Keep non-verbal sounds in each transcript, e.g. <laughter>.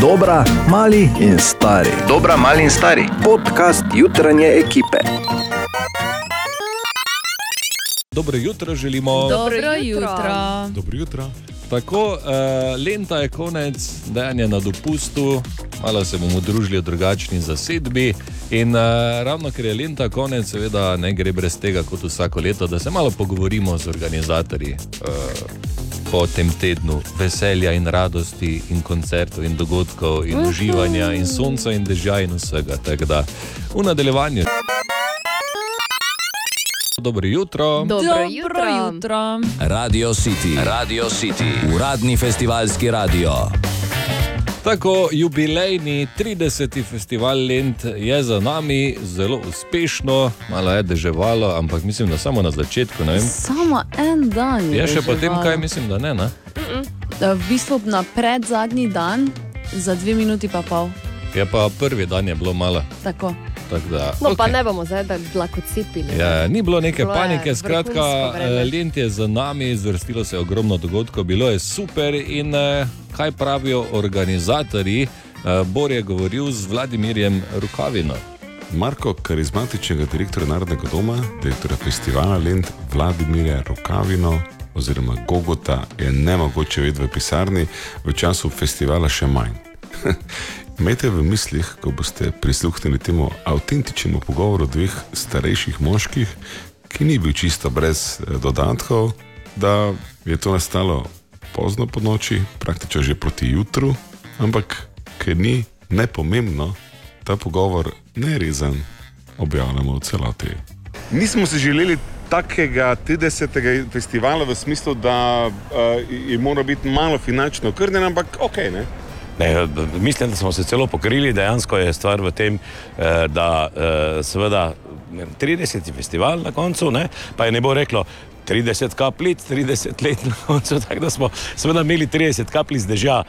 Dobra, mali in stari. Dobra, mali in stari. Podcast jutranje ekipe. Dobro jutro želimo. Dobro jutro. Dobro jutro. Tako, uh, lenta je konec, dejanje na dopustu, malo se bomo družili v drugačni zasedbi. In uh, ravno ker je lenta konec, seveda ne gre brez tega, kot vsako leto, da se malo pogovorimo z organizatorji. Uh, Po tem tednu veselja in radosti, in koncertov, in dogodkov, in uživanja, in sonca, in dežja, in vsega. Tako da v nadaljevanju. Dobro jutro. Dobro jutro. jutro. Radio City, Radio City, uradni festivalski radio. Tako, jubilejni 30. festival Lent je za nami, zelo uspešno, malo je deževalo, ampak mislim, da samo na začetku. Samo en dan je. Je še potem deževalo. kaj, mislim, da ne. ne? Da, V bistvu na pred zadnji dan, za dve minuti pa pol. Je pa prvi dan je bilo malo. Tako. Da, No, pa okej. ne bomo zdaj dlakocipili. Ja, ni bilo neke Bilo panike, skratka, eh, Lent je za nami, zvrstilo se je ogromno dogodkov, bilo je super. In eh, kaj pravijo organizatorji? Eh, Bor je govoril z Vladimirjem Rukavino. Marko, karizmatičnega direktorja Narodnega doma, direktorja festivala Lend Vladimirja Rokavino oziroma Gogota je ne mogoče videti v pisarni, v času festivala še manj. <laughs> Imejte v mislih, ko boste prisluhnili temu avtentičnemu pogovoru dveh starejših moških, ki ni bil čisto brez eh, dodatkov, da je to nastalo pozno po noči, praktično že proti jutru, ampak ker ni nepomembno, ta pogovor nerezen objavljamo v celoti. Nismo si želeli takega 30. festivala v smislu, da uh, je mora biti malo finančno okrnjen, ampak ok. Ne? Ne, mislim, da smo se celo pokrili. Dejansko je stvar v tem, eh, da eh, seveda ne vem, 30. festival na koncu, ne, pa je ne bo reklo. 30 kapljic, 30 let na koncu, <laughs> tako da smo seveda imeli 30 kapljic dežja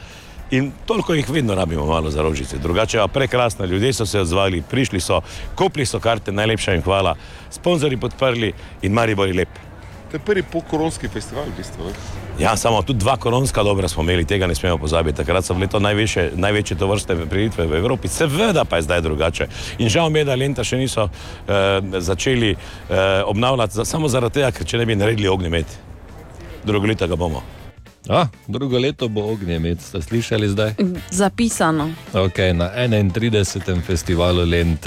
in toliko jih vedno rabimo malo za rožice. Drugače pa prekrasno, ljudje so se odzvali, prišli so, kupili so karte, najlepša jim hvala, sponzorji podprli in Maribor je lep. To je prvi pokoronski festival, v bistvu. Ne? Ja, samo tudi dva koronska dobra smo imeli, tega ne smemo pozabiti. Takrat so bile to največje, največje to vrste prireditve v Evropi, seveda pa je zdaj drugače. In žal mi je, da Lenta še niso eh, začeli eh, obnavljati, za, samo zaradi tega, ker če ne bi naredili ognjemet. Drugo leto ga bomo. A, drugo leto bo ognjemet, ste slišali zdaj? Zapisano. Okay, na 31. festivalu Lent.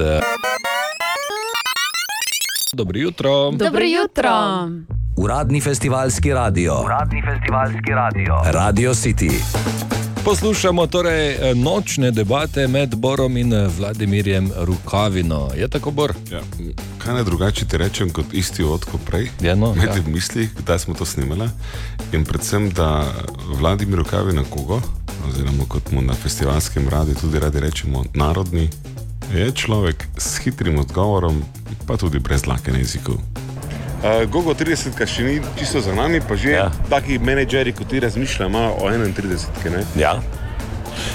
Dobro jutro. Dobro jutro. Uradni festivalski radio. Uradni festivalski radio. Radio City. Poslušamo torej eh, nočne debate med Borom in eh, Vladimirjem Rukavino. Je tako, Bor? Ja, kaj naj drugače ti rečem kot isti odko prej? Ja, no, Imejte ja. v mislih, kdaj smo to snimali in predvsem, da Vladimir Rukavi na kogo, oziroma kot mu na festivalskem radiju tudi radi rečemo, narodni, je človek s hitrim odgovorom, pa tudi brez lake na jeziku. Uh, Gogo 30, ki še ni čisto za nami, pa že ja. Taki menedžeri, kot ti razmišljajo malo o 31. Ne? Ja.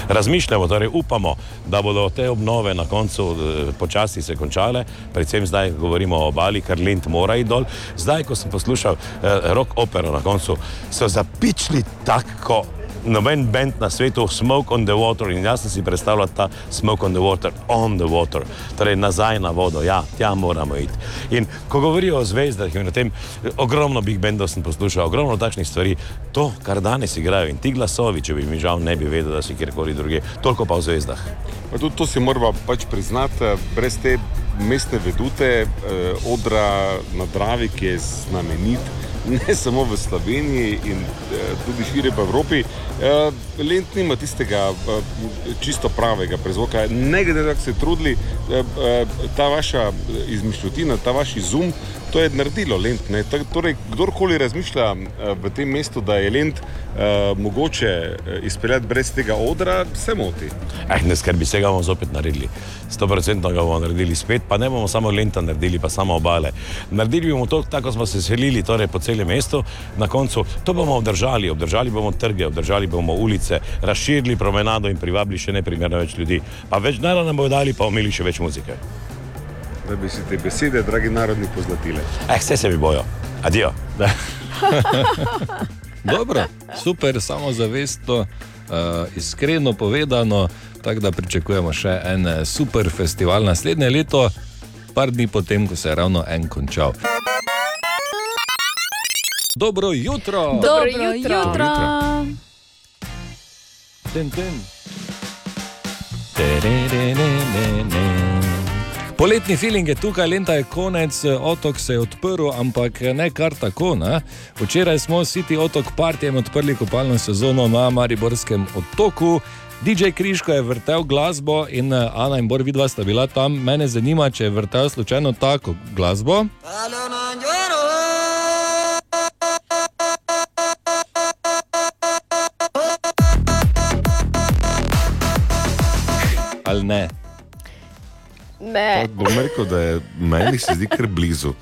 Razmišljamo, torej upamo, da bodo te obnove na koncu eh, počasi se končale, predvsem zdaj govorimo o obali, ker Lent mora iti dol. Zdaj, ko sem poslušal eh, rock opero na koncu, so zapičili tako. Noben bend na svetu, Smoke on the Water, in jaz sem si predstavljal ta Smoke on the Water, on the water, torej nazaj na vodo, ja, tja moramo iti. In ko govorijo o zvezdah in o tem, ogromno big bendov sem poslušal, ogromno takšnih stvari, to, kar danes igrajo in ti glasovi, če bi mi žal ne bi vedel, da si kjerkoli druge, toliko pa o zvezdah. Pa tudi to si moramo pač priznati, brez te mestne vedute, eh, odra na Dravi, ki je znamenit. <laughs> Ne samo v Sloveniji, in eh, tudi širje po Evropi. Eh, Lent nima tistega eh, čisto pravega prezvoka. Ne glede na to, kako se trudili, ta vaša izmišljotina, ta vaš izum, to je naredilo Lent. ne. Torej, kdorkoli razmišlja eh, v tem mestu, da je Lent eh, mogoče eh, izpeljati brez tega odra, se moti. Eh, ne skrbi, vse ga bomo zopet naredili. 100% ga bomo naredili spet, pa ne bomo samo lenta naredili, pa samo obale. Naredili bomo to, tako smo se selili torej po celem mestu, na koncu to bomo obdržali, obdržali bomo trge, obdržali bomo ulice, razširili promenado in privabili še neprimerno več ljudi. Pa več denarja nam bodo dali, pa omili še več muzike. Da bi si te besede, dragi narodni, pozlatile. Eh, vse se mi bojo. Adijo. <laughs> Dobro, super, samozavestno. uh, iskreno povedano. Tako da pričakujemo še en eh, super festival naslednje leto, par dni potem, ko se je ravno en končal. Dobro jutro! Dobro Dobro jutro. jutro. jutro. Ten, ten. Tererererere. Poletni feeling je tukaj, lenta je konec, otok se je odprl, ampak ne kar tako. Ne? Včeraj smo City Otok partijem odprli kopalno sezono na Mariborskem otoku. DJ Kriško je vrtel glasbo in eh, Ana in Bor vidva sta bila tam. Mene zanima, če je vrtel slučajno tako glasbo. Ali ne? Ne. Bom rekel, da je meni se zdi kar blizu.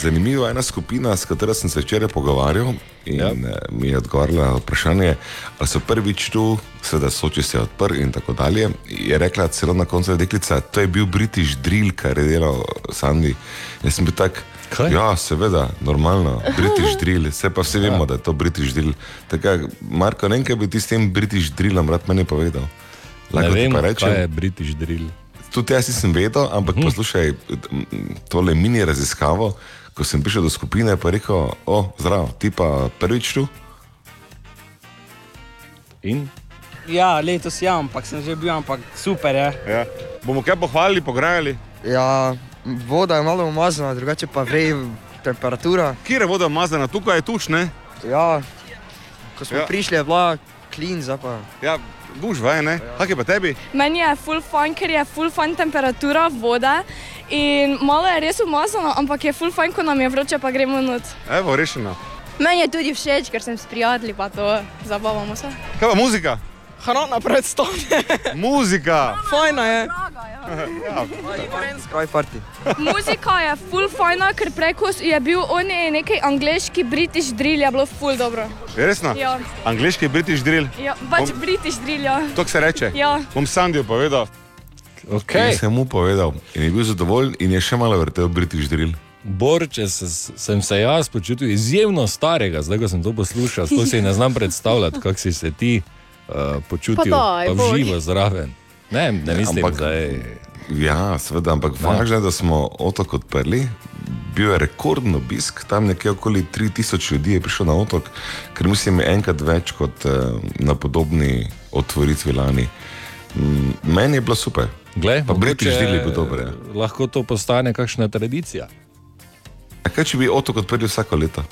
Zanimiva je ena skupina, s katero sem se včeraj pogovarjal in Ja. ja. mi je odgovorila na vprašanje, ali so prvič tu, seveda Soči se odprl in tako dalje. Je rekla celo na koncu deklica, to je bil British drill, kar je delal Sandy. Jaz sem bil tak. Kaj? Ja, seveda, normalno, British drill, vse pa vsi vemo, ja. da je to British drill. Tako, Marko, ne vem, kaj bi ti s tem British drillom rad meni povedal. Ne Lahko ti vem, pa kaj rečem, je British drill. Tudi jaz nisem vedel, ampak Hm. poslušaj, tole mini raziskavo, ko sem prišel do skupine, pa je rekel, o, zdrav, ti pa prvič tu. In Ja, letos ja, ampak sem že bil, ampak super je. Ja. Bomo kaj pohvalili, pograjali? Ja, voda je malo umazana, drugače pa vrej temperatura. Kje je voda umazana, tukaj je tuš, ne? Ja, ko smo Ja. ja. prišli, je bila klin, zdaj pa. Ja, duš vaj, ne? Kak je pa tebi? Meni je full fun, ker je full fun temperatura vode in malo je res umazano, ampak je full fun, ko nam je vroče, pa gremo not. Evo, rešeno. Meni je tudi všeč, ker sem s prijatelji, pa to zabavamo se. Kaj pa muzika? Hrana predstavlja. Muzika! Fajna je. Sky party. Muzika je full fajna, ker preko je bil on nekaj angliški, british drill je bilo full dobro. Je resno? Ja. Angliški British drill. Ja, pač Bom- british drill, ja. To se reče. Ja. Bom Sandiju povedal. okay. In sem mu povedal, in je bil zadovoljen, in je še malo vrtel British drill. Bor, če se, sem se jaz počutil izjemno starega, zdaj ko sem to poslušal, sploh si ne znam predstavljati, kako si se ti uh, počutil, Pa daj, pa živo zraven. Ne, ne mislim, Ampak- da je. Ja, seveda, ampak važno je, da smo otok odprli. Bil je rekorden obisk, tam nekje okoli 3000 ljudi je prišlo na otok, ker mislim, enkrat več kot eh, na podobni otvoritvi lani. Mm, Meni je bilo super. Glej, Pa drill je bil dober, ja. Lahko to postane kakšna tradicija. A kaj če bi otok odprli vsako leto?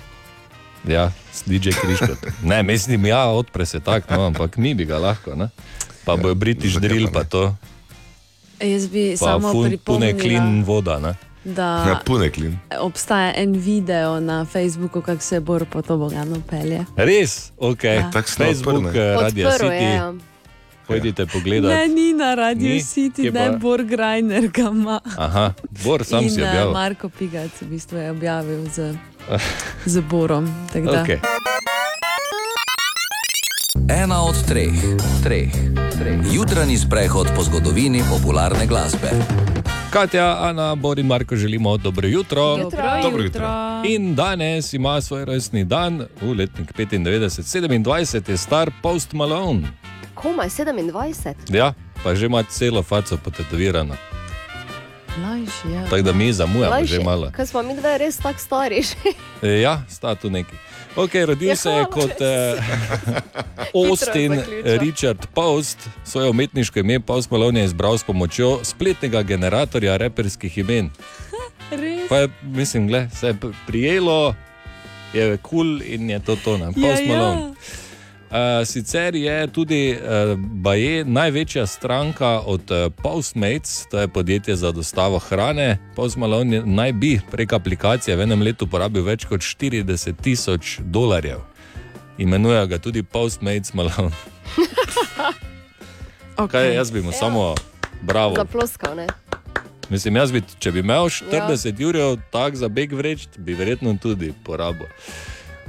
Ja, s DJ Kriško. Ne, mislim, ja, odpre se tako, no, ampak mi bi ga lahko. Ne? Pa bojo British zakaj drill, pa ne? to, Jaz bi pa samo fun, pune klin voda. Ne? da Ja, pune klin. obstaja en video na Facebooku, kako se Bor po to bogano pelje. Res, ok. Ja. Tako smo Facebook, eh, Radio je. City, Ja. pojdite Ne, pogledat. ni na Radio Ni? City, ne pa? Bor Grajner ga ima. Aha, Bor sam In si eh, objavil. Marko Pigac v bistvu je objavil z, <laughs> z Borom. Okay. Ena od treh, treh, treh. Jutranji sprehod po zgodovini popularne glasbe. Katja, Ana, Bor in Marko želimo dobro jutro. Dobro Dobro jutro. In danes ima svoj rojstni dan, v letnik 95, 27 je star Post Malone. Komaj 27. Ja, pa že ima celo faco potetovirano. Mlajši, ja. Tako da mi zamujamo Mlajši. že malo. Kaj smo mi dve res tako stari? E, ja, sta tu neki. Okay, rodil Ja, se je kot eh, <laughs> Austin zaključil. Richard Post, svoje umetniško ime Post Malone je izbral s pomočjo spletnega generatorja reperskih imen. <laughs> Pa je, mislim, gled, se je pr- prijelo, je kul cool in je to to, ne, Post Ja, ja. Malone. Uh, sicer je tudi uh, Baje največja stranka od uh, Postmates, to je podjetje za dostavo hrane. Post Malone je- naj bi prek aplikacije v enem letu porabil več kot 40 tisoč dolarjev. Imenujejo ga tudi Postmates Malone. <laughs> Kaj, jaz bi mu samo bravo. Zaploskal, ne? Mislim, jaz bi, če bi imel 40 ja. ur, tako za beg vreč, bi verjetno tudi porabil.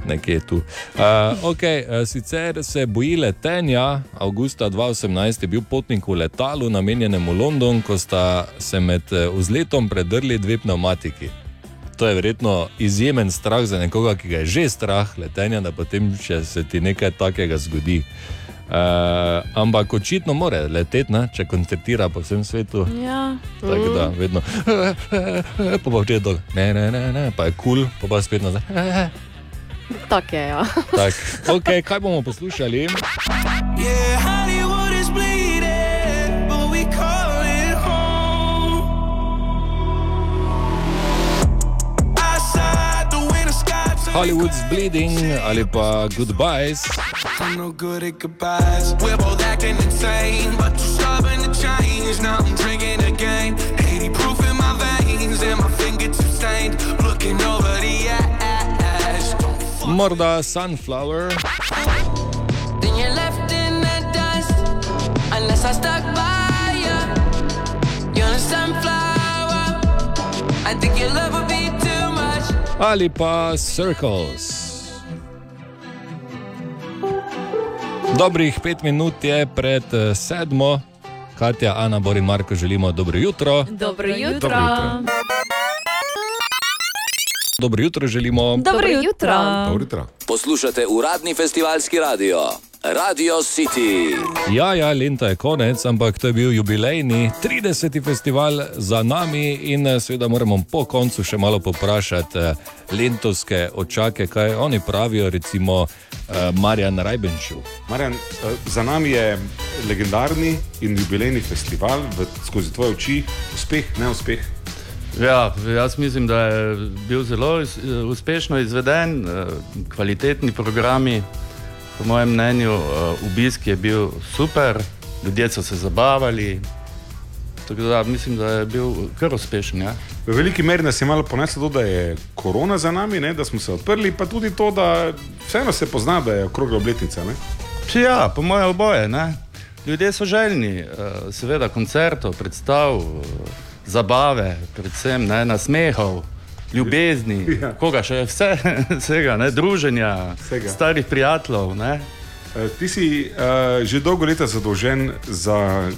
Nekje tu. Uh, okay, uh, sicer se boji letenja. Augusta 2018 je bil potnik v letalu, namenjenem v London, ko sta se med eh, vzletom predrli dve pneumatiki. To je verjetno izjemen strah za nekoga, ki ga je že strah letenja, da potem še se ti nekaj takega zgodi. Uh, ampak očitno mora leteti, ne, če koncertira po vsem svetu. Ja. Tako da vedno, <laughs> pa pa včeraj dol, ne, ne, ne, ne, pa je kul, cool, pa pa spet nazaj. <laughs> Tako je, ja. Tak, okay, kaj bomo poslušali? Yeah, Hollywood's Bleeding ali pa Goodbyes. I'm no good at goodbyes. We're both acting insane, but too stubborn to change. Now I'm drinking again. 80 proof in my veins, and my fingertips stained. Looking over. Morda Sunflower. Then you're left in the dust, unless I stuck by you. You're a sunflower. I think your love would be too much. ali pa Circles. Dobrih pet minut je pred eh, sedmo, Katja, Ana, Bor in Marko želimo dobro jutro. Dobro jutro. Dobro jutro. Dobro jutro želimo. Dobro jutro. Dobro jutro. Poslušate uradni festivalski radio, Radio City. Ja, ja, lenta je konec, ampak to je bil jubilejni 30. festival za nami in eh, seveda moramo po koncu še malo poprašati eh, lentovske očake, kaj oni pravijo, recimo eh, Marjan Rajbenšil. Marjan, za nami je legendarni in jubilejni festival, v, skozi tvoje oči, uspeh, neuspeh. Ja, jaz mislim, da je bil zelo iz- uspešno izveden, eh, kvalitetni programi. Po mojem mnenju, eh, obisk je bil super, ljudje so se zabavali. Tako da mislim, da je bil kar uspešen. Ja. V veliki meri nas je malo poneslo to, da je korona za nami, ne, da smo se odprli, pa tudi to, da vseeno se pozna, da je okrogla obletnica. Ne. Ja, po mojem oboje. Ne? Ljudje so željni, eh, seveda, koncertov, predstav, eh, zabave, predvsem ne, nasmehov, ljubezni, Ja. koga še vse, <laughs> vsega, ne, druženja, Vsega. starih prijateljev. Ne? Eh, Ti si uh, že dolgo leta zadolžen za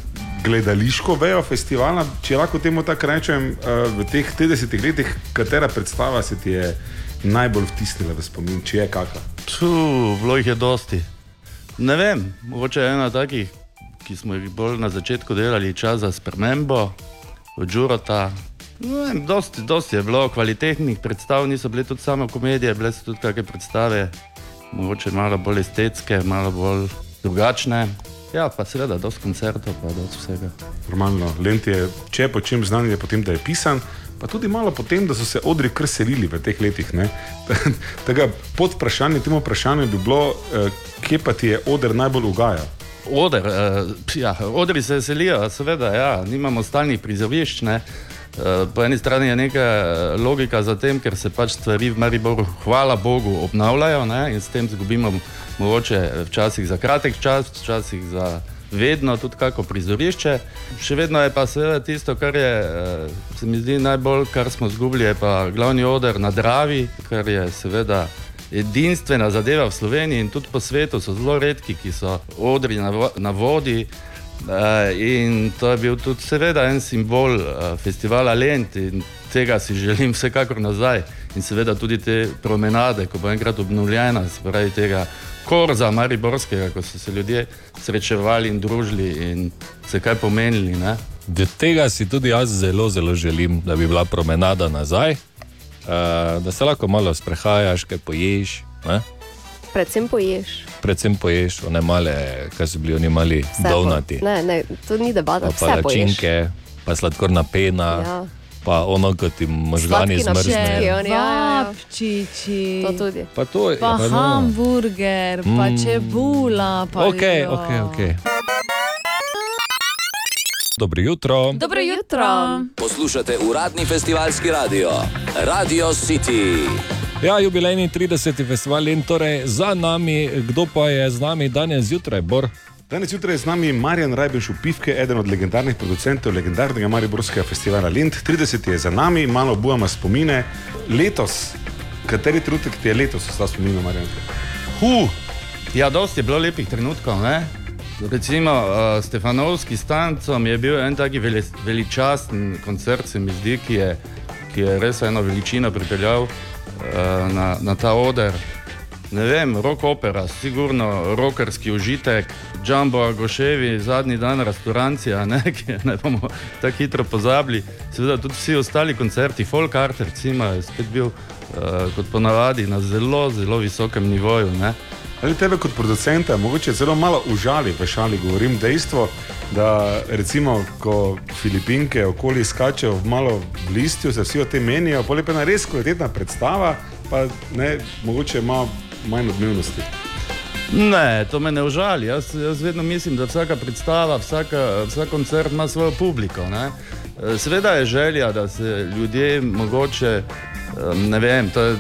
gledališko vejo festivala. Če lahko temu tako rečem, uh, v teh 30 letih, katera predstava se ti je najbolj vtisnila v spomin, če je kakšna? Tu, bilo jih je dosti. Ne vem, mogoče ena takih, ki smo jih bolj na začetku delali, čas za spremembo, od Žurota. Vem, dosti, dosti je bilo kvalitetnih predstav, niso bile tudi samo komedije, bile so tudi kakšne predstave, mogoče malo bolj estetske, malo bolj drugačne. Ja, pa seveda, dosti koncertov, pa dosti vsega. Normalno, Lent je, če je po čem znan, je potem, da je pisan. Pa tudi malo potem, da so se odri kar selili v teh letih. <laughs> Tega pod vprašanje, temu vprašanju bi bilo, eh, kje pa ti je oder najbolj ugaja. Oder, uh, ja, odri se selijo, seveda, ja, nimamo stalnih prizorišč. Eh, Po eni strani je neka eh, logika za tem, ker se pač stvari v Mariboru, hvala Bogu, obnavljajo ne, in s tem izgubimo mogoče včasih za kratek čas, včasih za vedno tudi kako prizorišče. Še vedno je pa seveda tisto, kar je, se mi zdi najbolj, kar smo izgubili, je pa glavni oder na Dravi, kar je seveda edinstvena zadeva v Sloveniji in tudi po svetu so zelo redki, ki so odri na, vo na vodi. Uh, in to je bil tudi, seveda, en simbol uh, festivala Lent in tega si želim vsekakor nazaj. In seveda tudi te promenade, ko bo enkrat obnovljena, se pravi tega korza Mariborskega, ko so se ljudje srečevali in družili in se kaj pomenili. Ne? Do tega si tudi jaz zelo, zelo želim, da bi bila promenada nazaj, uh, da se lahko malo sprehajaš, kaj poješ. Ne? Predvsem poješ. Predvsem poješ, one male, kaj so bili oni mali, donati. Ne, ne, to ni debata, Pa vse poješ. palačinke, pa sladkorna pena, Ja. pa ono, ko ti možgani zmrznejo. napitki, ja, ja. Vapčiči. To tudi. Pa to je. Pa pa no. hamburger, pa Mm. čebula. Pa Ok, ok, ok. Dobro jutro. Dobro jutro. Poslušate uradni festivalski radio, Radio City. Ja, jubilejni 30. festival in torej za nami, kdo pa je z nami danes zjutraj, Bor? Danes zjutraj je z nami Marjan Rajbenš Upivke, eden od legendarnih producentov legendarnega Mariborskega festivala Lind. 30 je za nami, malo bujamo spomine. Letos, kateri trenutek ti je letos ostal spomin, Marjan? Hu, ja, dosti je bilo lepih trenutkov. Ne? Recimo uh, Stefanovski s tancem je bil en taki veli, veličasten koncert, se mi zdi, ki je, ki je res eno veličino pripeljal uh, na, na ta oder. ne vem, rock opera, sigurno rockerski užitek, Jumbo Agoševi, zadnji dan restauracija, ne, <laughs> ki ne bomo tako hitro pozabili. Seveda tudi vsi ostali koncerti, folk art, recimo, je spet bil uh, kot ponavadi na zelo, zelo visokem nivoju. Ne. Ali tebe kot producenta mogoče zelo malo užali, v šali govorim dejstvo, da recimo, ko Filipinke okoli skačejo v malo listju, se vsi o tem menijo, pa je pa res kvalitetna predstava, pa ne, mogoče ima manj odmevnosti. Ne, to me ne užali. Jaz, jaz vedno mislim, da vsaka predstava, vsaka, vsak koncert ima svojo publiko. Ne? Eh, Seveda je želja, da se ljudje mogoče, eh, ne vem, to je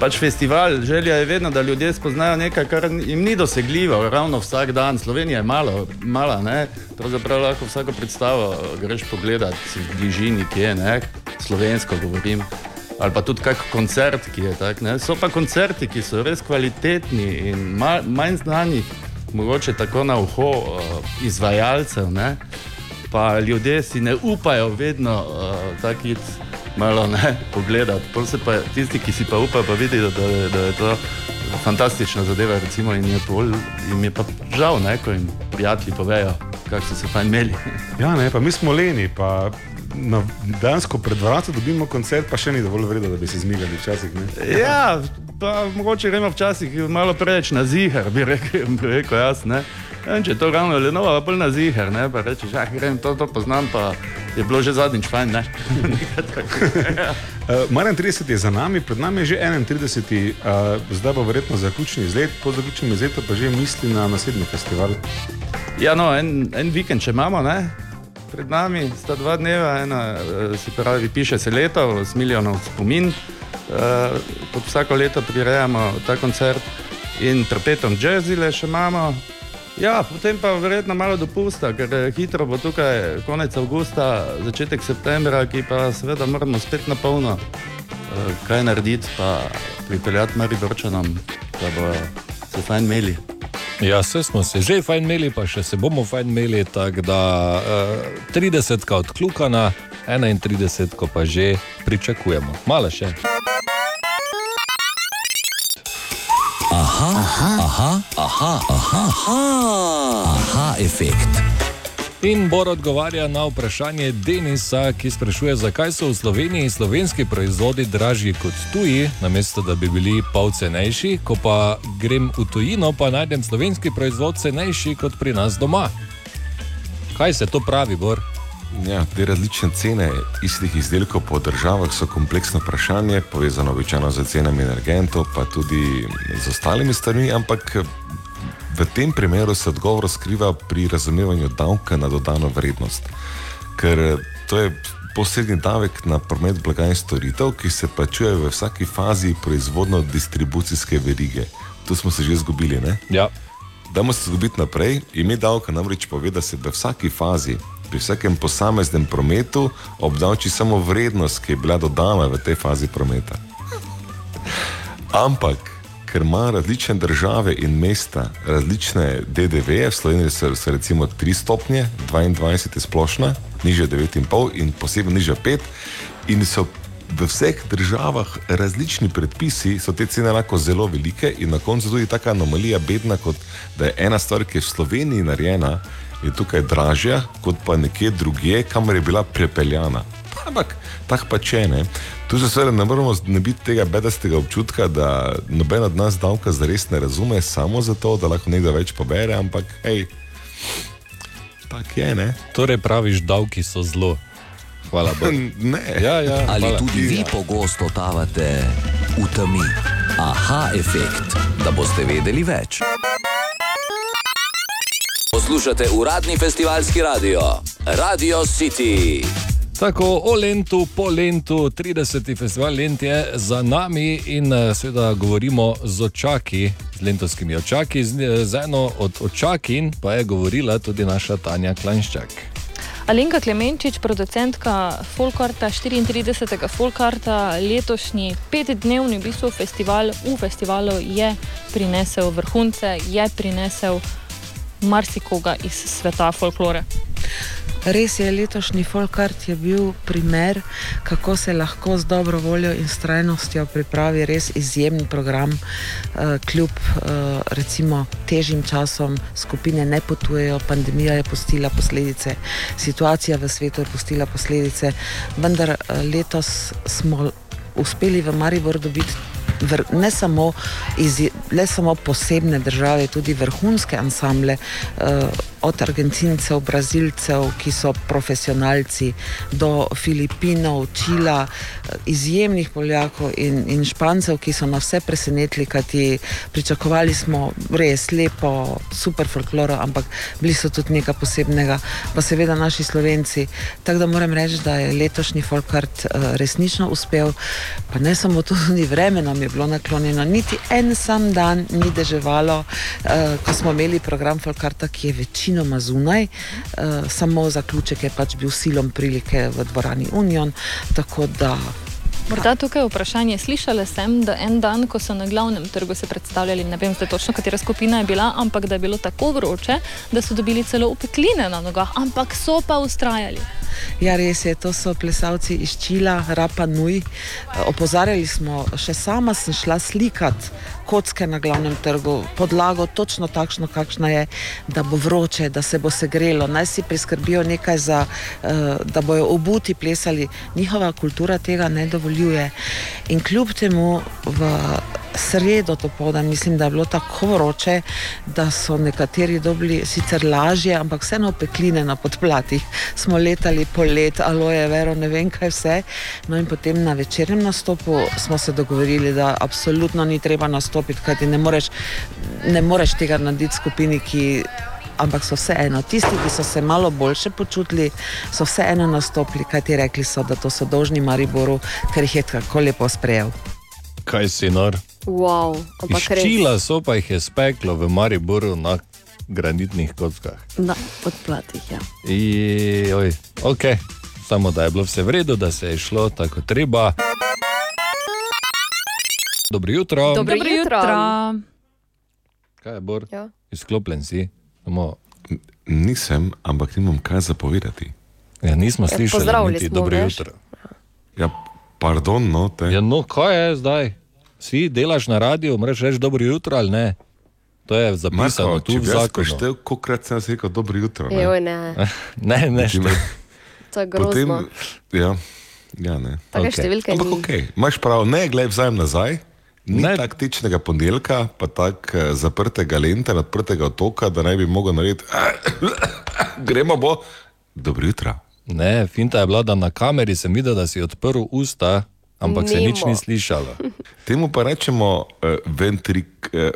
pač festival. Želja je vedno, da ljudje spoznajo nekaj, kar jim ni dosegljivo, ravno vsak dan. Slovenija je malo, mala, ne? pravzaprav lahko vsako predstavo greš pogledat v bližini, kje je, ne? slovensko govorim. Ali pa tudi kak koncert, ki je tak. Ne? So pa koncerti, ki so res kvalitetni in ma, manj znani, mogoče tako na uho uh, izvajalcev. Ne? Pa ljudje si ne upajo vedno uh, tako iti malo ne pogledati. Pol se pa tisti, ki si pa upajo, pa vidijo, da, je- da je to fantastična zadeva. Recimo, in je pol, jim je pa žal, ne, ko jim prijatelji povejo, kako so se fajn imeli. Ja, ne, pa mi smo leni, pa na dansko pred vrati dobimo koncert, pa še ni dovolj vredno, da bi se zmigali včasih. Ne? Ja, pa mogoče gremo včasih malo preveč na zihar, bi rekel, bi rekel jaz. Ne? Vem, če je to ravno Lenova, pa bolj na zihar, ne? pa rečeš, ah, grem to, to poznam, pa je bilo že zadnjič fajn, ne? Uh, Marjan 30 je za nami, pred nami je že 31, uh, zdaj bo verjetno zaključni izlet, po zaključnem izletu pa že misli na naslednji festival. Ja, no, en, en vikend še imamo, ne? Pred nami sta dva dneva, ena eh, se pravi, piše se leto, s milijonov spomin. Uh, vsako leto prirejamo ta koncert in tropetom jazzile še imamo. Ja, potem pa verjetno malo dopusta, ker eh, hitro bo tukaj konec avgusta, začetek septembra, ki pa seveda moramo spet na polno uh, kaj narediti, pa pripeljati Mariborčanom, da bo se fajn imeli. Ja, vse smo se že fajn imeli, pa še se bomo fajn imeli, tako da uh, 30 odkljukana, 31 ko pa že pričakujemo. Malo še. Aha, aha, aha, aha, aha, aha, aha efekt. In Bor odgovarja na vprašanje Denisa, ki sprašuje, zakaj so v Sloveniji slovenski proizvodi dražji kot tuji, namesto da bi bili pol cenejši, ko pa grem v tujino, pa najdem slovenski proizvod cenejši kot pri nas doma. Kaj se to pravi, Bor? Ja, te različne cene istih izdelkov po državah so kompleksno vprašanje, povezano običajno z cenami energentov, pa tudi z ostalimi stvarmi, ampak v tem primeru se odgovor skriva pri razumevanju davka na dodano vrednost. Ker to je posebni davek na promet blaga in storitev, ki se plačuje v vsaki fazi proizvodno-distribucijske verige. Tu smo se že izgubili, ne? Ja. Dajmo se zgubiti naprej. Ime davka namreč pove, da se v vsaki fazi, pri vsakem posameznem prometu, obdavči samo vrednost, ki je bila dodana v tej fazi prometa. Ampak, ker ima različne države in mesta različne DDV, v Sloveniji so, so recimo tri stopnje, 22 je splošna, nižja 9,5 in posebej nižja 5, in so v vseh državah različni predpisi, so te cene lahko zelo velike in na koncu tudi taka anomalija bedna, kot da je ena stvar, ki je v Sloveniji narejena, je tukaj dražja kot pa nekje drugje, kamor je bila prepeljana. Ampak tako pa če ne. Tu se seveda ne moramo znebiti tega bedastega občutka, da noben od nas davka zares ne razume, samo zato, da lahko nekdo več pobere, ampak hej, tako je, ne? Torej praviš, davki so zlo. Hvala Bogu. <laughs> ne. Ja, ja, Ali hvala. tudi vi pogosto totavate v temi? Aha efekt, da boste vedeli več. Poslušate uradni festivalski radio, Radio City. Tako o Lentu, po Lentu, 30. festival Lent je za nami in eh, seveda govorimo z očaki, z lentovskimi očaki. Z, eh, z eno od očakin pa je govorila tudi naša Tanja Klanščak. Alenka Klemenčič, producentka Folkarta, 34. Folkarta, letošnji petdnevni v bistvu festival v festivalu je prinesel vrhunce, je prinesel marsikoga iz sveta folklore. Res je, letošnji Folkart je bil primer, kako se lahko z dobro voljo in strajnostjo pripravi res izjemen program, uh, kljub uh, recimo težjim časom, skupine ne potujejo, pandemija je pustila posledice, situacija v svetu je pustila posledice, vendar uh, letos smo uspeli v Maribor dobiti. Ne, samo iz, ne samo posebne države, tudi vrhunske ansamble, uh, od Argentincev, Brazilcev, ki so profesionalci, do Filipinov, Čila, izjemnih Poljakov in, in Špancev, ki so nas vse presenetili, kajti pričakovali smo res lepo, super folkloro, ampak bili so tudi nekaj posebnega, pa seveda naši slovenci. Tako da moram reči, da je letošnji folkart uh, resnično uspel, pa ne samo to, <laughs> tudi vreme nam je bilo naklonjeno, niti en sam dan ni deževalo, uh, ko smo imeli program folkarta, ki je večinoma zunaj, uh, samo zaključek je pač bil silom prilike v dvorani Union. Tako da Morda tukaj vprašanje. Slišala sem, da en dan, ko so na glavnem trgu se predstavljali, ne vem zdaj točno, katera skupina je bila, ampak da je bilo tako vroče, da so dobili celo upekline na nogah, ampak so pa ustrajali. Ja, res je, to so plesalci iz Čila, Rapa Nui. Opozarjali smo, še sama sem šla slikati kocke na glavnem trgu, podlago točno takšno, kakšna je, da bo vroče, da se bo segrelo, naj si priskrbijo nekaj za, uh, da bojo obuti plesali. Njihova kultura tega ne dovoljuje. In kljub temu v sredo to povdan, mislim, da je bilo tako vroče, da so nekateri dobili sicer lažje, ampak vseeno opekline na podplatih. Smo letali po let, aloje, vero, ne vem kaj vse. No in potem na večernem nastopu smo se dogovorili, da absolutno ni treba nastopiti, kajti ne moreš, ne moreš tega narediti skupini, ki. Ampak so vseeno, tisti, ki so se malo bolje počutili, so vseeno nastopili, kajti rekli so, da to so dolžni Mariboru, ker jih je tako lepo sprejel. Kaj si nor? Wow, Ščila so pa jih je speklo v Mariboru na granitnih kockah. Na podplatih, ja. I, oj, ok, samo da je bilo vse v redu, da se je šlo tako treba. Dobro jutro. Dobro jutro. Kaj je Bor? Ja. Izklopljen si. Samo... Nisem, ampak nimam kaj zapovedati. Ja, nismo Ja, slišali, niti smo, dobro veš. jutro. Ja, pardon, no, te. Ja, no, kaj je zdaj? Si delaš na radiju, moraš reči dobro jutro ali ne? To je zapisano Marko, tu če v bi jaz zakonu. preštel, kolikrat sem jaz rekel dobro jutro. ne? Joj, <laughs> ne. ne, ne, Ti me- To je grozno. ja, ja, ne. Take okay. številke Ampak ni. ok, imaš prav, ne glej vzaj nazaj. Ni ne. taktičnega ponedeljka, pa tako eh, zaprtega lenta, odprtega otoka, da ne bi mogel narediti. <coughs> Gremo bo. Dobro jutro. Ne, finta je bila, da na kameri sem videl, da si odprl usta, ampak se nič Nemo. ni slišalo. <laughs> Temu pa rečemo uh, ventrik. Uh,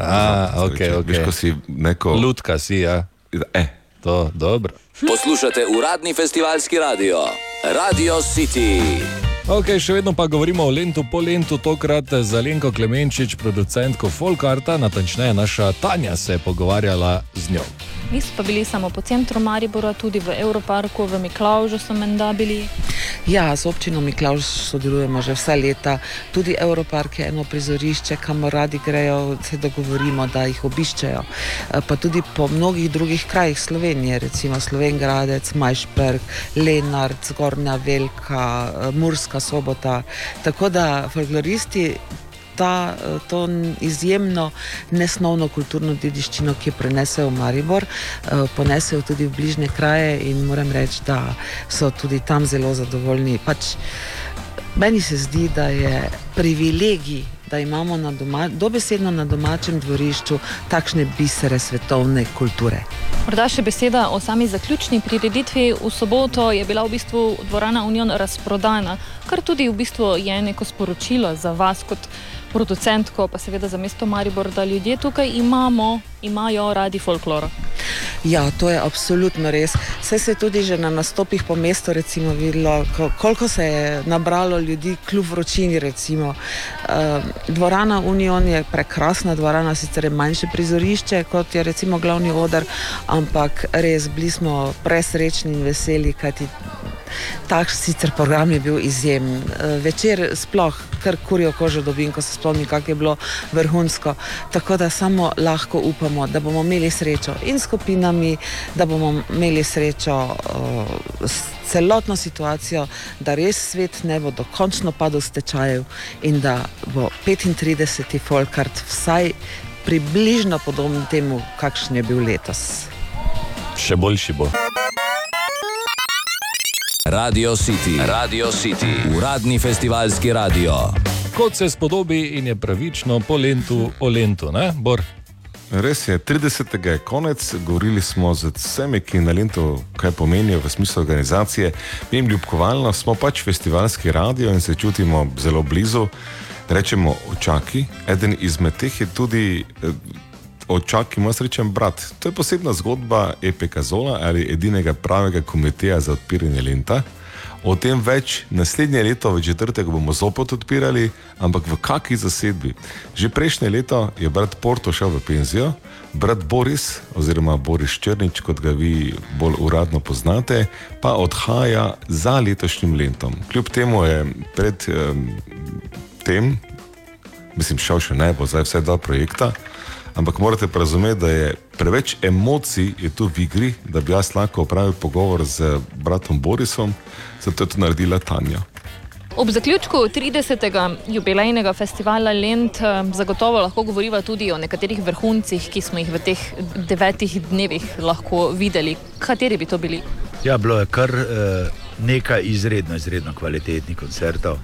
A, ok, ok. Veš, ko si neko. Lutka si, ja. Eh. To, dobro. Poslušate uradni festivalski radio, Radio City. Ok, še vedno pa govorimo o Lentu po Lentu, tokrat za Lenko Klemenčič, producentko Folkarta, natančneje naša Tanja se je pogovarjala z njo. Niso pa bili samo po centru Maribora, tudi v Evroparku, v Miklaužu so menda bili. Ja, z občino Miklaš sodelujemo že vse leta. Tudi Evropark je eno prizorišče, kamor radi grejo, se dogovorimo, da jih obiščejo. Eh, Pa tudi po mnogih drugih krajih Slovenije, recimo Slovengradec, Majšperk, Lenart, Zgornja Velika, eh, Murska sobota. Tako da folkloristi. Ta, eh, to izjemno nesnovno kulturno dediščino, ki jo prenesejo v Maribor, eh, ponesejo tudi v bližnje kraje, in moram reči, da so tudi tam zelo zadovoljni. Pač, meni se zdi, da je privilegij, da imamo na doma, dobesedno na domačem dvorišču takšne bisere svetovne kulture. Morda še beseda o sami zaključni prireditvi. V soboto je bila v bistvu dvorana Union razprodana, kar tudi v bistvu je neko sporočilo za vas kot producentko, pa seveda za mesto Maribor, da ljudje tukaj imamo, imajo radi folklor. Ja, to je absolutno res. Vse se je tudi že na nastopih po mestu videlo, ko- koliko se je nabralo ljudi, kljub vročini. Recimo. Uh, dvorana Union je prekrasna dvorana, sicer je manjše prizorišče kot je recimo glavni odr, ampak res bili smo presrečni in veseli, kajti Tak sicer program je bil izjemen. Večer sploh, kar kurijo kožo dobim, ko se spomnim, kako je bilo vrhunsko. Tako da samo lahko upamo, da bomo imeli srečo in skupinami, da bomo imeli srečo uh, s celotno situacijo, da res svet ne bo dokončno padel z tečajev in da bo 35. Folkart vsaj približno podoben temu, kakšen je bil letos. Še boljši bo. Radio City, Radio City, uradni festivalski radio. Kot se spodobi in je pravično po lentu, o lentu, ne, Bor? Res je, 30. je konec, govorili smo z vsemi, ki na Lendu kaj pomenijo v smislu organizacije. Mi jim ljubkovalno smo pač festivalski radio in se čutimo zelo blizu. Rečemo očaki, eden izmed teh je tudi eh, očak, ima srečen brat. To je posebna zgodba Epeka Zola ali edinega pravega komiteja za odpiranje Lenta. O tem več naslednje leto, v četrtek, bomo zopet odpirali, ampak v kakšni zasedbi. Že prejšnje leto je brat Porto šel v penzijo, brat Boris, oziroma Boris Črnič, kot ga vi bolj uradno poznate, pa odhaja za letošnjim letom. Kljub temu je pred um, tem, mislim, šel še bo, zdaj vse dva projekta. Ampak morate razumeti, da je preveč emocij je tu v igri, da bi jaz lahko opravil pogovor z bratom Borisom, zato je to naredila Tanja. Ob zaključku 30. jubilejnega festivala Lent eh, zagotovo lahko govoriva tudi o nekaterih vrhuncih, ki smo jih v teh devetih dnevih lahko videli. Kateri bi to bili? Ja, bilo je kar eh, nekaj izredno, izredno kvalitetnih koncertov.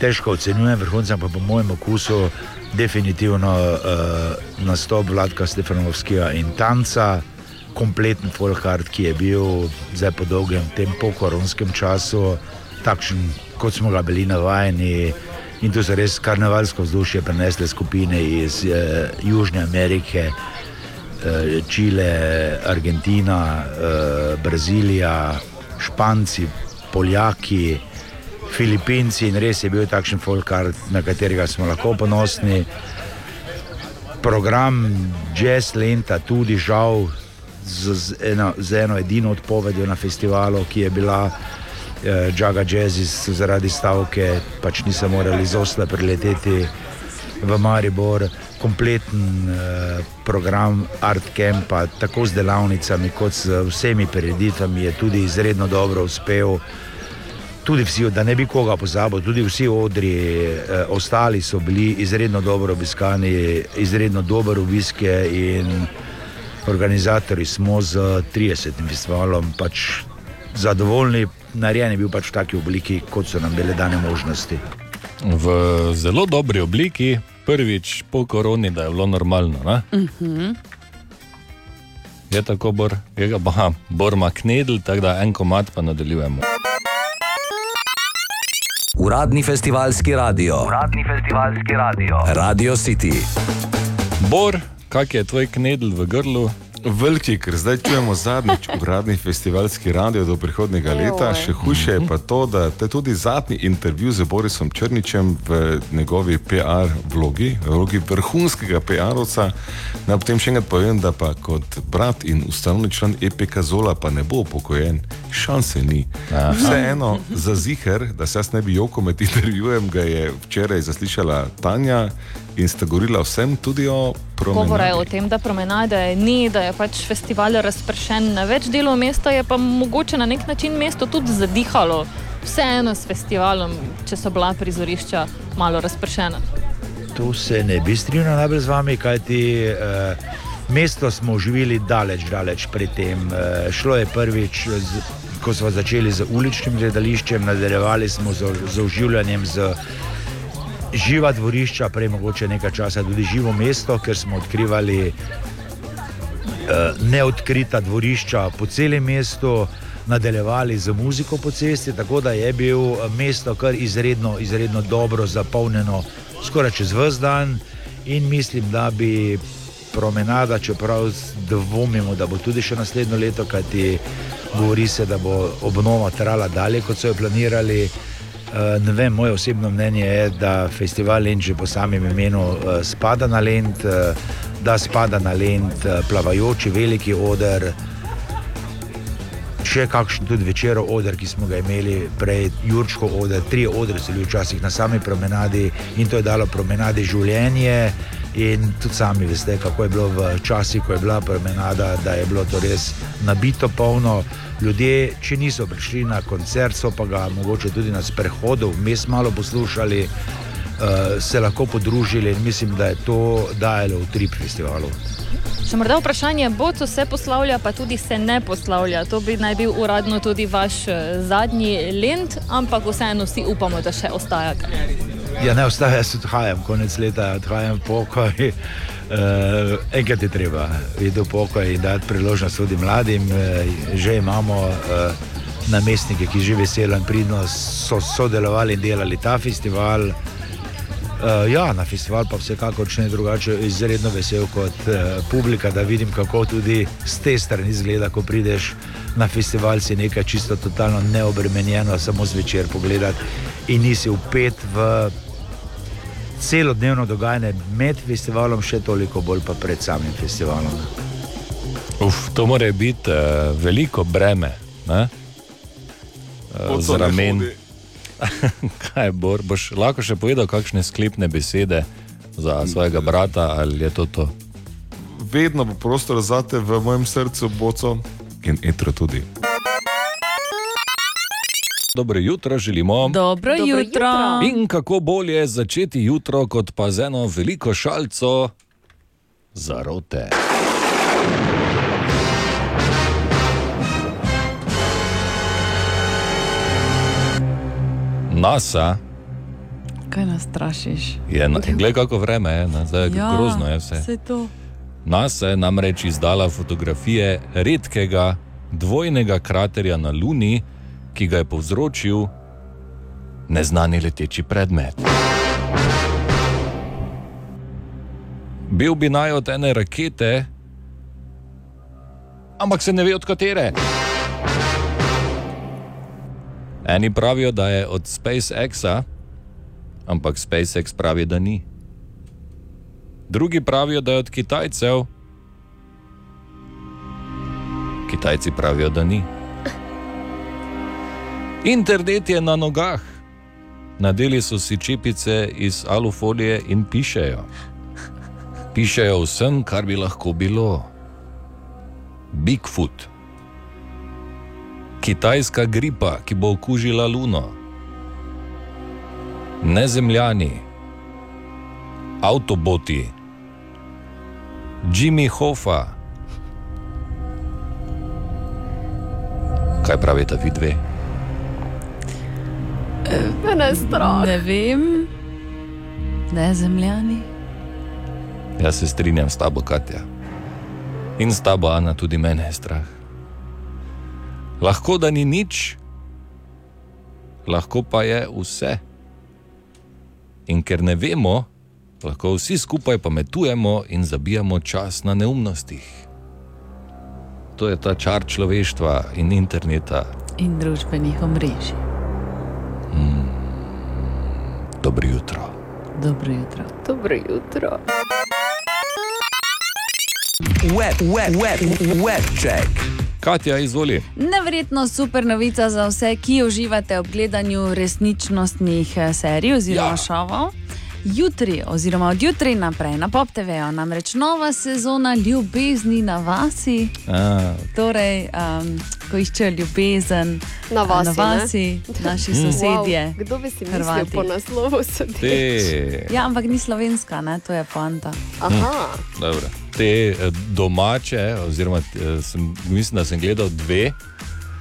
Težko ocenjujem vrhunce, ampak po mojem okusu definitivno uh, nastop Vladka Stefanovskega in tanca, kompleten folkart, ki je bil zdaj po dolgem tem pokoronskem času, takšen, kot smo ga bili navajeni. In tu so res karnevalsko vzdušje prenesle skupine iz uh, Južne Amerike, uh, Čile, Argentina, uh, Brazilija, Španci, Poljaki. Filipinci in res je bil takšen folkart, na katerega smo lahko ponosni. Program Jazz Lenta tudi žal z, z, eno, z eno edino odpovedjo na festivalu, ki je bila eh, Jaga Jazzis zaradi stavke, pač niso morali z Osla prileteti v Maribor. Kompleten eh, program Art Campa, tako z delavnicami kot z vsemi prireditvami, je tudi izredno dobro uspel tudi vsi, da ne bi koga pozabil, tudi vsi odri, eh, ostali so bili izredno dobro obiskani, izredno dober obisk in organizatori smo z 30. festivalom pač zadovoljni, narejen je bil pač v taki obliki, kot so nam bile dane možnosti. V zelo dobri obliki, prvič po koroni, da je bilo normalno. Uh -huh. Je tako, bor, je ga, aha, bor maknedl, tako da en komat pa nadaljujemo. Uradni festivalski radio. Uradni festivalski radio. Radio City. Bor, kak je tvoj knedl v grlu? Veliki, ker zdaj čujemo zadnjič uradni festivalski radio do prihodnega leta. Še hujše je pa to, da je tudi zadnji intervju z Borisom Črničem v njegovi PR vlogi, vlogi vrhunskega PR-ovca. Naj ob tem še enkrat povem, da pa kot brat in ustanovni član EPK Zola pa ne bo upokojen, šanse ni. Vseeno, za ziger, da se jaz ne bi joko med intervjujem, ga je včeraj zaslišala Tanja in sta govorila vsem tudi o promenadi. Govora je o tem, da promenade ni, da je pač festival razpršen na več delov mesta, je pa mogoče na nek način mesto tudi zadihalo. Vseeno s festivalom, če so bila prizorišča malo razpršena. Tu se ne bi strinjal najbolj z vami, kajti eh, mesto smo živeli daleč, daleč pred tem. Eh, šlo je prvič, z, ko smo začeli z uličnim gledališčem, nadaljevali smo z, z oživljanjem. Z, živa dvorišča, prej mogoče nekaj časa tudi živo mesto, ker smo odkrivali uh, neodkrita dvorišča po celem mestu, nadaljevali z muziko po cesti, tako da je bil mesto kar izredno, izredno dobro zapolnjeno, skoraj čez vse dan. In mislim, da bi promenada, čeprav dvomimo, da bo tudi še naslednjo leto, kajti govori se, da bo obnova trajala dalje, kot so jo planirali. Uh, ne vem, moje osebno mnenje je, da festival Lend že po samem imenu uh, spada na Lend, uh, da spada na Lend uh, plavajoči veliki oder. še kakšen tudi večer oder, ki smo ga imeli prej, Jurčko oder, tri odre so bili včasih na sami promenadi in to je dalo promenadi življenje. In tudi sami veste, kako je bilo v časih, ko je bila promenada, da je bilo to res nabito polno. Ljudje, če niso prišli na koncert, so pa ga mogoče tudi na sprehodu, vmes malo poslušali, uh, se lahko podružili in mislim, da je to dajalo v trip festivalu. Še morda vprašanje, bo to se poslavlja, pa tudi se ne poslavlja. To bi naj bil uradno tudi vaš eh, zadnji lent, ampak vseeno vsi upamo, da še ostajate. Ja, ne ostaja, jaz odhajam, konec leta odhajam pokoj. Uh, enkrat je treba iti v pokoj in dati priložnost tudi mladim. Uh, že imamo uh, namestnike, ki že veselo in pridno so sodelovali in delali ta festival. Uh, ja, na festival pa vsekakor če ne drugače, izredno vesel kot uh, publika, da vidim, kako tudi z te strani izgleda, ko prideš na festival, si nekaj čisto totalno neobremenjeno, samo zvečer pogledati in nisi upet v celodnevno dogajanje med festivalom, še toliko bolj pa pred samim festivalom. Uf, to mora biti uh, veliko breme. ne? Uh, z ramen. <laughs> Kaj bor, boš lahko še povedal kakšne sklepne besede za svojega brata ali je to to? Vedno bo prostor zate v mojem srcu, boco in etro tudi. Dobro jutro želimo. Dobro, Dobro jutro. jutro. In kako bolje začeti jutro, kot pa z eno veliko šalco zarote. NASA Kaj nas strašiš? je, na- glej kako vreme je, ne, zdaj ja, grozno je vse. Vse to. NASA je namreč izdala fotografije redkega dvojnega kraterja na Luni, ki ga je povzročil neznani leteči predmet. Bil bi naj od ene rakete, ampak se ne ve od katere. Eni pravijo, da je od SpaceX-a, ampak SpaceX pravi, da ni. Drugi pravijo, da je od Kitajcev, Kitajci pravijo, da ni. Internet je na nogah. Nadeli so si čepice iz alufolije in pišejo. Pišejo vsem, kar bi lahko bilo. Bigfoot, kitajska gripa, ki bo okužila Luno, nezemljani, avtoboti, Jimmy Hoffa. Kaj pravite, vi dve? Je strah. Ne vem, ne zemljani. Jaz se strinjam s tabo, Katja. In s tabo, Ana, tudi mene je strah. Lahko da ni nič, lahko pa je vse. In ker ne vemo, lahko vsi skupaj pametujemo in zabijamo čas na neumnostih. To je ta čar človeštva in interneta. In družbenih omrežij. Dobro jutro. Dobro jutro. Dobro jutro. Web, web, web, web check. Katja, izvoli. Neverjetno super novica za vse, ki uživate ob gledanju resničnostnih eh, serij oziroma ja. šovov. Jutri, oziroma od jutri naprej na Pop TV-ju, namreč nova sezona ljubezni na vasi. A, Torej, um, ko iščejo ljubezen Na vasi, na vasi <laughs> naši Mm. sosedje. Wow, kdo bi si mislil Hrvati. po naslovu sodeč? te, Ja, ampak ni slovenska, ne? to je poanta. Aha. dobro. te eh, domače, oziroma eh, sem, mislim, da sem gledal dve.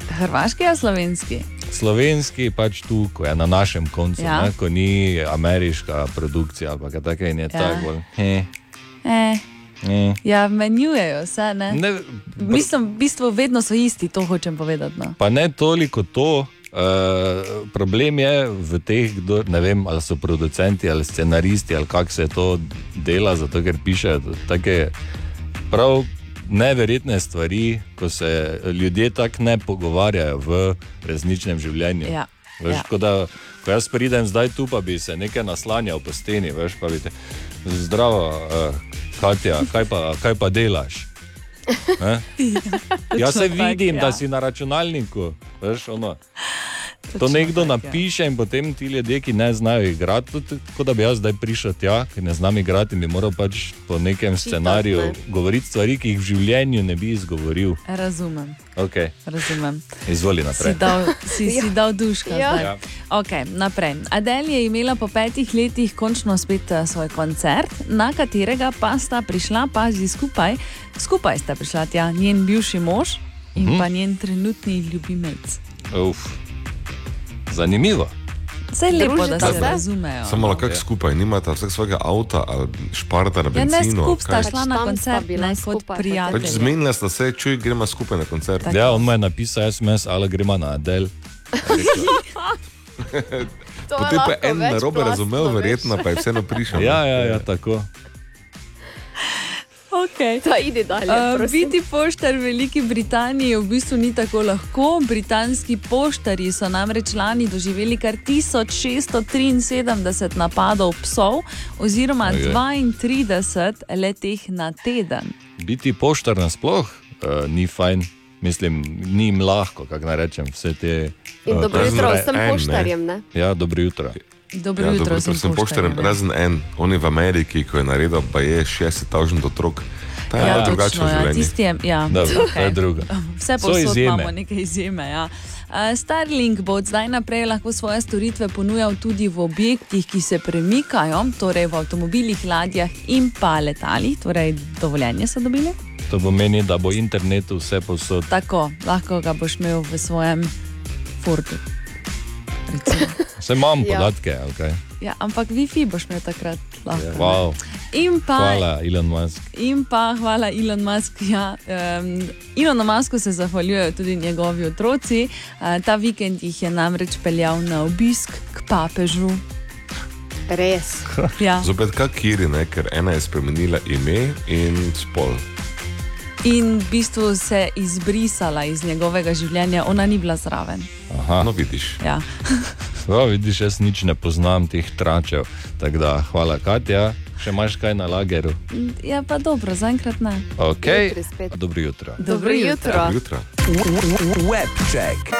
Hrvaški ali slovenski? Slovenski pač tu, ko je na našem koncu, Ja. ne, ko ni ameriška produkcija ali pa kaj takega in je Ja. tako. Eh, Eh, eh. ja, menjujejo se. Ne? Ne, Mislim, v bistvu vedno so isti, to hočem povedati. No. Pa ne toliko to. Uh, problem je v teh, kdo, ne vem, ali so producenti ali scenaristi ali kako se to dela, zato ker pišejo take prav neverjetne stvari, ko se ljudje tako ne pogovarjajo v resničnem življenju. Ja. Veš, Ja. ja. da, ko jaz pridem zdaj tu, pa bi se nekaj naslanjal po steni, veš, pa bi te, zdravo, uh, Katja, kaj pa, kaj pa delaš? Ne? Jaz se vidim, ja. da si na računalniku. Veš, ono. To nekdo tako, ja. napiše in potem ti ljudje, ki ne znajo igrati, kot da bi jaz zdaj prišel tja, ki ne znam igrati in bi moral pač po nekem scenariju ne. govoriti stvari, ki jih v življenju ne bi izgovoril. Razumem, Okay. razumem. Izvoli Si naprej. dal, si, si dal duška. Ja. Ja. Okay, naprej. Adele je imela po petih letih končno spet eh, svoj koncert, na katerega pa sta prišla, pazi skupaj, skupaj sta prišla tja njen bivši mož in Mhm. pa njen trenutni ljubimec. Uf. Zanimivo. Vse je lepo, da se razumejo. Samo lahko skupaj, nimata vsak svojega avta ali šparta na Ja, ne benzinu. skupaj sta šla Pač na koncert, ne kot skupaj, prijatelji. Pač zmenila sta se, čuj, gremo skupaj na koncert. Ja, on mu je napisal SMS, ali gremo na Adel. <laughs> To Potem pa en narobe razumel, verjetno pa je vseeno prišel. Ja, ja, ja, tako. Okay. To idi dalje. Uh, biti poštar v Veliki Britaniji v bistvu ni tako lahko. Britanski poštarji so namreč lani doživeli kar 1673 napadov psov, oziroma Ojej. 32 leteh na teden. Biti poštar nasploh uh, ni fajn, mislim, ni jim lahko, kako naj rečem, vse te. In eh, dobro jutro vsem poštarjem, ne? Ja, dobro jutro. Dobro Ja, jutro, dobro, sem sem pošten, poštarjem. razen en, on je v Ameriki, ko je naredil, pa je 60 otrok. Ta je Ja, ja, drugačno točno, ja, življenje. tisti je, ja. Dobro, to je drugo. Vse So posod imamo neke izjeme. Ja. Starlink bo od zdaj naprej lahko svoje storitve ponujal tudi v objektih, ki se premikajo, torej v avtomobilih, ladjah in pa letalih. Torej, dovoljenje so dobili. To pomeni, da bo internet vse posod. Tako, lahko ga boš imel v svojem Fordu. <laughs> Vse imam Ja. podatke, okay. Ja, ampak Wi-Fi boš imel takrat lahko. ne. wow. In pa, Hvala, Elon Musk. In pa hvala Elon Musk. Ja, um, Elonu Musku se zahvaljujejo tudi njegovi otroci. Uh, ta vikend jih je namreč peljal na obisk k papežu. Res. Ja. Zopet kak kiri, ne? ker ena je spremenila ime in spol. In v bistvu se izbrisala iz njegovega življenja, ona ni bila zraven. Aha. No, vidiš. Ja. <laughs> O, vidiš, jaz nič ne poznam teh tračev. Tako da, hvala, Katja. Še imaš kaj na lageru? ja, pa dobro, zaenkrat ne. Okay. Spet. Dobro jutro. Dobro jutro. jutro. Webcheck.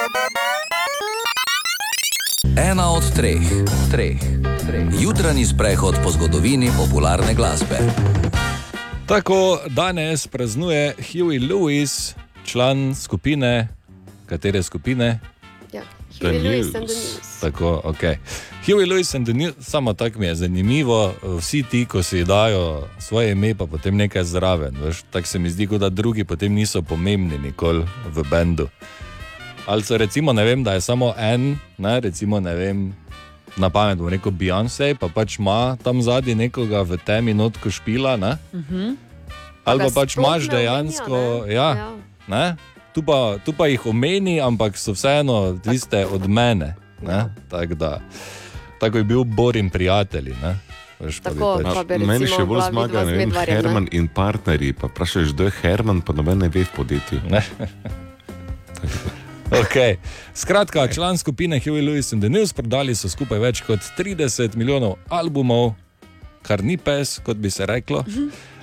Ena od treh, treh, treh. Jutranji sprehod po zgodovini popularne glasbe. Tako danes praznuje Huey Lewis, član skupine, katere skupine? The Huey Lewis News. and the News. Tako, okay. Huey Lewis and the News, samo tako mi je zanimivo, vsi ti, ko si dajo svoje ime, pa potem nekaj zraven. Tako se mi zdi, kot da drugi potem niso pomembni nikoli v bendu. Ali so recimo, ne vem, da je samo en, ne, recimo, ne vem, na pamet bo rekel Beyoncé, pa pač ima tam zadnji nekoga v temi notko špila, ne? Mhm. ali ga pa pač imaš dejansko, ne? ja, Ja. ne? Tu, pa, tu pa jih omeni, ampak so vseeno tiste od mene. ne, Tako da, tako je bil Borin prijatelji. ne, veš, pa bi Tako, pač- pa bi Meni recimo še bolj zmaga vem, Medvarjem, ne? Herman in partnerji. Pa vprašaš, kdo je Herman, pa noben ne ve v podjetju. <laughs> Okay. Skratka, član skupine Huey Lewis and the News prodali so skupaj več kot 30 milijonov albumov, kar ni pes, kot bi se reklo.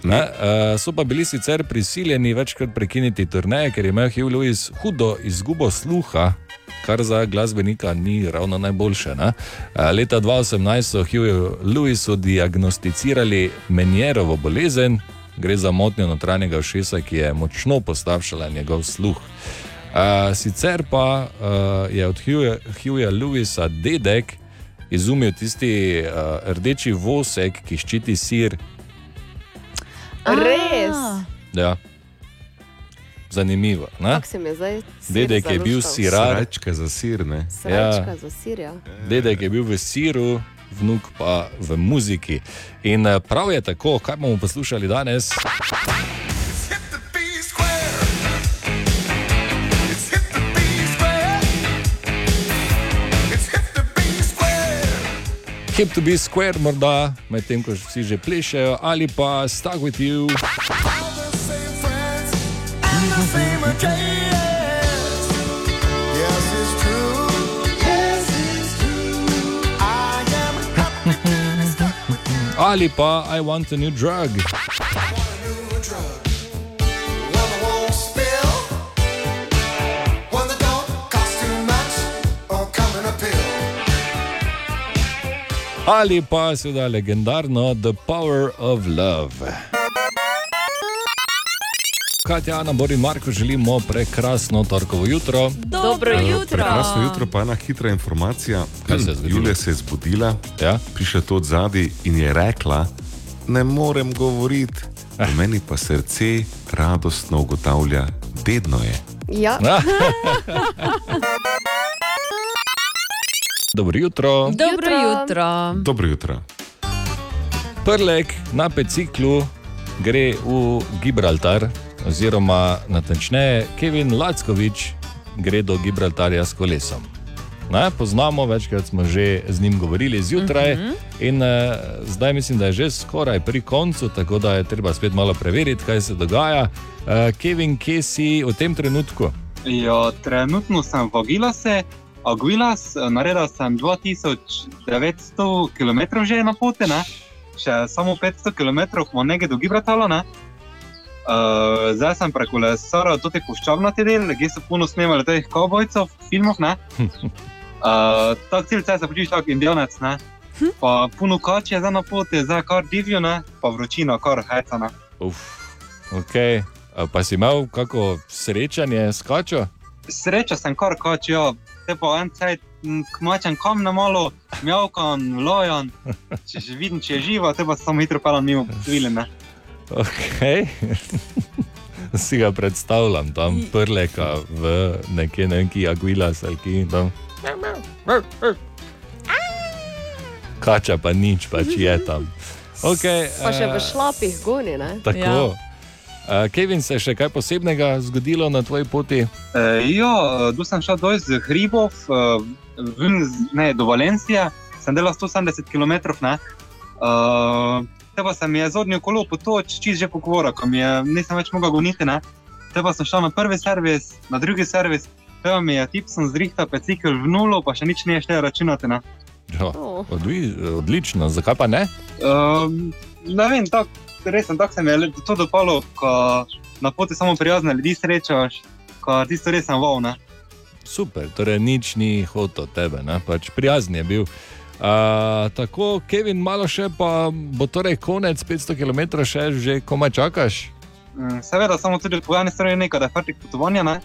Ne, uh, so pa bili sicer prisiljeni večkrat prekiniti turneje, ker je imel Hugh Lewis hudo izgubo sluha, kar za glasbenika ni ravno najboljše. Ne? Uh, leta 2018 so Hugh Lewisu diagnosticirali menjerovo bolezen, gre za motnjo notranjega ušesa, ki je močno postavšala njegov sluh. Uh, sicer pa uh, je od Hughja Lewisa dedek izumil tisti uh, rdeči vosek, ki ščiti sir. Res. Ja. Zanimivo. ne? Kako se mi je zdaj? sir Dedek je bil sirar. Srečka za sir, ne? Srečka za sir, ja. Dedek je bil v siru, vnuk pa v muziki. In eh, prav je tako, kaj bomo poslušali danes. Hip to be square, morda medtem ko vsi že plešejo, ali pa stuck with you. Ali pa I want a new drug. Ali pa seveda legendarno The Power of Love. Katja, Ana, Bori, Marko, želimo prekrasno torkovo jutro. Dobro jutro. Prekrasno jutro, pa ena hitra informacija. Kaj se je zgodilo? Julija se je zbudila, ja? prišla to od zadaj in je rekla: Ne morem govoriti, Eh. meni pa srce radostno ugotavlja, vedno je. Ja. <laughs> <laughs> Dobro jutro. Dobro jutro. Dobro jutro. Prlek na peciklu gre v Gibraltar, oziroma natančneje Kevin Lackovič gre do Gibraltarja s kolesom. Ne, poznamo, večkrat smo že z njim govorili zjutraj, uh Mhm. -huh. in uh, zdaj mislim, da je že skoraj pri koncu, tako da je treba spet malo preveriti, kaj se dogaja. Uh, Kevin, kje si v tem trenutku? Jo, trenutno sem v Agilase, Aguilas, naredil sem 2900 km že na poti, ne? še samo 500 km smo nekaj do Gibraltara. Ne? Uh, zdaj sem prekolesaril tudi puščavnati del, kjer so puno snemali teh kavbojcev, filmov. ne. <laughs> Uh, tak cilj se počutiš kot indijanec, ne. Pa puno kač je zdaj na poti, zdaj kar divjo, ne, pa vročina, kar heca. Ne. Uf, okay. Pa si imel kako srečanje s kačo? Sreča sem kar kač, ja, te pa en cajt kmačem kam na malo, mjavkan, lojan, če že vidim, če je živa, te pa samo hitro pelam mimo viline. Okay. <laughs> si ga predstavljam tam prleka v nekje neki Aguilas ali ki tam. Kača pa nič, pač je tam. Okay, Pa še v šlapih goni, ne? Tako. Uh, Kevin, se je še kaj posebnega zgodilo na tvoji poti? E, ja, tu sem šel dol z hribov, eh, ven ne, do Valencije, sem delal 170 km. Ne. Uh, te pa se mi je zodnjo kolo potoč, čist že pokvora, ko mi je, nisem več mogel goniti. Ne. Te pa sem šel na prvi servis, na drugi servis, te pa mi je tipsom zrihtal pecikl v nulo, pa še nič ne je štelo računati. Ne. Ja, odli, odlično, zakaj pa ne? Um, ne vem, tak, res sem tako se mi je to dopalo, ko na poti samo prijazne ljudi srečaš, ko tisto res sem wow. Ne. Super, torej nič ni hotel tebe, ne? pač prijazen je bil. Uh, tako, Kevin, malo še, pa bo torej konec 500 km, še že komaj čakaš. Mm, Seveda, samo tudi po eni strani nekaj, da je fertik potovanja, ne?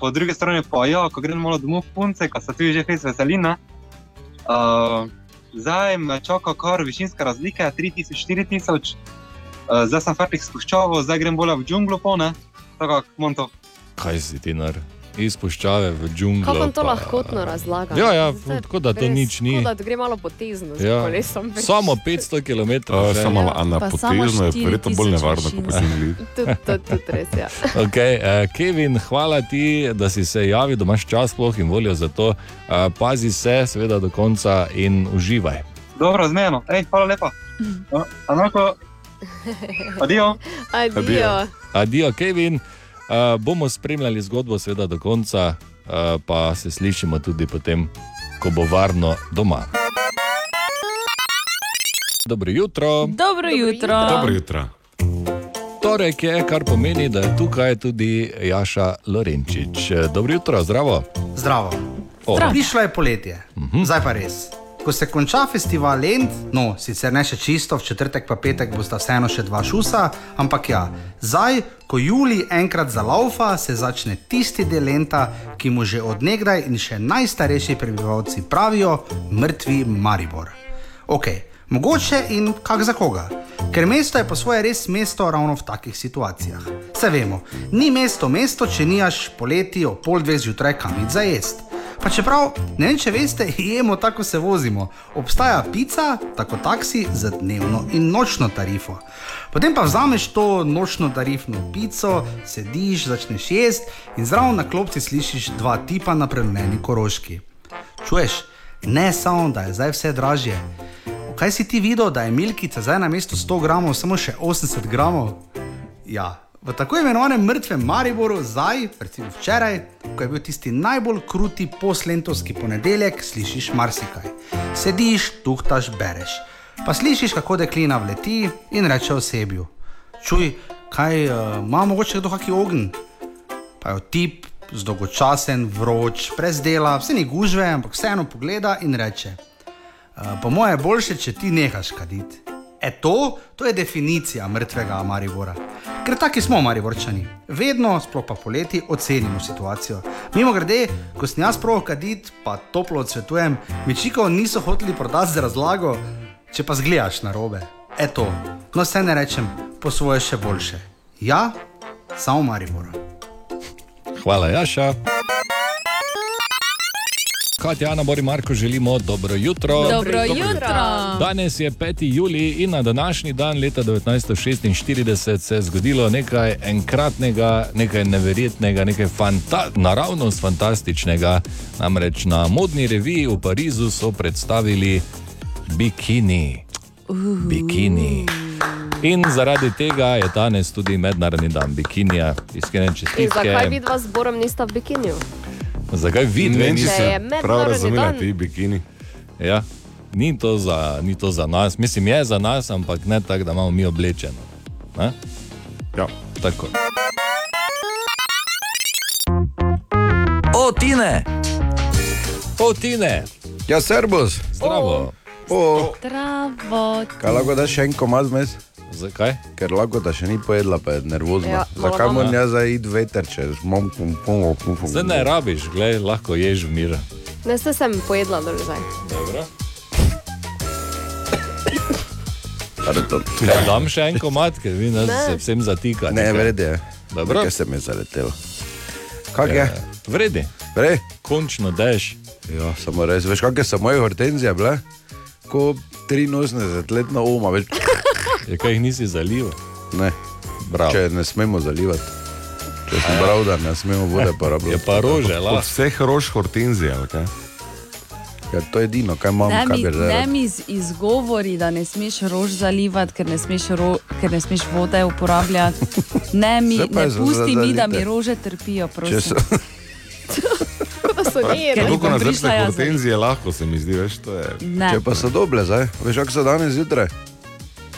po drugi strani pa ja, ko grem malo domov punce, ko se tu že fez veselina. Uh, zdaj me čaka kar višinska razlika, 3000-4000, uh, zdaj sem fertik spuščavo, zdaj grem bolj v džunglo pone, tako kot monto. Kaj si ti nar? Izpuščave v džunglo. Kako to pa- lahkotno razlagam? Ja, ja, Zdaj, tako da to res, nič ni. Tako da gre malo potezno z Ja, kolesom. veš. samo 500 km. Uh, samo Ja, na potezno je verjetno bolj 4000 nevarno, kot pa se mi. <laughs> Tudi res, ja. <laughs> Okay, uh, Kevin, hvala ti, da si se javil, da imaš čas sploh in voljo za to. Uh, pazi se, seveda, do konca in uživaj. Dobro, zmeno, ej, hvala lepa. Uh, Anako, <laughs> adijo. Adijo. Adijo, Kevin. Uh, bomo spremljali zgodbo, seveda, do konca, uh, pa se slišimo tudi potem, ko bo varno doma. Dobro jutro. Dobro jutro. jutro. Torek je, kar pomeni, da je tukaj tudi Jaša Lorenčič. Dobro jutro, zdravo. Zdravo. O. Prišlo je poletje, uh Mhm. -huh. zdaj pa res. Ko se konča festival Lend, no, sicer ne še čisto, v četrtek pa petek bosta vseeno še dva šusa, ampak ja, zdaj, ko Juli enkrat zalaufa, se začne tisti del lenta, ki mu že odnegdaj in še najstarejši prebivalci pravijo: mrtvi Maribor. Ok, mogoče in kak za koga. Ker mesto je po svoje res mesto ravno v takih situacijah. Se vemo, ni mesto mesto, če nimaš poleti ob pol dveh zjutraj kam za jesti. Pa čeprav, ne vem, če veste, <laughs> jemo tako se vozimo. Obstaja pica, tako taksi za dnevno in nočno tarifo. Potem pa vzameš to nočno tarifno pico, sediš, začneš jesti in zraven na klopci slišiš dva tipa na premljeni koroški. Čuješ, ne samo, da je zdaj vse dražje. Kaj si ti videl, da je milkica zdaj na mestu 100 gramov, samo še 80 gramov? Ja, v tako imenovanem mrtvem Mariboru, zdaj, recimo včeraj, ko je bil tisti najbolj kruti poslentovski ponedeljek, slišiš marsikaj. Sediš, tuhtaš, bereš. Pa slišiš, kako deklina vleti in reče osebju: Čuj, kaj uh, ima mogoče kdo kakšen ogen? Pa je tip, zdolgočasen, vroč, brez dela, vse ni gužve, ampak vseeno pogleda in reče: Uh, po mojem je boljše, če ti nehaš kaditi. E to, to je definicija mrtvega Maribora. Ker taki smo Mariborčani. Vedno, sploh pa poleti, ocenimo situacijo. Mimo grede, ko sem jaz prav kaditi, pa toplo odsvetujem, večikov niso hoteli prodati z razlago, če pa zgledaš na robe. Eto, no se ne rečem, po svoje še boljše. Ja, samo Maribor. Hvala, Jaša. Katja, Ana, Bori, Marko, želimo dobro jutro. Dobro jutro. Danes je 5. juli in na današnji dan leta 1946 se je zgodilo nekaj enkratnega, nekaj neverjetnega, nekaj fanta naravnost fantastičnega. Namreč na modni reviji v Parizu so predstavili bikini. Bikini. In zaradi tega je danes tudi mednarodni dan bikinija, iskrene In zakaj čestitke. vidva z Borom nista v bikiniju? Zakaj vi dve niste prav razumela dan. ti bikini? Ja, ni to, za, ni to za nas, mislim, je za nas, ampak ne tako, da imamo mi oblečeno. Ne? Ja, tako. O, Tine! O, Tine! Ja, servus. Zdravo. O, Zdravo. kaj lahko daš še en komad vmes? Zakaj? Ker lahko da še ni pojedla, pa je nervozna. Ja, Zakaj moram jaz zdaj iti veter, če imam pum, pum, pum, pum. Zdaj ne rabiš, glej, lahko ješ v miru. Ne ste sem pojedla do zdaj. Dobro. Ja, dam še en komat, ker vi nas Ne. se vsem zatika. Ne, vredi je. Dobro. Kaj se mi je zaletelo? Kak je? Vredi. Vre? Končno deš. Ja, samo res. Veš, kakšne so moje hortenzije bile? Ko 83-letna oma, veš. Je kaj jih nisi zalival? Ne. Bravo. Če ne smemo zalivati. Če sem bral, da ne smemo vode porabljati. Je pa rože, Od lahko. vseh rož hortenzije, ali kaj? Ja, to je edino, kaj imam, Ne kaj mi, bi ne zdaj. mi z izgovori, da ne smeš rož zalivati, ker ne smeš, ro, ker ne smeš vode uporabljati. Ne, mi, ne pusti mi, da mi rože trpijo. Prosim. <laughs> so, bom prišla jaz zaliti. lahko se mi zdi, veš, to je. Ne. če pa so dobre, zdaj, veš, kako so danes zjutraj?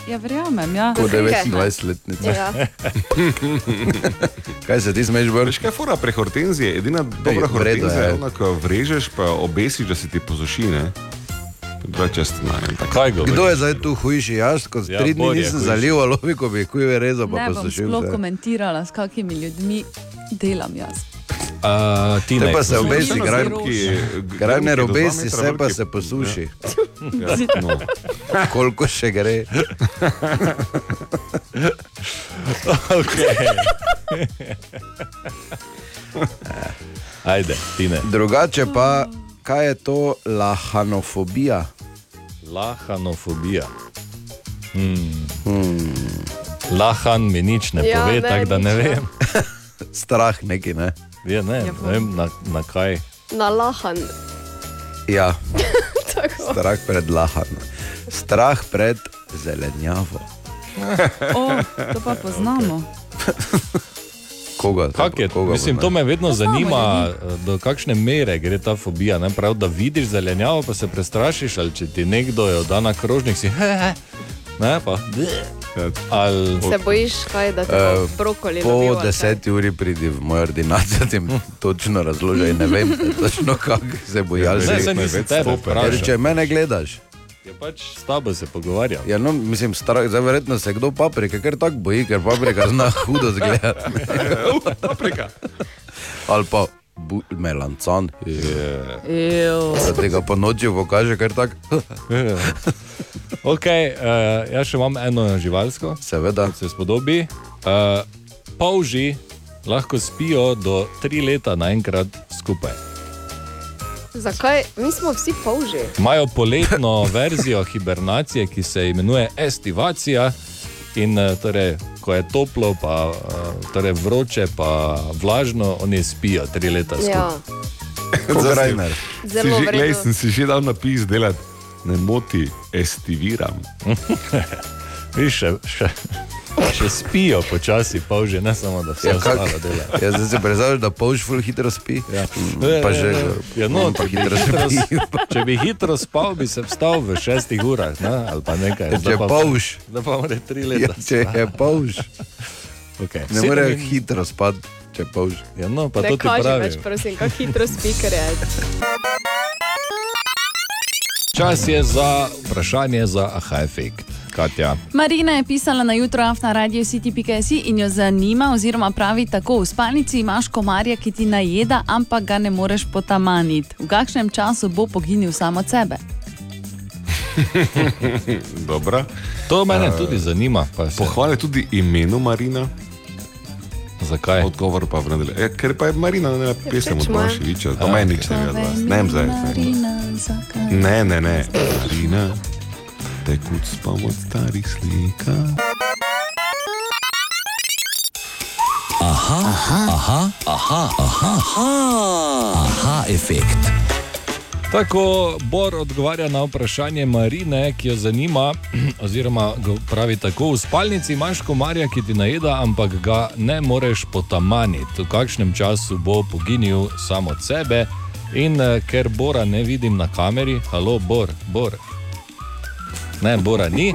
Ja, verjamem. Ja. Kot 29-letnica. Ja. <laughs> kaj se ti vršiti? Veš, kaj je fora pre hortenzije? Edina dobra hortenzija je. je ona, ko jo vrežeš, pa obesiš, da se ti posuši. ne. Ne. Kaj? Kdo je zdaj tu hujši? Jaz, ko Ja, tri dni nisem zalival, lovi, ko bi kuj rezal, pa Ne bom posušil. sploh vse. komentirala, s kakimi ljudmi delam jaz. Uh, ti Te pa se obesi, graj, ne grobki do dva obesi, metra se pa se posuši. Ja, no. Koliko še gre? Ajde, ti ne. Drugače pa, kaj je to lahanofobija? Lahanofobija. Hmm. Hmm. Lahan mi nič ne Ja, pove, tako da ne vem. Strah neki, ne? Ja, ne, ne vem na, na kaj. Na lahan. Ja, <laughs> strah pred lahanom. Strah pred zelenjavo. O, to pa poznamo. <laughs> Koga? Kak je, koga mislim, to ne? me vedno Poznamo zanima, do kakšne mere gre ta fobija. Ne? Prav, da vidiš zelenjavo, pa se prestrašiš, ali če ti nekdo je da na krožnik, si he, he. Ne, pa. Ali, Se bojiš, kaj, da te Eh, bo brokoli Po lobil, ali kaj? deseti uri pridi v mojo ordinacijo, ti <laughs> točno razloži, ne vem točno, kako se bojaš. Ne, saj nisem tebe vprašal. Ker če mene gledaš. Je pač s tabo se pogovarjal. Ja, no, mislim, strah, zdaj verjetno se kdo paprike, ker tako boji, ker paprika zna <laughs> hudo zgledati. paprika. Ali pa bu, melancan. Ew. Da tega po noči pokaže, ker tako. Okay, uh, jaz še imam eno živalsko, seveda. se spodobi. Uh, polži lahko spijo do tri leta naenkrat skupaj. Zakaj? Mi smo vsi polži. Imajo poletno <laughs> verzijo hibernacije, ki se imenuje estivacija. In eh, torej, ko je toplo, pa eh, torej vroče, pa vlažno, oni spijo tri leta skupaj. Ja. Kot Grajner. Si Zelo že, glej, sem si že dal napis delati. Ne moti, estiviram. <laughs> Viš, še, še, še spijo počasi, pa že ne samo, da se Ja, kak- ostalo dela. Ja, zdaj si predstavljaš, da polž ful hitro spi. Ja. Pa že ja, no, pa če, bi hitro hitro, spi. če bi hitro spal, bi se vstal v šestih urah, ne? ali pa nekaj. Ja, če Zdaj pa- polž. <laughs> Da pa mora tri Ja, leta. če je polž. Okay. Ne more hitro spati, če je polž. Ja, no, pa Ne to ti kaži pravi. več, prosim, kako hitro speaker je. Čas je za vprašanje za aha efekt. Katja. Marina je pisala na jutro afna radio city.si in jo zanima, oziroma pravi tako: v spalnici imaš komarja, ki ti najeda, ampak ga ne moreš potamaniti. V kakšnem času bo poginil samo od sebe? <laughs> Dobro. To mene tudi zanima. Pohvale tudi imenu Marina. Zakaj? Odgovor pa v nadaljevanju. Ja, ker pa je Marina ne pesem od moja. Boševiča, pa A, meni ok. nič ne ve od vas. Ne vem zdaj. Marina, zakaj? Ne, ne, ne. Marina, tekut spomod starih slika. Aha, aha, aha, aha, aha, aha, aha efekt. Tako Bor odgovarja na vprašanje Marine, ki jo zanima, <clears throat> oziroma pravi tako: v spalnici imaš komarja, ki ti najeda, ampak ga ne moreš potamaniti. V kakšnem času bo poginil sam od sebe. In eh, ker Bora ne vidim na kameri, halo, Bor, Bor. Ne, Bora ni,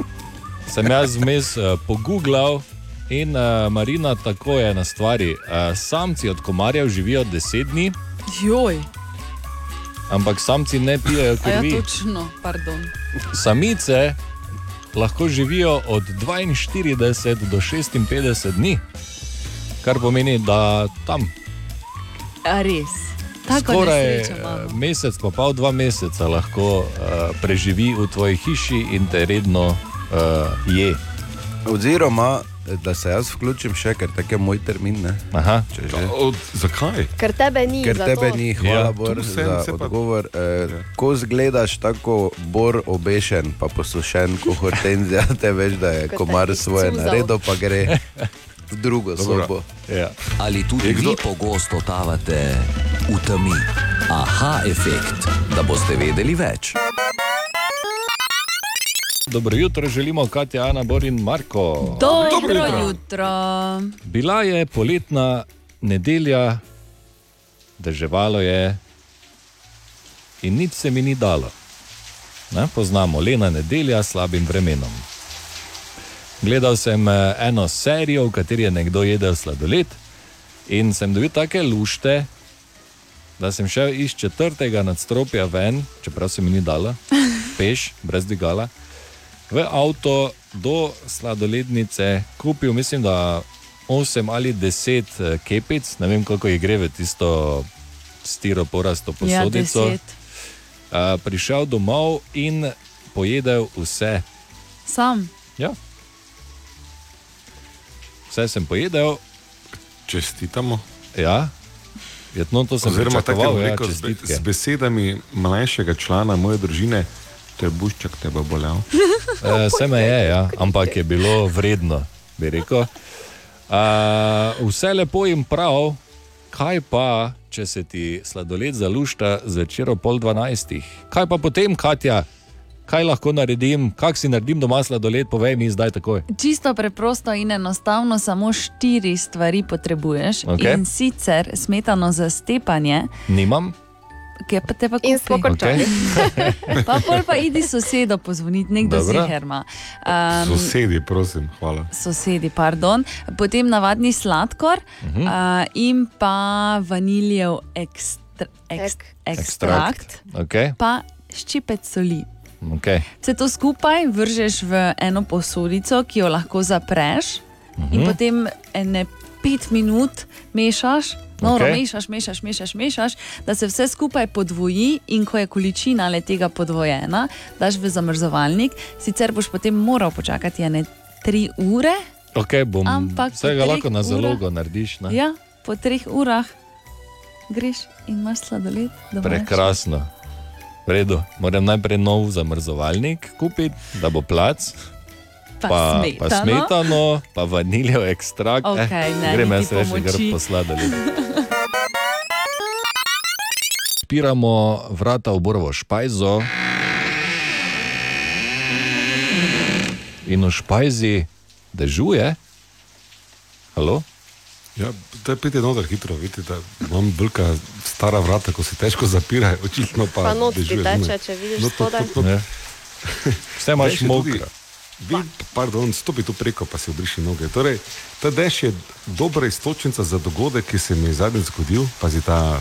sem jaz vmes uh, pogooglal in uh, Marina tako je na stvari. Uh, samci od komarjev živijo 10 dni, Joj, ampak samci ne pijejo a ja, krvi. točno, pardon. Samice lahko živijo od 42 do 56 dni, kar pomeni, da tam A res. Tako skoraj eh, mesec, pa pol dva meseca lahko uh, preživi v tvoji hiši in te redno uh, je. Oziroma, da se jaz vključim še, ker tako je moj termin. Ne? Aha. Če že. Od, zakaj? Ker tebe ni. Ker tebe ni, hvala Ja. Bor sem za se pa- odgovor. Eh, ko zgledaš tako bor obešen, pa posušen kot hortenzija, <laughs> te veš, da je komar svoje naredil, pa gre v drugo Dobro. sobo. Ja. Ali tudi Je kdo- vi pogosto totavate v temi? Aha efekt, da boste vedeli več. Dobro jutro, želimo Katja, Ana, Bor in Marko. Dobro, Dobro jutro. jutro. Bila je poletna nedelja, deževalo je in nič se mi ni dalo. Ne, poznamo Lena nedelja s slabim vremenom. Gledal sem eh, eno serijo, v kateri je nekdo jedel sladoled in sem dobil take lušte, da sem šel iz četrtega nadstropja ven, čeprav se mi ni dalo, <laughs> peš, brez dvigala, v avto do sladolednice, kupil, mislim, da 8 ali 10 eh, kepic, ne vem, koliko jih gre v tisto stiroporasto Ja, posodico. deset. Uh, prišel domov in pojedel vse. Sam. Ja. Vse sem pojedel, Čestitamo. ja. Je, no, to sem Oziroma, tako ja, rekel, z, be- čestitke. z besedami mlajšega člana moje družine, trebuščak te bo bolel. <laughs> Eh, Se me je, ja, ampak je bilo vredno, bi rekel. Uh, vse lepo in prav, kaj pa, če se ti sladoled zalušta zvečer ob pol dvanajstih? Kaj pa potem, Katja? Kaj lahko naredim, kak si naredim doma sladoled, povej mi zdaj takoj. Čisto preprosto in enostavno, samo štiri stvari potrebuješ. Okej. In sicer smetano za stepanje, Nimam, ki je pa te pa In smo kupi. končali. <laughs> Pa pol pa idi sosedo pozvoniti, nekdo Dobro. ziherma. Um, Sosedi, prosim, hvala. sosedi, pardon. Potem navadni sladkor uh. -huh. uh, in pa vaniljev ekstra, ekst, ekstrakt, Okay. pa ščipec soli. Okay. Vse to skupaj vržeš v eno posodico, ki jo lahko zapreš, uh -huh. in Mhm. potem ene pet minut mešaš. No, okay. mešaš, mešaš, mešaš, mešaš, da se vse skupaj podvoji, in ko je količina le tega podvojena, daš v zamrzovalnik, sicer boš potem moral počakati ene tri ure. Okay, bom Ampak vsega treh lahko na urah- zalogo narediš. Ne? Ja, po treh urah greš in imaš sladoled. doma. Prekrasno. V redu, moram najprej nov zamrzovalnik kupiti, da bo plac. Pa pa, smetano. pa smetano, pa vaniljev ekstrakt. Okej, ne, grem niti jaz reči, pomoči. gre posladali. <laughs> Odpiramo vrata v Borovo špajzo. In v špajzi dežuje. Halo? Ja, da pete noter hitro, vidite, da imam velika stara vrata, ko se težko zapirajo, očitno pa. Pa not ti dežuje teče, če vidiš not, spodaj. not, not. Ja. Vse imaš mokro. Vi, pardon, stopi tu preko, pa si obriši noge. Torej, ta dež je dobra istočnica za dogodek, ki se mi je zadnjič zgodil. Pazi ta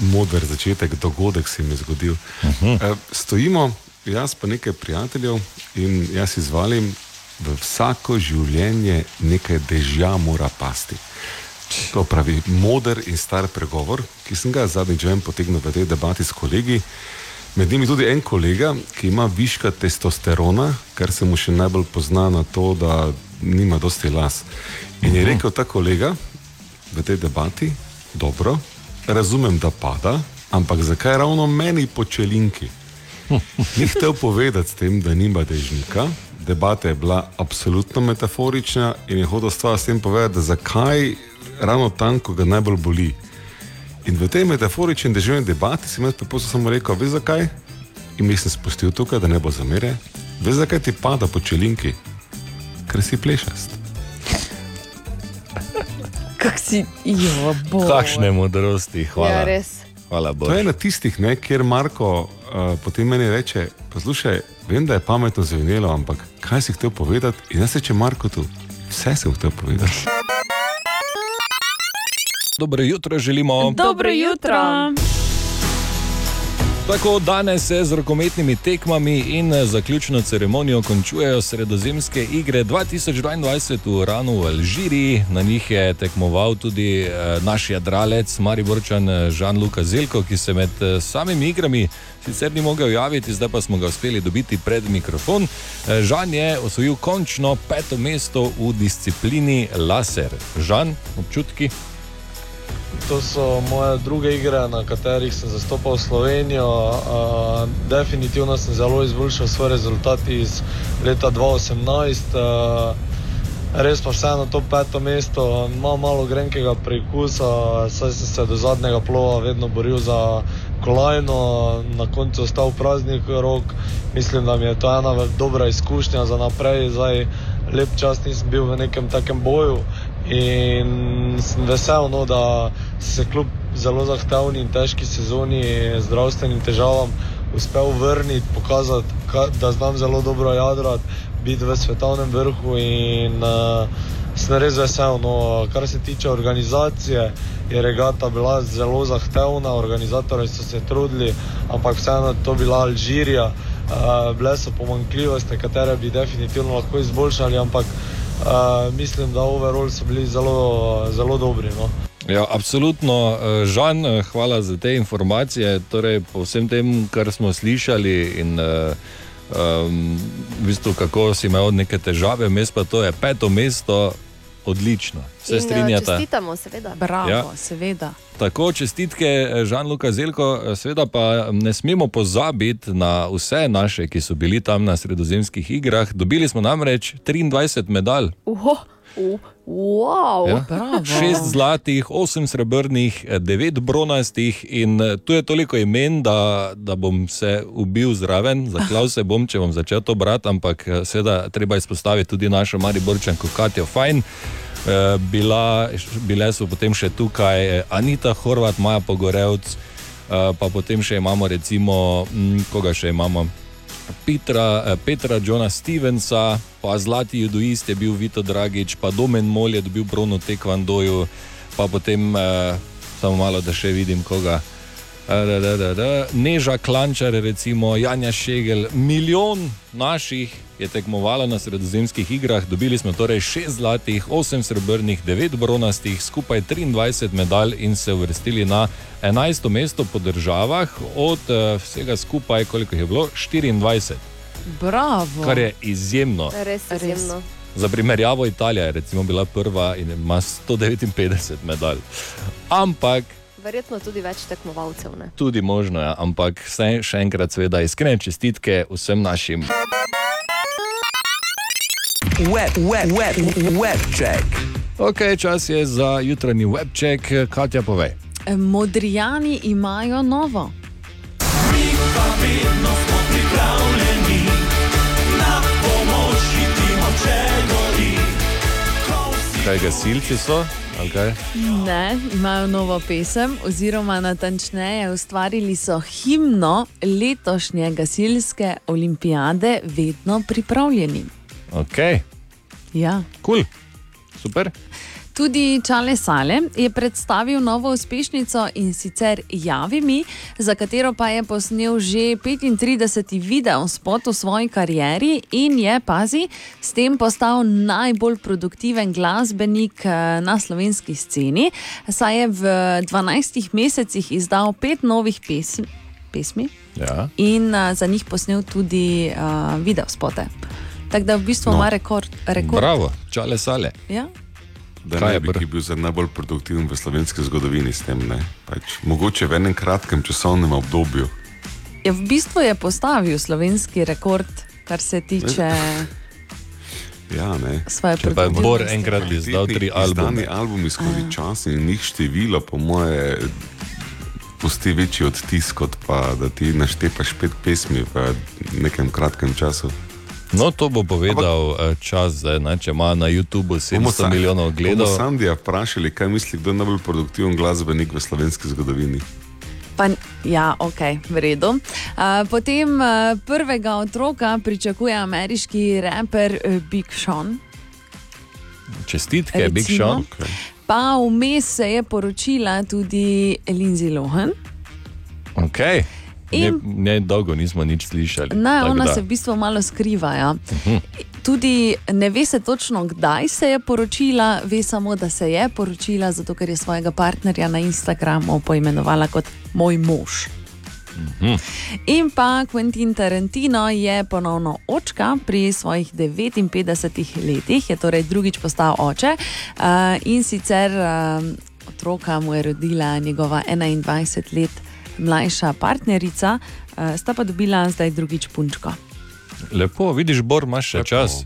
moder začetek, dogodek se mi je zgodil. Uh -huh. e, stojimo jaz pa nekaj prijateljev in jaz izvalim, v vsako življenje nekaj dežja mora pasti. To pravi moder in star pregovor, ki sem ga zadnjič potegnil v tej debati s kolegi. Med njimi tudi en kolega, ki ima viška testosterona, kar se mu še najbolj pozna na to, da nima dosti las. In je rekel ta kolega v tej debati, dobro, razumem, da pada, ampak zakaj ravno meni počelinki? <laughs> Ni hotel povedati s tem, da nima dežnika. Debata je bila absolutno metaforična in je hotel stvar s tem povedati, da zakaj ravno tam, ko ga najbolj boli. In v tej metaforični državni debati sem jaz preprosto samo rekel, veš zakaj? In mi sem spustil tukaj, da ne bo zamere. Veš zakaj ti pada počelinki? Ker si plešast. Kak si, jo, bo. Kakšne modrosti, hvala. Ja, res. Hvala To Bogu. je ena tistih, ne, kjer Marko uh, potem meni reče: Poslušaj, vem, da je pametno zvenelo, ampak kaj si hotel povedati? In jaz rečem Marko tu, vse sem hotel povedati. Dobro jutro želimo. Dobro jutro. Tako danes se z rokometnimi tekmami in eh, zaključno ceremonijo končujejo sredozemske igre 2022 v Uranu v Alžiriji. Na njih je tekmoval tudi eh, naš jadralec Mariborčan eh, Žan-Luka Zelko, ki se med samimi igrami sicer ni mogel javiti, zdaj pa smo ga uspeli dobiti pred mikrofon. Žan je osvojil končno peto mesto v disciplini laser. Žan, občutki? To so moje druge igre, na katerih sem zastopal Slovenijo. Uh, definitivno sem zelo izboljšal svoj rezultat iz leta 2018. Uh, res pa vseeno to peto mesto, imam malo grenkega preizkusa, saj sem se do zadnjega plova vedno boril za kolajno, na koncu ostal praznih rok. Mislim, da mi je to ena dobra izkušnja za naprej. Zdaj, lep čas nisem bil v nekem takem boju in sem vesel, no, da se kljub zelo zahtevni in težki sezoni, zdravstvenim težavam, uspel vrniti, pokazati, ka- da znam zelo dobro jadrati, biti v svetovnem vrhu in uh, sem res vesel. No, kar se tiče organizacije, je regata bila zelo zahtevna, organizatorji so se trudili, ampak vseeno je to bila Alžirija. Uh, bile so pomankljivosti, nekatere bi definitivno lahko izboljšali, ampak mislim, da overall so bili zelo, zelo dobri. No. Ja, absolutno, Eh, Žan, eh, hvala za te informacije. Torej, po vsem tem, kar smo slišali, in uh, um, v bistvu, kako si imel neke težave, mes pa to je peto mesto, odlično. Se In, eh, strinjate? Čestitamo, seveda. Bravo, Ja. seveda. Tako, čestitke, Žan-Luka Zelko, eh, seveda pa ne smemo pozabiti na vse naše, ki so bili tam na sredozemskih igrah. Dobili smo namreč 23 medalj. Uho, uh, wow. Ja. Šest zlatih, osem srebrnih, eh, devet bronastih in eh, tu je toliko imen, da, da bom se ubil zraven, zaklal <laughs> se bom, če bom začel to brati, ampak eh, seveda treba izpostaviti tudi našo Mariborčanko Katijo Fajn. Bila, bile so potem še tukaj Anita Horvat, Maja Pogorevc, pa potem še imamo recimo, mm, koga še imamo? Petra, eh, Petra Johna Stevensa, pa zlati judoist je bil Vito Dragič, pa Domen Mol je dobil brono tekvandoju, pa potem eh, samo malo, da še vidim koga. Neža Klančar, recimo Janja Šegel, milijon naših je tekmovalo na sredozemskih igrah, dobili smo torej 6 zlatih, 8 srebrnih, 9 bronastih, skupaj 23 medalj in se uvrstili na 11. mesto po državah, od eh, vsega skupaj, koliko je bilo, 24, Bravo. kar je izjemno. Res izjemno. Za primerjavo, Italija je recimo bila prva in ima 159 medalj. Ampak Verjetno tudi več tekmovalcev. Ne? tudi možno je, ampak vse, še enkrat, seveda, iskrene čestitke vsem našim. Web, web, web, web check. Ok, čas je za jutranji webček, Katja povej. Modrijani imajo novo. Vedno smo pripravljeni na pomoč, hitimo, če gori. Kaj gasilci so? Okay. Ne, imajo novo pesem, oziroma natančneje, ustvarili so himno letošnje gasilske olimpijade, vedno pripravljeni. ok, Ja. kul, cool. super. Tudi Čale Sale je predstavil novo uspešnico in sicer Javi mi, za katero pa je posnel že 35. video spot v svoji karieri in je, pazi, s tem postal najbolj produktiven glasbenik eh, na slovenski sceni, saj je v 12 mesecih izdal pet novih pesm, pesmi Ja. in uh, za njih posnel tudi uh, video spote. Tako da v bistvu No. ima rekord. rekord. Bravo, čale sale. Ja? Da Kaj ne je bi ki bil za najbolj produktiven v slovenski zgodovini s tem. Ne? Pač, mogoče v enem kratkem časovnem obdobju. Je v bistvu je postavil slovenski rekord, kar se tiče. <laughs> Ja, Če pa je. Bor enkrat bi izdal tri albume. Izdani albumi skozi čas in njih število, po moje, pusti večji odtis, kot pa da ti naštepaš pet pesmi v nekem kratkem času. No, to bo povedal Ampak, čas, zdaj, ne, če ima na YouTubu 700 milijonov gledov. Bomo Sandija vprašali, kaj misli, kdo je najbolj produktiven glasbenik v slovenski zgodovini. Pa, ja, ok, v redu. Potem uh, prvega otroka pričakuje ameriški raper uh, Big Sean. Čestitke, Big Recimo. Sean. Pa vmes se je poročila tudi Lindsay Lohan. Okay. Ne, In- ne, dolgo nismo nič slišali. Ne, ona da. se v bistvu malo skriva. Ja. Mhm. Tudi ne ve se točno, kdaj se je poročila, ve samo, da se je poročila, zato ker je svojega partnerja na Instagramu poimenovala kot moj mož. Mhm. In pa Quentin Tarantino je ponovno očka pri svojih 59 letih, je torej drugič postal oče uh, in sicer uh, otroka mu je rodila njegova 21 let mlajša partnerica, uh, sta pa dobila zdaj drugič punčko. Lepo, vidiš, Bor, imaš še Lepo. čas.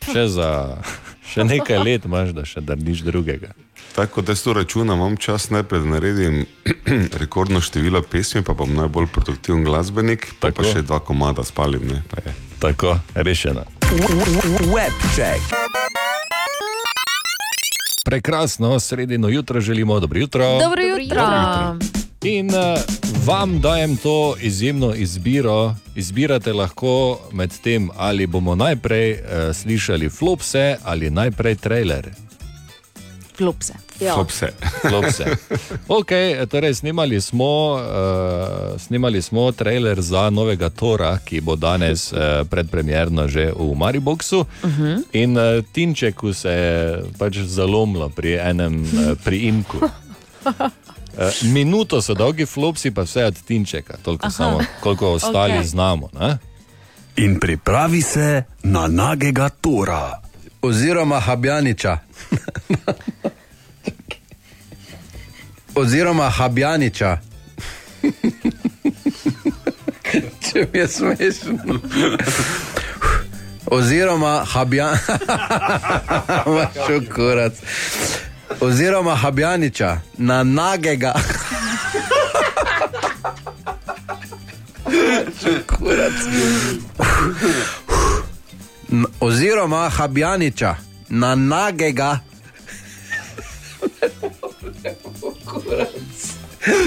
Še, za, <laughs> še nekaj let imaš, da še narediš drugega. Tako da jaz to računam, imam čas najprej, da naredim <clears throat> rekordno število pesmi, pa bom najbolj produktiven glasbenik, pa, pa še dva komada spalim. Ne, pa je. Tako, rešeno. Webcheck. Prekrasno, sredino jutro želimo, dobro jutro. Dobro jutro. In uh, vam dajem to izjemno izbiro. Izbirate lahko med tem, ali bomo najprej uh, slišali flopse ali najprej trailer. Klopse. Ja. Flopse. Flopse. <laughs> Okay, torej, snemali, smo, uh, snemali smo trailer za novega Tora, ki bo danes uh, predpremjerno že v Mariboku. Mhm. In uh, Tinčeku se je pač zalomilo pri enem uh, priimku. <laughs> Uh, minuto so dolgi flopsi, pa vse od Tinčeka, toliko Aha. samo, koliko ostali okay. znamo. Ne? In pripravi se na nagega tora. Oziroma Habjaniča. Oziroma Habjaniča. <laughs> Če mi je smešno. Oziroma Habjan. <laughs> Vaš kurac. Oziroma Habjaniča na nagega. Kurac. N- Oziroma Habjaniča na nagega.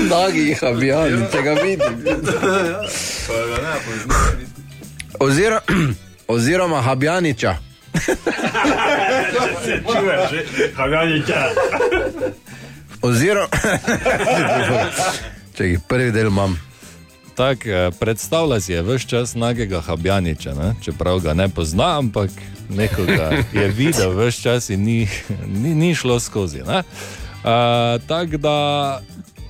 Nagi Habjani, če ga vidim. <clears throat> Oziroma, oziroma Habjaniča. <laughs> Oziroma, <laughs> če jih prvi del imam. Tak, eh, predstavlja si je vse čas nagega Habjaniča, ne? čeprav ga ne pozna, ampak nekoga je videl vse čas in ni, ni, ni šlo skozi. Uh, Tako da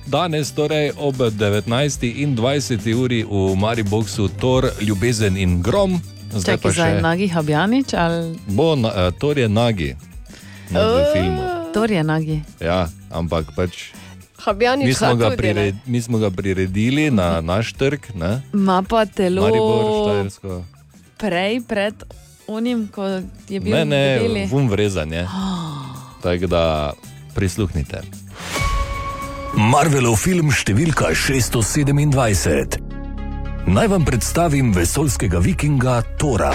danes, torej ob 19. in 20. uri v Mariboku, Tor, Ljubezen in Grom. Zdaj Čakaj, zdaj še Nagi Habjanič ali bo, na, uh, Tor je Nagi no, v filmu. Tor je Nagi. Ja, ampak pač. Habjanič Mi smo, tudi, ne? prired, mi smo ga priredili na naš trg, ne? Ma pa telo Maribor, Štajersko. prej pred unim, ko je bil Ne, ne, debeli. vum vrezanje. <gasps> Tako da prisluhnite. Marvelov film številka 627. Naj vam predstavim vesoljskega vikinga Tora.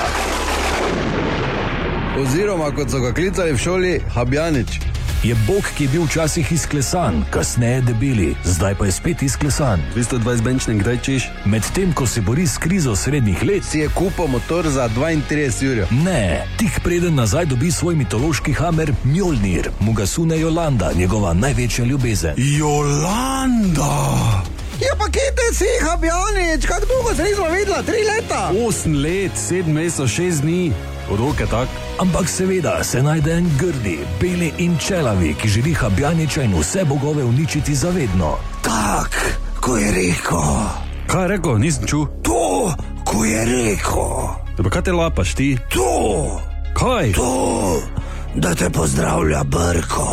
Oziroma, kot so ga klicali v šoli, Habjanič. je bog, ki je bil včasih izklesan, kasneje debeli, zdaj pa je spet izklesan. 220 benčne, kdaj češ? Medtem ko se bori s krizo srednjih let, si je kupil motor za 32 ur. Ne, tik preden nazaj dobi svoj mitološki hamer Mjolnir, mu ga sune Jolanda, njegova največja ljubezen. Jolanda! Ja, pa kje te si, Habjanič, kako dolgo se nismo videla? Tri leta? 8 let, 7 mesecev, 6 dni, od roke tak. Ampak seveda se najde en grdi, beli in čelavi, ki želi Habjaniča in vse bogove uničiti zavedno. Tak, ko je rekel. Kaj je rekel, nisem čul? To, ko je rekel. Da pa kaj te lapaš ti? To, Kaj? to, da te pozdravlja Brko.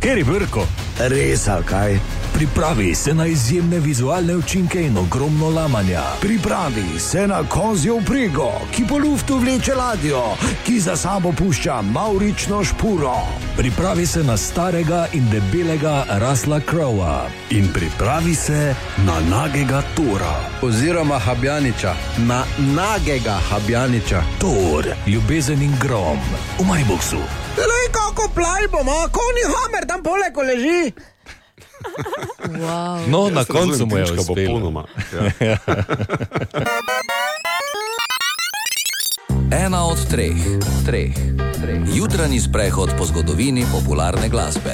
Ker je brko? Res, kaj? Pripravi se na izjemne vizualne učinke in ogromno lamanja. Pripravi se na kozjo vprigo, ki po luftu vleče ladjo, ki za sabo pušča maurično špuro. Pripravi se na starega in debelega Rasla Crowa. In pripravi se na nagega Tora. Oziroma Habjaniča, na nagega Habjaniča. Tor, ljubezen in grom, v Majboksu. Lej, kako plaj bomo, konji hamer tam poleg leži. Wow. No, Jaz na koncu mu je uspelo. popolnoma, ja. <laughs> Ena od treh, treh, treh. Jutranji sprehod po zgodovini popularne glasbe.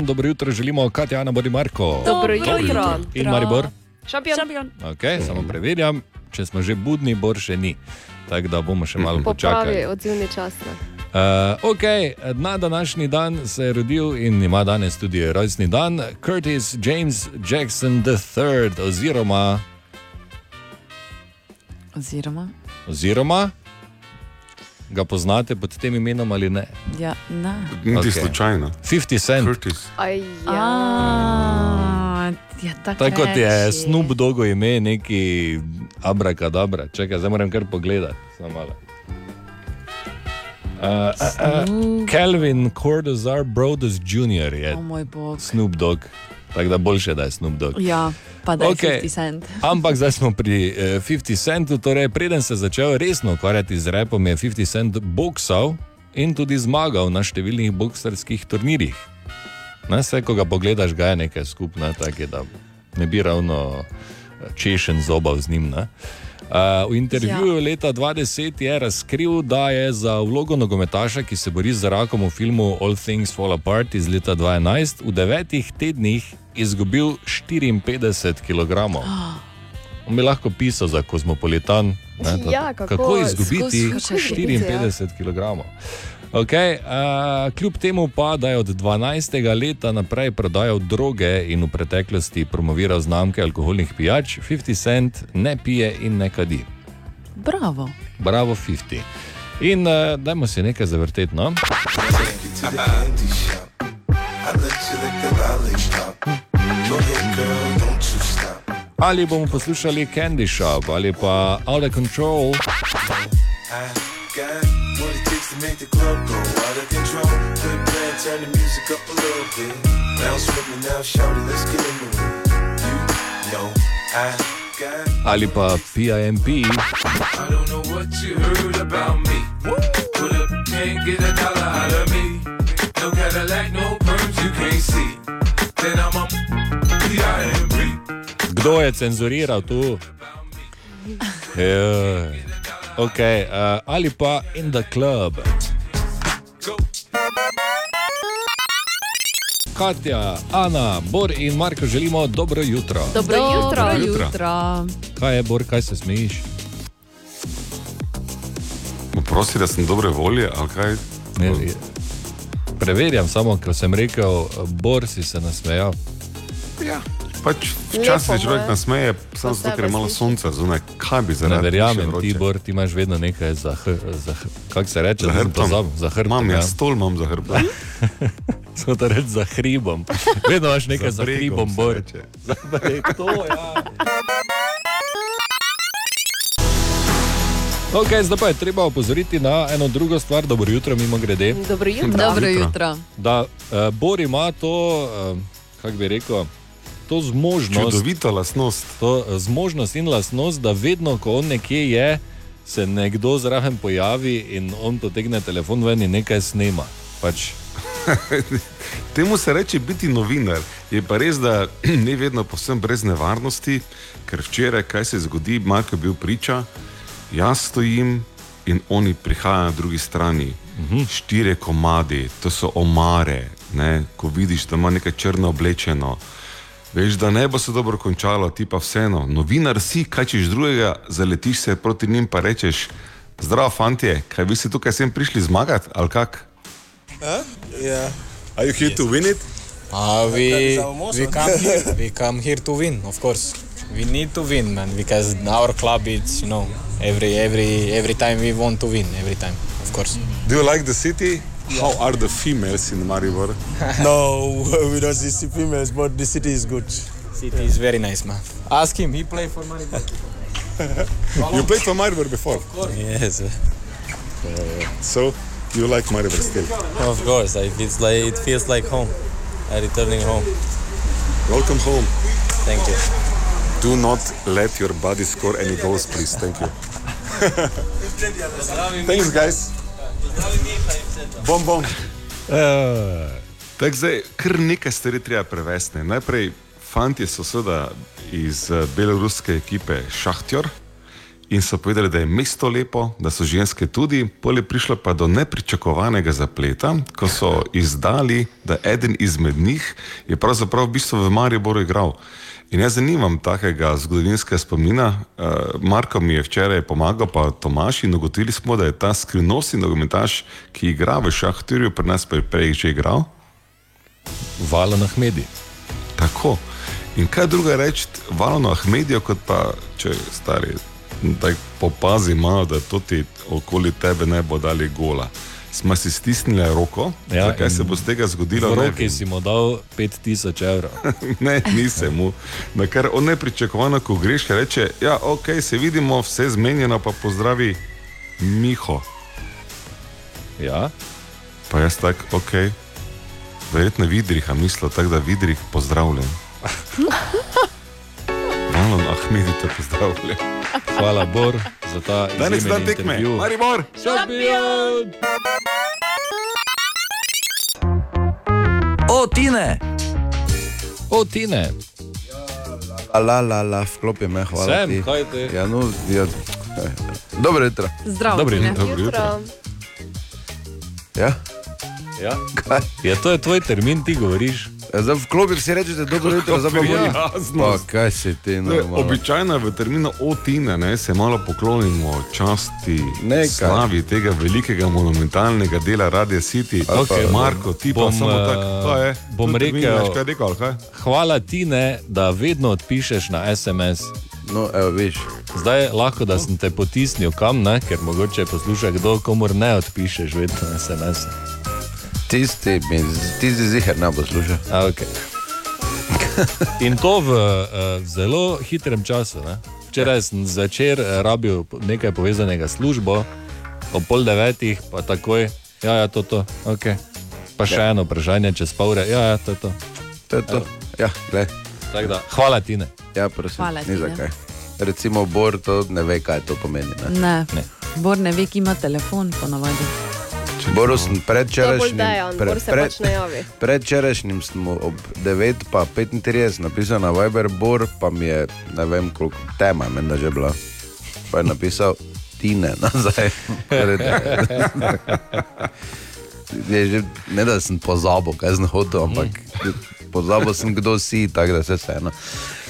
Dobro jutro želimo, Katja, Ana, Bori Marko. Dobro jutro. In Maribor. Šampion. Šampion. Okay, samo preverjam, če smo že budni, Bor še ni. Tako da bomo še malo počakali. Popravi odzivni čas. ne. Uh, ok, na današnji dan se je rodil in ima danes tudi rojstni dan Curtis James Jackson III, oziroma, Oziroma, oziroma ga poznate pod tem imenom ali ne? ja, ne. Niti Okej. slučajno. 50 Cent. Curtis. Aj, ja. A, ja, tako Tako kot je. Snoop Dogo ime, neki abrakadabra. Čakaj, zdaj moram kar pogledati. Uh, uh, uh, Calvin Cordozar Brodus Jr. je O moj bog. Snoop Dogg. Tako da boljše, da je Snoop Dogg. Ja, pa da je Okej. 50 cent. <laughs> Ampak zdaj smo pri eh, 50 Centu, torej preden se je začel resno ukvarjati z repom, je 50 Cent boksal in tudi zmagal na številnih boksarskih turnirjih. Ne, vse, ko ga pogledaš, ga je nekaj skupno, tako da ne bi ravno eh, češen zobav z njim. Ne. Uh, v intervjuju ja. leta 2010 je razkril, da je za vlogo nogometaša, ki se bori z rakom v filmu All Things Fall Apart iz leta 2011, v devetih tednih izgubil 54 kg. On bi lahko pisal za kozmopolitan. Ne, Ja, kako- kako izgubiti kako izgubiti, 54 kg. Okay, uh, kljub temu pa, da je od 12. leta naprej prodajal droge in v preteklosti promoviral znamke alkoholnih pijač, 50 Cent ne pije in ne kadi. Bravo. Bravo, 50. In uh, dajmo si nekaj zavrteti, no? Ali bomo poslušali Candy Shop ali pa Out of Control. Ali pa PIMP. I don't know what you heard about me. Put up, can't get a dollar out of me. No Cadillac, no perms, you can't see. Then I'm a P.I.M.P. Kdo je cenzuriral tu? <laughs> Joj. Okay, uh, ali pa In the Club. Katja, Ana, Bor in Marko želimo dobro jutro. Dobro jutro. Dobro jutro. Kaj je, Bor, kaj se smejiš? Prosi, da sem dobre volje, ali kaj? Ne, preverjam samo, ker sem rekel, Bor si se nasmejal. Ja. Pač včasih se človek nasmeje, samo zato, ker je malo sonca zunaj. Kaj bi zaradi verjamem, še ti? Bor, ti imaš vedno nekaj za, hr- za hr- kako se reče, Za hrbtom. pozabil, za hrbtom. Imam, ja. jaz stol imam za hrbtom. <laughs> Smo to reči za hribom. Vedno imaš nekaj za, za bregom hribom, se Bor. reče. Za breg, to, ja. Okay, zdaj pa je treba opozoriti na eno drugo stvar, dobro jutro, mimo grede. Dobro jutro. Dobro jutro. Da uh, Bor ima to, uh, kako bi rekel, to zmožnost, Čudovita lastnost. to eh, zmožnost in lastnost, da vedno, ko on nekje je, se nekdo zraven pojavi in on potegne telefon ven in nekaj snema. Pač, <laughs> Temu se reče biti novinar. Je pa res, da <clears throat> ni vedno povsem brez nevarnosti, ker včeraj, kaj se zgodi, Marko je bil priča, jaz stojim in oni prihajajo na drugi strani. Štire komadi, to so omare, ne? ko vidiš, da ima nekaj črno oblečeno. Veš, da ne bo se dobro končalo, ti pa vseeno. Novinar si, kaj češ drugega, zaletiš se proti njim pa rečeš: Zdravo, fantje, kaj vi ste tukaj sem prišli zmagati ali kak? Huh? Yeah. Are you here to win it? Uh, we we come here. We come here to win, of course. We need to win, man, because our club is, you know, every every every time we want to win, every time, of course. Do you like the city? How are the females in Maribor? <laughs> no, <laughs> we don't see females, but the city is good. City is very nice, man. Ask him. He played for Maribor. <laughs> you played for Maribor before? yes. So, you like Maribor still? Of course, I feels like it feels like home. I returning home. Welcome home. Thank you. Do not let your body score any goals, please. Thank you. Thanks, guys. Bom, bom. Uh, Tako zdaj, kar nekaj stvari treba prevesti. Najprej, fanti so seveda iz eh, beloruske ekipe Šahtjor in so povedali, da je mesto lepo, da so ženske tudi. Pol je prišlo pa do nepričakovanega zapleta, ko so izdali, da eden izmed njih je pravzaprav v bistvu v Mariboru igral. In jaz zanimam takega zgodovinskega spomina. Uh, Marko mi je včeraj pomagal, pa Tomaš, in ugotovili smo, da je ta skrivnostni nogometaš, ki igra v Šahtirju, pri nas pa je prej že igral. Valon Ahmedi. Tako. In kaj druga reči, Valon Ahmedijo, kot pa če stari, da popazi malo, da to ti okoli tebe ne bo dali gola. Smo si stisnili roko, ja, kaj se bo z tega zgodilo? Roki si mu dal 5000 evrov. <laughs> ne, nisem mu. Na kar on nepričakovano, ko greš, reče: Ja, ok, se vidimo, vse zmenjeno, pa pozdravi Miho. Ja. Pa jaz tak, ok. Verjetno Vidriha mislil, tako da Vidrih pozdravljen. <laughs> Malo Ahmedi te pozdravlja. Hvala, Bor, za ta Danes izjemen dan tekme. intervju. Maribor! Šampion! O, Tine! O, Tine! La, la, la, vklopi me, hvala. Sem, ti. kaj ti? Ja, no, ja. Dobro jutro. Zdravo, Dobro jutro. Dobro jutro. Ja? Ja. Ja, to je tvoj termin, ti govoriš. Ja, zdaj vklopim si rečeš, dobro jutro, zdaj pa govorim. jasno. Pa kaj si ti, Ne, normalno. Običajno je v terminu otine ne, se malo poklonimo časti Nekaj. slavi tega velikega monumentalnega dela Radia City. Okej. Marko, ti pa Bom, samo eh, tako, to je. bom Tu termin, rekel- veš, kaj rekel, kaj? Hvala ti, ne, da vedno odpišeš na SMS. No, evo, viš. Zdaj lahko, da sem te potisnil kam, ne, ker mogoče posluša kdo, komor ne odpišeš vedno SMS. Tisti, tisti zihar ne posluša. A, okay. <laughs> In to v uh, zelo hitrem času. Ne? Včeraj sem zvečer eh, rabil nekaj povezanega s službo, ob pol devetih, pa takoj, ja, ja, to, to, ok. Pa še Ja. eno vprašanje čez pol ure, ja, ja, to je to. To je to. Ja, da, hvala ti. Ja, prosim, Hvala ni ti, za ne. kaj. Recimo, Bor to ne ve, kaj to pomeni. Ne? Ne. ne. Bor ne ve, ki ima telefon, ponavadi. Boru sem To je bolj predčerajšnjim, Dejan, Bor se pač predčerajšnjim mu ob 9 pa 35 napisal na Viber, Bor pa mi je, ne vem koliko tema, menda že bila. Pa je napisal Tine nazaj. <laughs> je že, ne da sem pozabil, kaj sem hotel, ampak pozabil sem, kdo si, tako da se vseeno.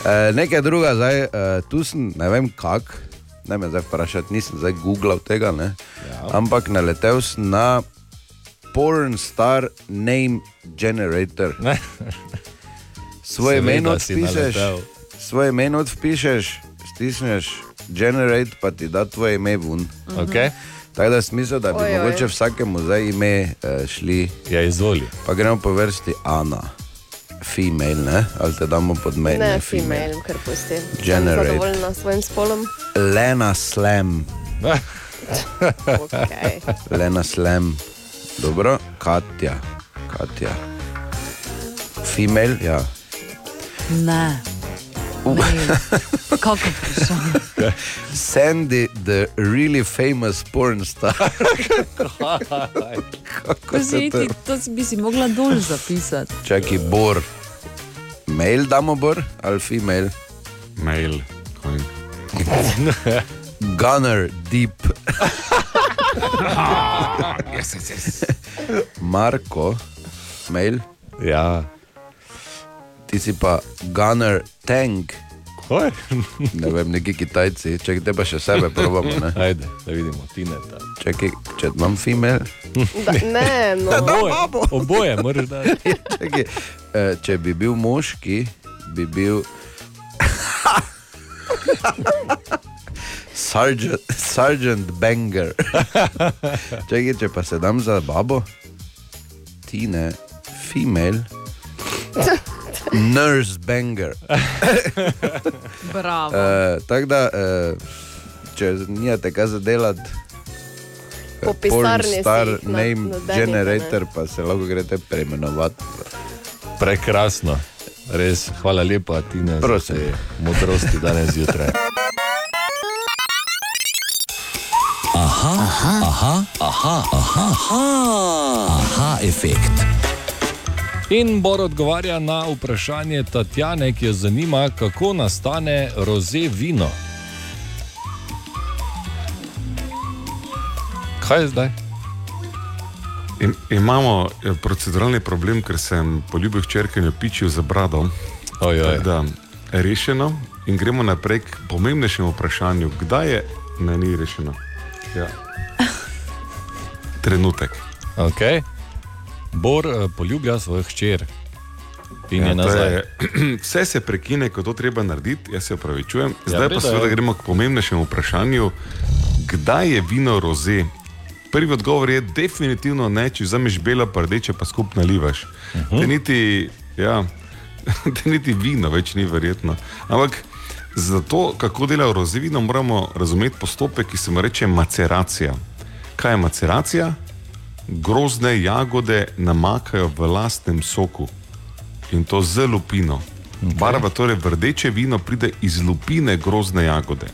E, nekaj druga, zdaj, e, tu sem, ne vem kak, ne me zdaj vprašati, nisem zdaj googlal tega, ne? Ja. ampak naletel sem na Porn Star Name Generator. Svoje ime odpišeš, svoje ime odpišeš, stisneš generate, pa ti da tvoje ime ven. Okay. Tako da smisel, da bi Oj, oj. mogoče vsakemu zdaj ime uh, šli. Ja, izvoli. Pa gremo po vrsti Ana, female, ne? ali te damo pod mail. Ne, female, kar pusti. Sem Generate. zadovoljna s svojim spolom. Lena Slam. <laughs> Okay. Lena Slam. Dobro, Katja. Katja. Female, ja. Ne. Kako vprašanje? Sandy, the really famous porn star. Ko si ti, to si- bi si mogla dol zapisati. Čakaj, bor. Mail damo bor ali female? Mail. Gunner deep. <laughs> yes, yes, yes. Marko, mail. Ja. Ti si pa gunner tank. Hoj. ne vem, neki Kitajci, če te pa še sebe probamo. Ne? <laughs> Ajde, da vidimo, ti ne. Čakaj, če imam female. Da, ne, no. <laughs> Oboje, oboje moraš <laughs> dati. Čakaj, eh, če bi bil moški, bi bil. Sergeant, Sergeant Banger. Čakaj, če pa se dam za babo, ti ne, female. Nurse Banger. Bravo. Uh, Tako da, uh, če nimate kaj za delati, Po pisarni star na- name nadenite, generator, pa se lahko greste preimenovati. Prekrasno. Res, hvala lepa, Tina, Prosim. za te modrosti danes zjutraj. Aha, aha, aha, aha, aha, aha, aha efekt. In Bor odgovarja na vprašanje Tatjane, ki jo zanima, kako nastane roze vino. Kaj je zdaj? Im, imamo eh, proceduralni problem, ker sem poljubil hčerke in jo pičil za brado. Da, rešeno in gremo naprej k pomembnejšemu vprašanju, kdaj je meni rešeno. Ja. <laughs> Trenutek. Okay. Bor eh, poljublja svojo hčer Ja, je, <clears throat> vse se prekine, ko to treba narediti, jaz se opravičujem. Ja, Zdaj v pa seveda ja. gremo k pomembnejšemu vprašanju, kdaj je vino roze. Prvi odgovor je definitivno ne, če vzameš belo, pa rdeče, pa skupaj nalivaš. Uh Mhm. -huh. te, niti, ja, <laughs> te niti vino več ni verjetno. Ampak za to, kako dela roze vino, moramo razumeti postopek, ki se mu reče maceracija. Kaj je maceracija? Grozne jagode namakajo v lastnem soku in to z lupino. Okay. Barva, torej rdeče vino pride iz lupine grozne jagode.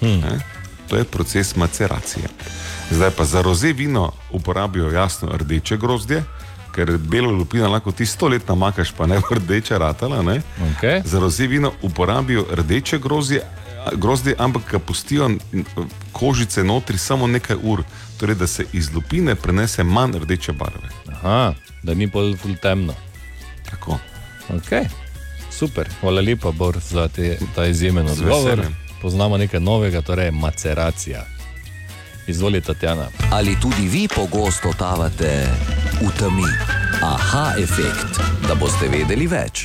Hmm. Ne? To je proces maceracije. Zdaj pa za roze vino uporabijo jasno rdeče grozdje, ker belo lupino lahko ti sto let namakaš, pa ne bo rdeča ratala. Ne? Okay. Za roze vino uporabijo rdeče grozdje, grozdje, ampak ga pustijo kožice notri samo nekaj ur, torej da se iz lupine prenese manj rdeče barve. Aha, da ni ful temno. Tako. Okay. Super, hvala lepa, Bor, za te, ta izjemen odgovor. Poznamo nekaj novega, torej maceracija. Izvolite, Tatjana. Ali tudi vi pogosto totavate v temi? Aha efekt, da boste vedeli več.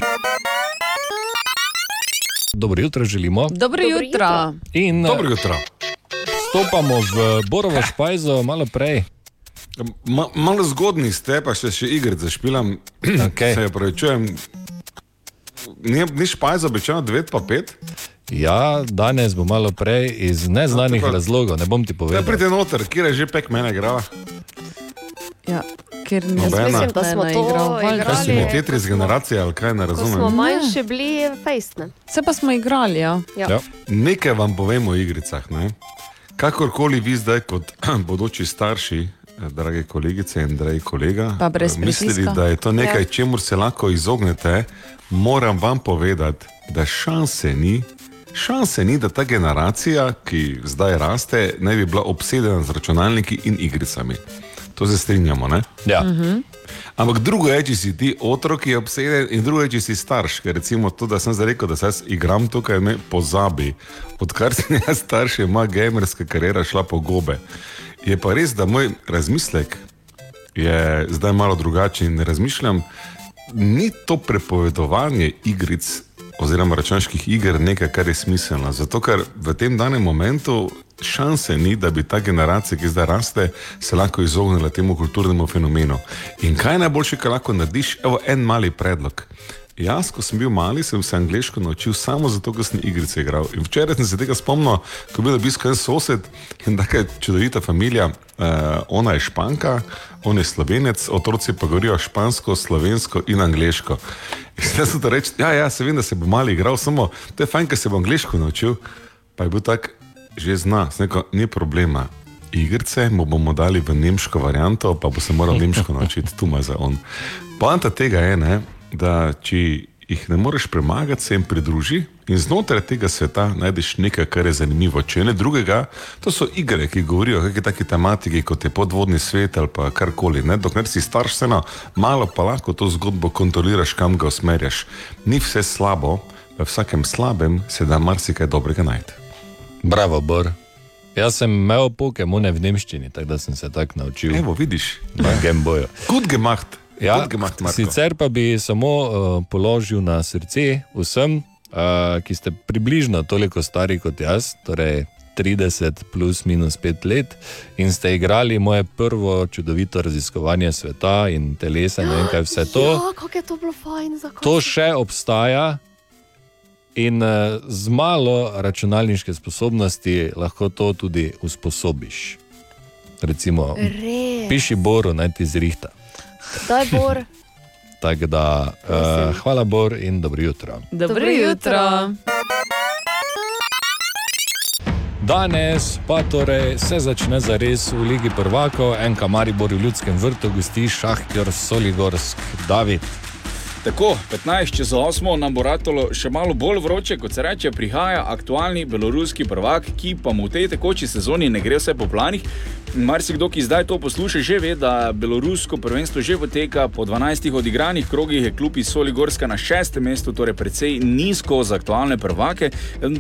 Dobro jutro želimo. Dobro jutro. In Dobro jutro. Stopamo v Borovo špajzo malo prej. Ma, malo zgodni ste, pa še, še igre zašpilam. <clears throat> Okay. Se pravičujem. Ni, ni špajza, običajno 9 pa 5. Ja, danes bo malo prej iz neznanih No, tako- razlogov, ne bom ti Da povedal. pridete noter, kjer je že pek mene igrala. Ja, ker ne Nobena. Mislim, da smo Ne, to igral. igrali. Kaj si mi Tetris generacija ali kaj ne Ko smo razumem? manjši bili, fejstne. Se pa smo igrali, ja. Ja. Ja. Nekaj vam povem o igricah. Ne? Kakorkoli vi zdaj, kot <clears throat> bodoči starši, eh, drage kolegice in dragi kolega, eh, mislili, da je to nekaj, ja. čemu se lahko izognete, moram vam povedati, da šanse ni. Šanse ni, da ta generacija, ki zdaj raste, ne bi bila obsedena z računalniki in igricami. To se strinjamo, ne? Ja. Mhm. Ampak drugo je, če si ti otrok, ki je obseden, in drugo je, če si starš. Ker recimo to, da sem zdaj rekel, da se jaz igram tukaj, me pozabi. Odkar sem <laughs> jaz starš, je moja gamerska kariera šla po gobe. Je pa res, da moj razmislek je zdaj malo drugačen in razmišljam, ni to prepovedovanje igric oziroma računalniških iger nekaj, kar je smiselno. Zato, ker v tem danem momentu šanse ni, da bi ta generacija, ki zdaj raste, se lahko izognila temu kulturnemu fenomenu. In kaj je najboljše, kar lahko narediš? Evo en mali predlog. Jaz, ko sem bil mali, sem se angliško naučil samo zato, ker sem igrice igral. In včeraj sem se tega spomnil, ko je bil obisk en sosed in tako je čudovita familija. Uh, ona je španka, on je slovenec, otroci pa govorijo špansko, slovensko in angliško. In zdaj sem to reči, ja, ja, se vem, da se bo mali igral, samo to je fajn, ker se bo angliško naučil. Pa je bil tak, že zna, rekel, ni problema. igrice, mu bomo dali v nemško varianto, pa bo se moral nemško naučiti, tu ima za on. Poanta tega je, ne, da če jih ne moreš premagati, se jim pridruži in znotraj tega sveta najdeš nekaj, kar je zanimivo. Če ne drugega, to so igre, ki govorijo o kakšni taki tematiki, kot je podvodni svet ali pa karkoli. Ne? Dokler si starš, vseeno malo pa lahko to zgodbo kontroliraš, kam ga usmerjaš. Ni vse slabo, v vsakem slabem se da marsikaj dobrega najti. Bravo, Bor. Jaz sem imel Pokemone v nemščini, tako da sem se tako naučil. Evo, vidiš. Na Gameboyu. Gut gemacht. Ja, gemacht, Marko. sicer pa bi samo uh, položil na srce vsem, uh, ki ste približno toliko stari kot jaz, torej 30 plus minus 5 let, in ste igrali moje prvo čudovito raziskovanje sveta in telesa in vem kaj vse to. <gasps> Ja, kako je to bilo fajn, zakaj? To še obstaja. In uh, z malo računalniške sposobnosti lahko to tudi usposobiš. Recimo, Res. piši Boru, naj ti zrihta. Daj, Bor. <laughs> Tako da, uh, hvala Bor in dobro jutro. Dobro jutro. Danes pa torej se začne za res v Ligi prvakov, enka Maribor v Ljudskem vrtu, gosti Šahtjor Soligorsk, David. Tako, 15 čez 8 nam bo ratalo še malo bolj vroče, kot se reče, prihaja aktualni beloruski prvak, ki pa mu v tej tekoči sezoni ne gre vse po planih. Marsikdo, ki zdaj to posluša, že ve, da belorusko prvenstvo že poteka po 12 odigranih krogih, je klub iz Soligorska na šestem mestu, torej precej nizko za aktualne prvake.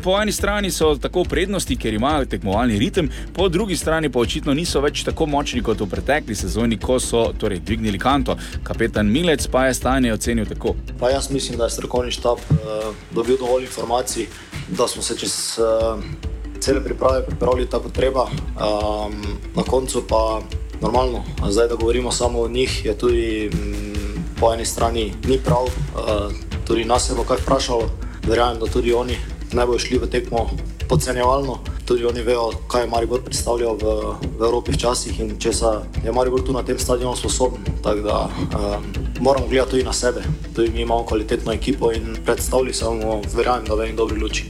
Po eni strani so tako prednosti, ker imajo tekmovalni ritem, po drugi strani pa očitno niso več tako močni kot v pretekli sezoni, ko so torej, dvignili kanto. Kapetan Milec pa je stanje ocenil tako. Pa jaz mislim, da je strokovni štab uh, dobil dovolj informacij, da smo se čez uh, cele priprave pripravili tako kot treba. Um, na koncu pa normalno, zdaj da govorimo samo o njih, je tudi mm, po eni strani ni prav, uh, tudi nas je bo kaj vprašalo, verjamem, da tudi oni ne bodo šli v tekmo podcenjevalno. Tudi oni vejo, kaj je Maribor predstavljal v, v Evropi včasih in česa je Maribor tu na tem stadionu sposoben. Tako da um, moramo gledati tudi na sebe. Tudi mi imamo kvalitetno ekipo in predstavljali se bomo, verjamem, da v eni dobri luči.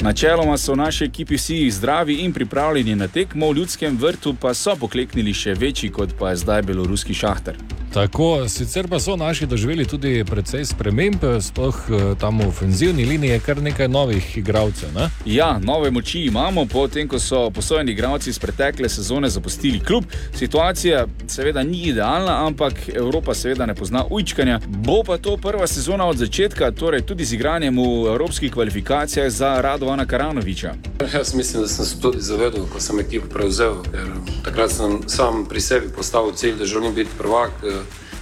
Načeloma so v naši ekipi vsi zdravi in pripravljeni na tekmo, v ljudskem vrtu pa so pokleknili še večji, kot pa je zdaj beloruski šahter. Tako, sicer pa so naši doživeli tudi precej sprememb, sploh eh, tam v ofenzivni liniji je kar nekaj novih igralcev. Ne? Ja, nove moči imamo, potem ko so posojeni igralci iz pretekle sezone zapustili klub. Situacija seveda ni idealna, ampak Evropa seveda ne pozna ujčkanja. Bo pa to prva sezona od začetka, torej tudi z igranjem v evropskih kvalifikacijah za Radovana Karanoviča. Jaz mislim, da sem se tudi zavedal, ko sem ekipo prevzel, ker takrat sem sam pri sebi postavil cilj, da želim biti prvak.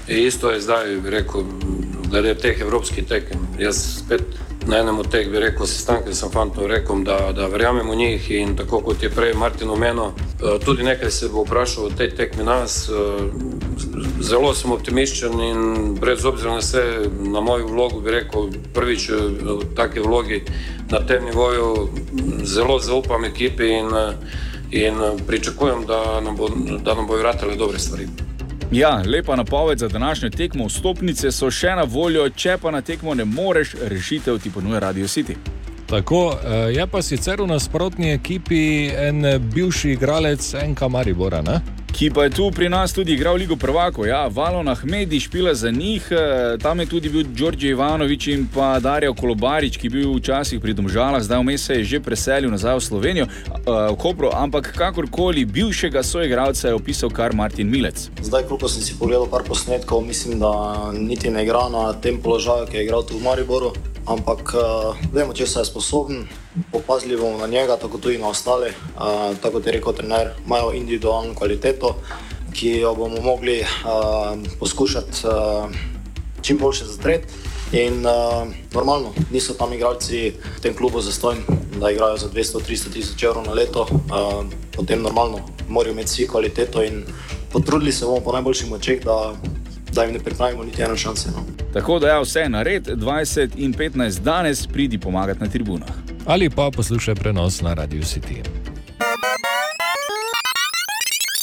Eh, In isto je zdaj, bi rekel, glede teh evropskih tekem. Jaz spet na enem od teh, bi rekel, sestankih sem fantom rekel, da, da verjamem v njih in tako kot je prej Martin omenil, eh, tudi nekaj se bo vprašal o tej tekmi nas. eh, Zelo sem optimističen in brez obzira na vse, na mojo vlogo bi rekel, prvič eh, v taki vlogi na tem nivoju zelo zaupam ekipi in, in pričakujem, da nam, bo, da nam bojo vratile dobre stvari. Ja, lepa napoved za današnjo tekmo. Vstopnice so še na voljo, če pa na tekmo ne moreš, rešitev ti ponuja Radio City. Tako, eh, je pa sicer v nasprotni ekipi en bivši igralec NK Maribora. Ne? Ki pa je tu pri nas tudi igral Ligo Prvako, ja, Valon Ahmedi špila za njih, eh, tam je tudi bil Đorđe Ivanovič in pa Darjo Kolobarič, ki je bil včasih pri Domžalah, zdaj vmes se je že preselil nazaj v Slovenijo, eh, v Kopro, ampak kakorkoli bivšega soigralca je opisal kar Martin Milec. Zdaj, koliko sem si pogledal par posnetkov, mislim, da niti ne igra na tem položaju, ki je igral tu v Mariboru. Ampak uh, vemo, če se je sposoben, opazili bomo na njega, tako tudi na ostale. Uh, tako kot je rekel trener, imajo individualno kvaliteto, ki jo bomo mogli uh, poskušati uh, čim boljše zatreti. In uh, normalno, niso tam igralci v tem klubu zastojni, da igrajo za 200-300 tisoč evrov na leto, uh, potem normalno morajo imeti vsi kvaliteto in potrudili se bomo po najboljših močeh, da, da jim ne pripravimo niti ene šanse. No. Tako da je vse na red, 20 in 15 danes pridi pomagati na tribunah. Ali pa poslušaj prenos na Radio City.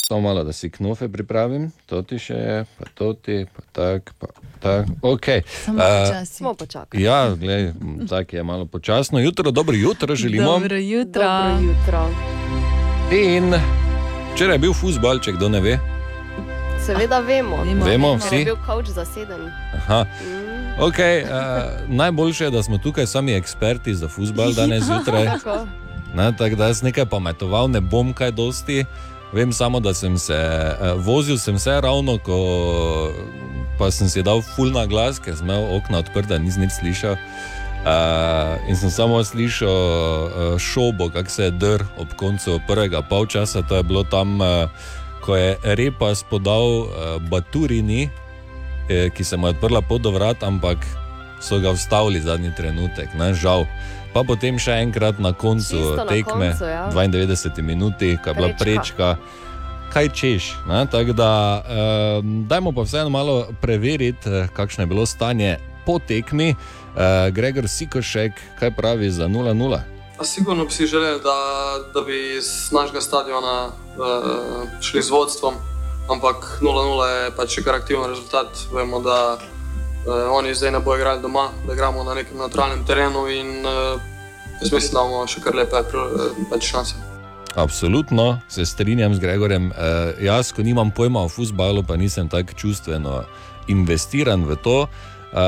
Samo malo, da si knofe pripravim, to ti še je, pa to ti, pa tak, pa tak. Okay. Samo počasi. Smo počakali. Ja, gled, tako je malo počasno. Jutro, dobro jutro želimo. Dobro jutro. Dobro jutro. In Včeraj je bil futbol, če kdo ne ve. Seveda vemo. Vemo Ker vsi. Je bil kavč zaseden. Aha. Okay, uh, najboljše je, da smo tukaj sami eksperti za futbol danes <laughs> zjutraj. Tako. Ne, tako da jaz nekaj pametoval, ne bom kaj dosti. Vem samo, da sem se uh, vozil, sem se ravno, ko pa sem si dal full na glas, ker sem imel okna odprta, nisem nič slišal. Uh, in sem samo slišal uh, šobo, kako se je dr ob koncu prvega polčasa. To je bilo tam, uh, ko je Repas podal uh, Baturini, eh, ki se mu je odprla pot do vrat, ampak so ga vstavili zadnji trenutek, ne, žal. Pa potem še enkrat na koncu Čisto na tekme, koncu, ja. 92 minuti, ko je bila Prečka. Kaj češ? ne, Tako da, um, dajmo pa vseeno malo preveriti, eh, kakšno je bilo stanje po tekmi. Uh, Gregor Sikošek, kaj pravi za 0-0? Sigurno bi si želeli, da, da bi iz našega stadiona uh, šli z vodstvom, ampak 0-0 je pač kar aktiven rezultat. Vemo, da uh, oni zdaj ne bodo igrali doma, da igramo na nekem neutralnem terenu in uh, jaz mislim, da imamo še kar lepe pač šanse. Absolutno se strinjam z Gregorjem. Uh, jaz, ko nimam pojma o futbalu, pa nisem tako čustveno investiran v to. Uh,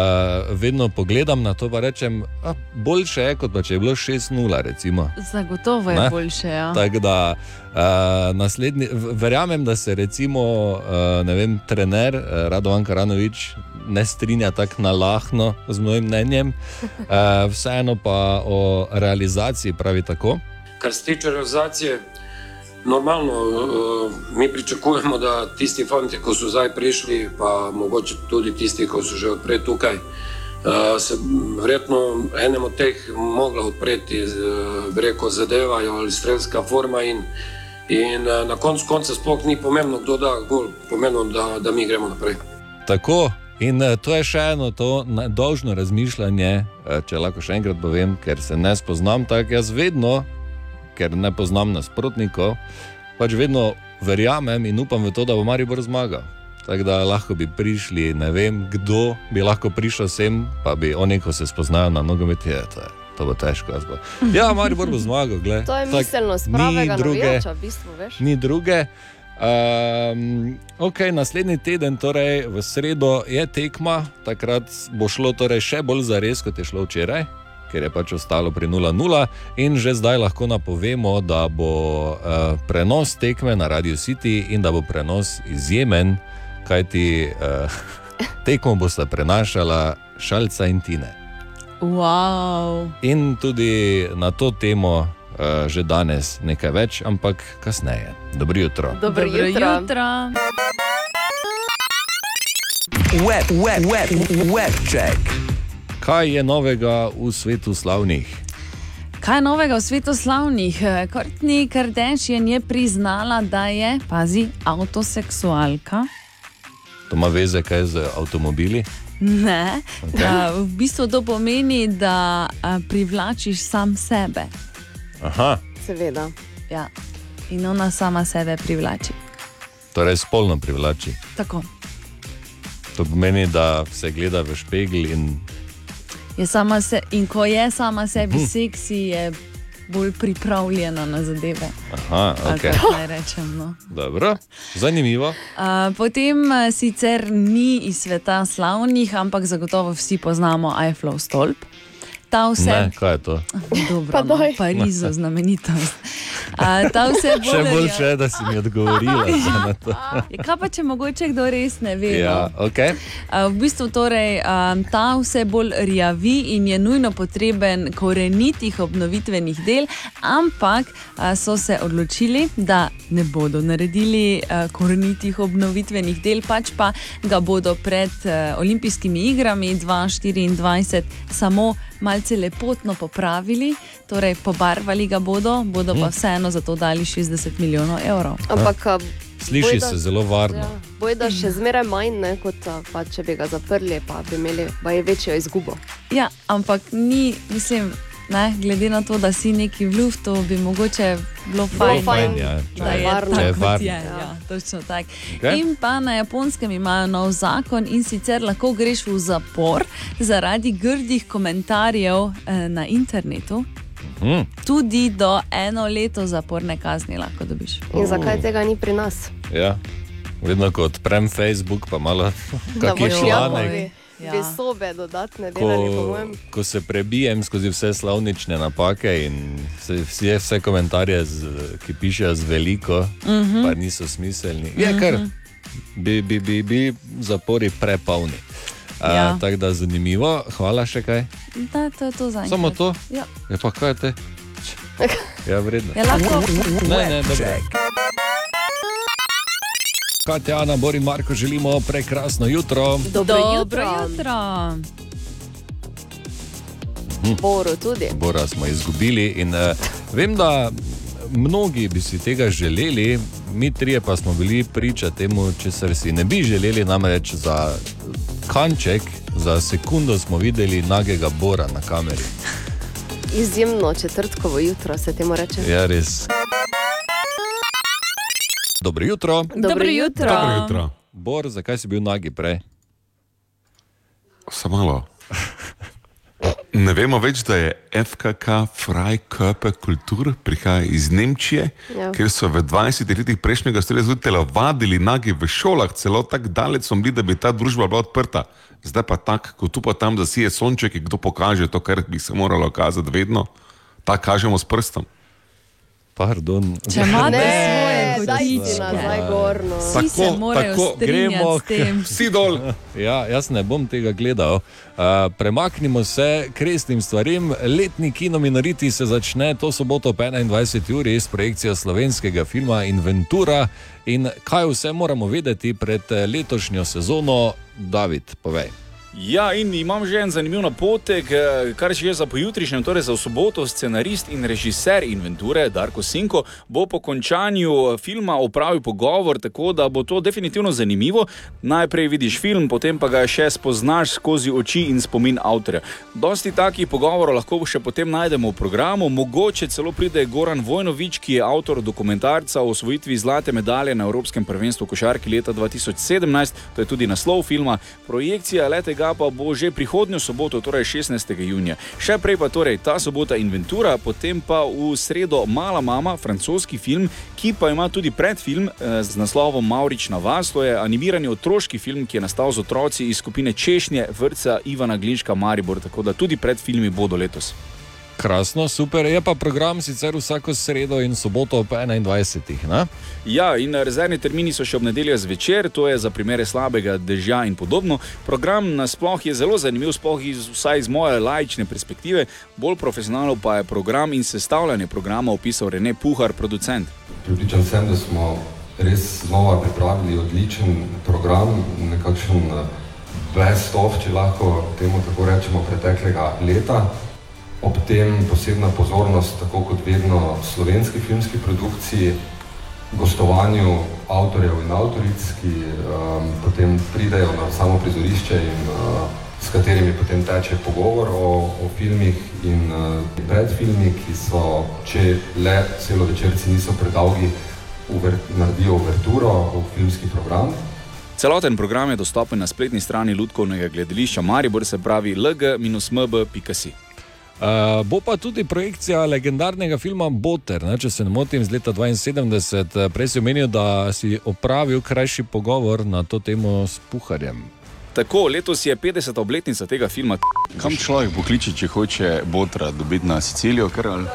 vedno pogledam na to in rečem, da boljše je, kot pa če je bilo 6-0. Recimo. Zagotovo je Ne? boljše. Ja. Tako da uh, naslednji, verjamem, da se recimo uh, ne vem, trener uh, Radovan Karanovič ne strinja tako nalahno z mojim mnenjem, uh, vseeno pa o realizaciji pravi tako. Kar se tiče realizacije, normalno uh, mi pričakujemo, da tisti fanti, ki so zdaj prišli, pa mogoče tudi tisti, ki so že odprej tukaj, uh, se verjetno enem od teh mogla odpreti, bi rekel, zadevajo ali strelska forma. In, in na koncu konca sploh ni pomembno, kdo da gol, pomembno, da, da mi gremo naprej. Tako. In eh, to je še eno to dolžno razmišljanje, eh, če lahko še enkrat povem, ker se ne spoznam tako. Jaz vedno, ker ne poznam nasprotnikov, pač vedno verjamem in upam v to, da bo Maribor zmagal. Tako da lahko bi prišli, ne vem, kdo bi lahko prišel sem, pa bi oni, ko se spoznajo na nogomet, je to. Je. To bo težko, bo. Ja, Maribor bo zmagal, gled. To je Tako, miselnost ni pravega druge- navijača, v bistvu, veš. ni druge. Um, ok, naslednji teden, torej v sredo, je tekma, takrat bo šlo torej še bolj za res, kot je šlo včeraj, ker je pač ostalo pri 0-0. In že zdaj lahko napovemo, da bo uh, prenos tekme na Radio City in da bo prenos izjemen, kajti uh, <laughs> tekmo bosta prenašala Šalca in Tine. Wow. In tudi na to temo uh, že danes nekaj več, ampak kasneje. Dobro jutro. Dobro Dobro jutro. jutro. Web, web, web, web check. Kaj je novega v svetu slavnih? Kaj je novega v svetu slavnih? Kourtney Kardashian je priznala, da je, pazi, avtoseksualka. To ima veze kaj z avtomobili? Ne, okay. v bistvu to pomeni, da a, privlačiš sam sebe. Aha, Seveda. Ja. In ona sama sebe privlači. torej spolno privlači. Tako. To pomeni, da se gleda v špegel in se, in ko je sama sebi Mhm. seksi, je bolj pripravljena na zadeve. aha, Ali ok. kako naj rečem. No. Dobro, zanimivo. Uh, potem sicer ni iz sveta slavnih, ampak zagotovo vsi poznamo Eiffelov stolp. Ta vse, Ne, kaj je to? dobro, Pa no. Parizu, znamenitost. Uh, ta vse <laughs> Še bolj boljše je, da si mi odgovorila to. <laughs> Ja, Kaj pa, če mogoče kdo res ne ve? Ja, no? ok. Uh, v bistvu torej, um, ta vse bolj rjavi in je nujno potreben korenitih obnovitvenih del, ampak uh, so se odločili, da ne bodo naredili uh, korenitih obnovitvenih del, pač pa ga bodo pred uh, olimpijskimi igrami 2024 samo malce lepotno popravili, torej pobarvali ga bodo, bodo pa Mhm. vseeno za to dali 60 milijonov evrov. Ampak, Sliši bojda- se zelo varno. Ja, bojda še zmeraj manj, ne, kot pa, če bi ga zaprli, pa bi imeli baje večjo izgubo. Ja, ampak ni, mislim, ne, glede na to, da si neki v luftu, bi mogoče bilo fajn, fajn, ja, da je- če tako, je varno. je. Ja, točno tako. Okej. In pa na japonskem imajo nov zakon in sicer lahko greš v zapor zaradi grdih komentarjev eh, na internetu. Hm. Tudi do eno leto zaporne kazni lahko dobiš. In zakaj tega ni pri nas? Ja. Vedno, ko odprem Facebook, pa malo Da boš članek. Ja. Bi sobe dodatne delali, po Ko, mojem. ko se prebijem skozi vse slovnične napake in vse, vse, vse komentarje, z, ki pišejo z veliko, uh Mhm. -huh. pa niso smiselni, je kar Mhm. bi, bi, bi, bi zapori prepolni. Ja. Ja. Tako da zanimivo, hvala še kaj. Da, to je to za Samo to? Ja. Je pa kaj te? <laughs> Ja, vredno. Je lahko. Ne, ne, dobro. Katja, Ana, Bor in Marko želimo prekrasno jutro. Dobro Dobro jutro. jutro. Boru tudi. Bora smo izgubili in uh, vem, da mnogi bi si tega želeli, mi trije pa smo bili priča temu, česar si ne bi želeli, namreč za kanček, za sekundo smo videli nagega Bora na kameri. Izjemno četrtkovo jutro se temu reče. Ja, res. Dobro jutro. Dobro jutro. Dobro jutro. Bor, zakaj si bil nagi prej? Samo malo. Ne vemo več, da je FKK Freikörper Kultur, prihaja iz Nemčije, Ja. kjer so v 20 letih prejšnjega stoletja zelo telovadili nagi v šolah, celo tako daleč smo bili, da bi ta družba bila odprta. Zdaj pa tako, ko tu pa tam zasije sonček, in kdo pokaže to, kar bi se moralo kazati vedno, tako kažemo s prstom. Pardon. Če imate svoje Ne, daj si kotičke. nazaj gorno. Vsi se morajo tem. <laughs> Vsi dol. Ja, jaz ne bom tega gledal. Uh, premaknimo se k resnim stvarem. Letni kinominariti se začne to soboto ob 21. uri s projekcijo slovenskega filma Inventura. In kaj vse moramo vedeti pred eh, letošnjo sezono, David, povej. Ja, in imam že en zanimiv napotek, eh, kar že za pojutrišnjem, torej za soboto, scenarist in režiser Inventure Darko Sinko bo po končanju filma opravil pogovor, tako da bo to definitivno zanimivo. Najprej vidiš film, potem pa ga še spoznaš skozi oči in spomin avtorja. Dosti takih pogovorov lahko še potem najdemo v programu, mogoče celo pride Goran Vojnovič, ki je avtor dokumentarca o osvojitvi zlate medalje na Evropskem prvenstvu košarki leta 2017, to je tudi naslov filma. Projekcija le tega pa bo že prihodnjo soboto, torej 16. junija. Še prej pa torej ta sobota Inventura, potem pa v sredo Mala mama, francoski film, ki pa ima tudi predfilm eh, z naslovom Maurična vas. To je animirani otroški film, ki je nastal z otroci iz skupine Češnje, vrca Ivana Glinška Maribor, tako da tudi predfilmi bodo letos. Krasno, super. Je pa program sicer vsako sredo in soboto ob 21. Ne? Ja, in rezervni termini so še ob nedeljo zvečer, to je za primere slabega dežja in podobno. Program nasploh je zelo zanimiv, sploh iz, vsaj iz moje laične perspektive, bolj profesionalno pa je program in sestavljanje programa opisal Rene Puhar, producent. Pripričan sem, da smo res znova pripravili odličen program, nekakšen eh, best of, če lahko temu tako rečemo, preteklega leta. Ob tem posebna pozornost, tako kot vedno, slovenski filmski produkciji, gostovanju avtorjev in avtoric, ki um, potem pridejo na samo prizorišče in uh, s katerimi potem teče pogovor o, o filmih in uh, predfilmi, ki so, če le celovečerci niso predolgi, uver, naredijo uverturo v filmski program. Celoten program je dostopen na spletni strani Ludkovnega gledališča Maribor, se pravi lg-mb.si. Uh, bo pa tudi projekcija legendarnega filma Boter, ne, če se ne motim, iz leta 72. Prej si omenil, da si opravil krajši pogovor na to temo s Puharjem. Tako, letos je 50. obletnica tega filma. Kam človek pokliče, če hoče botra dobiti na Sicilijo? Kar, ali?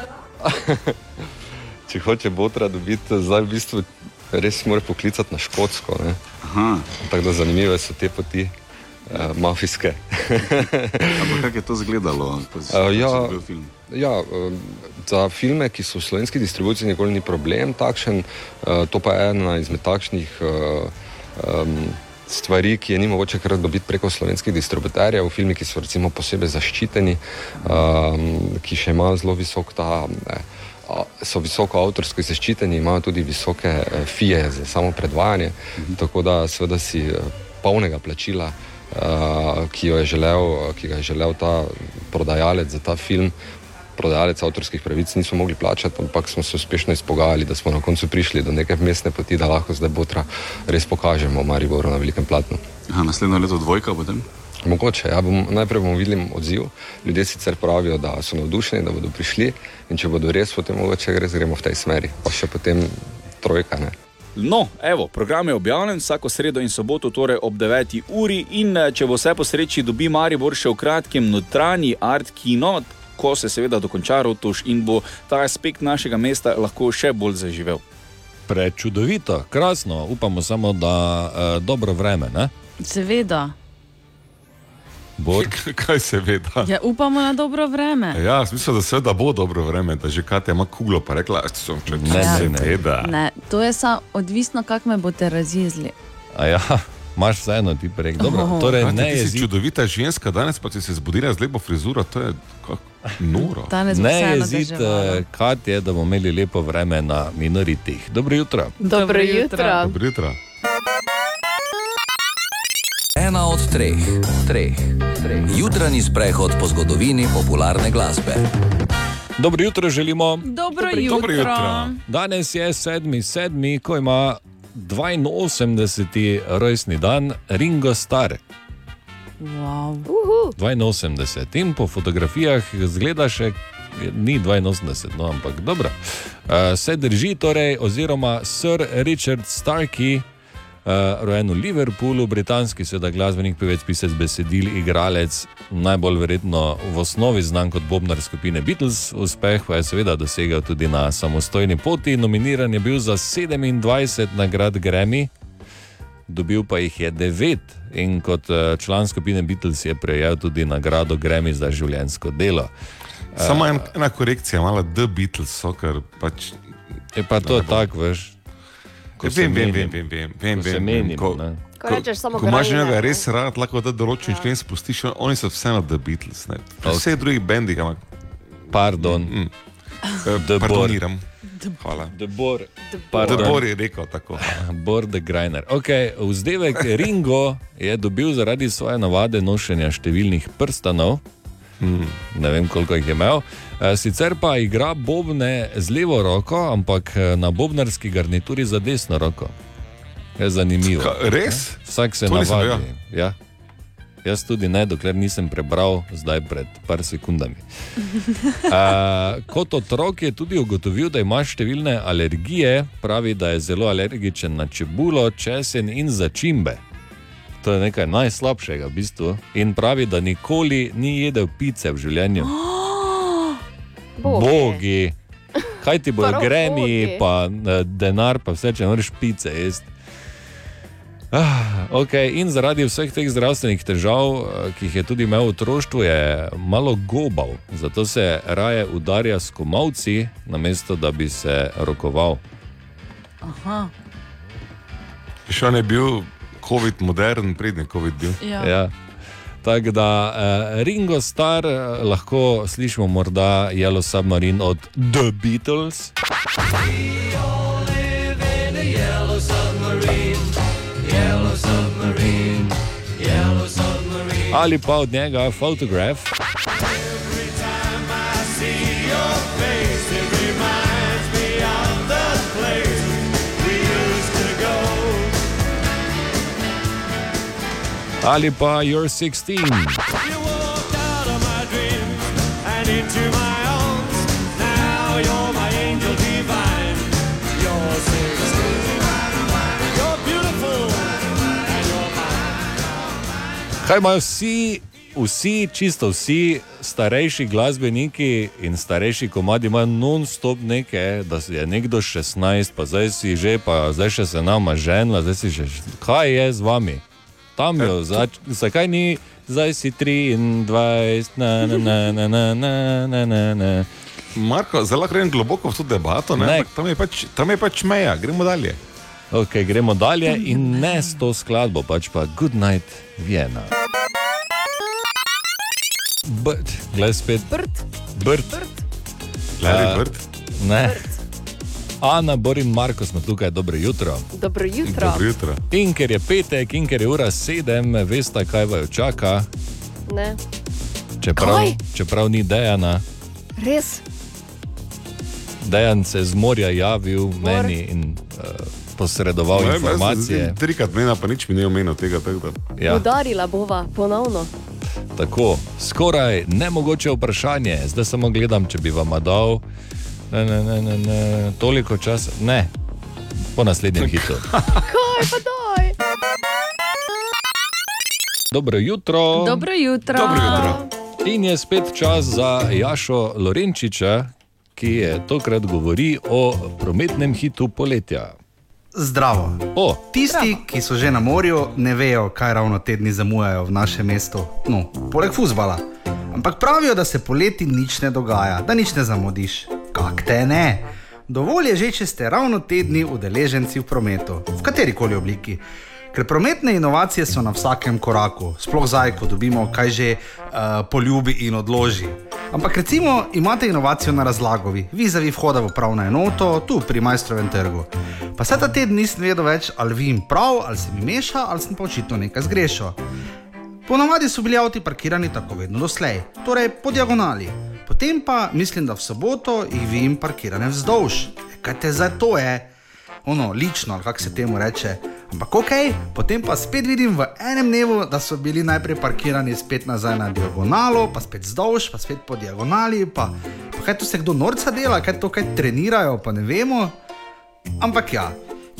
<laughs> Če hoče botra dobiti, zdaj v bistvu res mora poklicati na Škotsko. ne. Tako da zanimive so te poti, uh, mafijske. <laughs> Ampak kako je to izgledalo? Uh, ja, film? ja, um, za filme, ki so v slovenski distribuciji, nikoli ni problem takšen. Uh, to pa je ena izmed takšnih uh, um, stvari, ki je ni mogoče kar dobiti preko slovenskih distributerjev. Filmi, ki so recimo posebej zaščiteni, um, ki še imajo zelo visok ta. A, So visoko avtorsko zaščiteni, imajo tudi visoke fije za samo predvajanje, mhm. tako da seveda si polnega plačila, uh, ki, jo je želel, ki ga je želel ta prodajalec za ta film, prodajalec avtorskih pravic, nismo mogli plačati, ampak smo se uspešno izpogajali, da smo na koncu prišli do neke mestne poti, da lahko zdaj Botra res pokažemo Mariboru na velikem platnu. Aha, naslednjo leto dvojka potem? Mogoče, ja, bom, najprej bomo videli odziv. Ljudje sicer pravijo, da so navdušeni, da bodo prišli in če bodo res, potem mogoče res gremo v tej smeri, pa še potem trojka. Ne. No, evo, program je objavljen vsako sredo in soboto, torej ob 9. uri. In eh, če bo vse po sreči, dobi Maribor še v kratkem notranji art kino, ko se seveda dokonča rotuš in bo ta aspekt našega mesta lahko še bolj zaživel. Prečudovito, krasno, upamo samo, da je dobro vreme. Ne? Seveda. Bor. <laughs> Kaj se ve? Da? Ja, upamo na dobro vreme. Ja, mislim, da se da bo dobro vreme, da že Katja ima kuglo, pa rekla, da so če Ne, se ne, ne. da. Ne, to je samo odvisno, kako me boste razjezili. A ja, <laughs> imaš vseeno ti prek. Dobro, Oh. torej, Katja, ne ti si čudovita ženska, danes pa si se zbudila z lepo frizuro, to je kak- noro. Danes ne vseeno jezite, deževalo. kaj je, da bomo imeli lepo vreme na minoritih. Dobro jutro. Dobro jutro. Dobro jutro. Ena od treh, treh, treh. Jutranji sprehod po zgodovini popularne glasbe. Dobro jutro želimo. Dobro, Dobro jutro. jutro. Danes je 7.7., ko ima 82. rojstni dan Ringo Starr. Wow. Uhu. 82 in po fotografijah zgleda še. Ni 82, no, ampak dobro. Uh, se drži torej, oziroma Sir Richard Starkey, rojen v Liverpoolu, britanski seveda glasbenik, pevec, pisec besedil, igralec, najbolj verjetno v osnovi znan kot Bobnar skupine Beatles, uspeh pa je seveda dosegel tudi na samostojni poti. Nominiran je bil za 27 nagrad Grammy, dobil pa jih je 9 in kot eh, član skupine Beatles je prejel tudi nagrado Grammy za življenjsko delo. Samo en, ena korekcija, malo The Beatles, so, ker pač. Je pa to tako, veš. Ko se Vem, vem, menim. vem, vem, vem, Ko vem, vem. menimo, Ko- ne. Ko rečeš samo Ko imaš ne. res rad, lahko da določen člen spustiš, oni so vseeno The Beatles. Ne. Pri vseh drugih bendih, ampak. Pardon. Mm. The Eh, Pardoniram. Hvala. Debor. Debor je rekel tako. <laughs> Bor the Griner. Okay, vzdevek Ringo je dobil zaradi svoje navade nošenja številnih prstanov. Hmm. Ne vem, koliko jih je imel. Eh, Sicer pa igra bobne z levo roko, ampak eh, na bobnarski garnituri za desno roko. Je zanimivo. Ka- res? Ne? Vsak se navadi. Ja. Jaz tudi ne, dokler nisem prebral, zdaj pred par sekundami. Uh, <laughs> kot otrok je tudi ugotovil, da ima številne alergije, pravi, da je zelo alergičen na čebulo, česen in začimbe. To je nekaj najslabšega, v bistvu. In pravi, da nikoli ni jedel pice v življenju. <gasps> <gasps> Bogi. Bogi. Kaj ti bojo gremi, pa eh, denar, pa vse, če ne moreš pice jesti. Ah, okay. In zaradi vseh teh zdravstvenih težav, eh, ki jih je tudi imel v otroštvu, je malo gobal. Zato se raje udarja s komovci, namesto da bi se rokoval. Aha. Še on je bil COVID modern, prednji COVID bil. Ja. Ja. Tako da eh, Ringo Star eh, lahko slišimo morda Yellow Submarine od The Beatles. Ali pa od njega Photograph. Beautiful. And you're mine. Kaj imajo vsi, vsi, čisto vsi starejši glasbeniki in starejši komadi imajo non-stop neke, da si je nekdo 16, pa zdaj si že, pa zdaj še se nama ženila, zdaj si že. Kaj je z vami? Tam jo, zač, zakaj ni, zdaj si 23, na na na na na na na na. na. Marko, zelo grem globoko v to debato, ne? Ne. Tam, je pač, tam je pač meja, gremo dalje. Ok, gremo dalje in ne s to skladbo, pač pa Good Night Vienna. Brd, gledaj spet. Brd. Brd. Larry Eh, Bird. Ne. Ana, Bor in Marko smo tukaj, dobro jutro. Dobro jutro. jutro. In ker je petek, in ker je ura sedem, veste, kaj vaju čaka. Ne. Čeprav, Kaj? čeprav ni dejana, Res? dejan se je z morja javil Bor. meni in uh, posredoval Ne vem, jaz se informacije. zdi, Trikrat mena, pa nič mi ni omenil tega. Ja. Udarila bova ponovno. Tako, skoraj nemogoče vprašanje, zdaj samo gledam, če bi vam dal ne, ne, ne, ne, ne, toliko časa. Ne, po naslednjem hitu. <laughs> Kaj pa daj? Dobro jutro. Dobro jutro. Dobro jutro. In je spet čas za Jašo Lorenčiča, ki je tokrat govori o prometnem hitu poletja. Zdravo. O, Tisti, ki so že na morju, ne vejo, kaj ravno te dni zamujajo v našem mestu. No, poleg fusbala. Ampak pravijo, da se poleti nič ne dogaja, da nič ne zamudiš. Kak te ne? Dovolj je že, če ste ravno tedni udeleženci v prometu, v kateri koli obliki. Ker prometne inovacije so na vsakem koraku, sploh zdaj, ko dobimo kaj že uh, poljubi in odloži. Ampak recimo imate inovacijo na razlagovi, vizavi vhoda v pravno enoto, tu pri majstrovem trgu. Pa se ta teden nisem vedel več, ali vi jim prav, ali se mi meša, ali sem pa očitno nekaj zgrešil. Ponavadi so bili avti parkirani tako vedno doslej, torej po diagonali. Potem pa mislim, da v soboto jih vidim parkirane vzdolž. E, Kaj te zdaj to je? Ono, lično, kako se temu reče. Ampak ok, potem pa spet vidim v enem dnevu, da so bili najprej parkirani spet nazaj na diagonalo, pa spet vzdolž, pa spet po diagonali. Pa, pa kaj tu se kdo norca dela, kaj to kaj trenirajo, pa ne vemo. Ampak ja,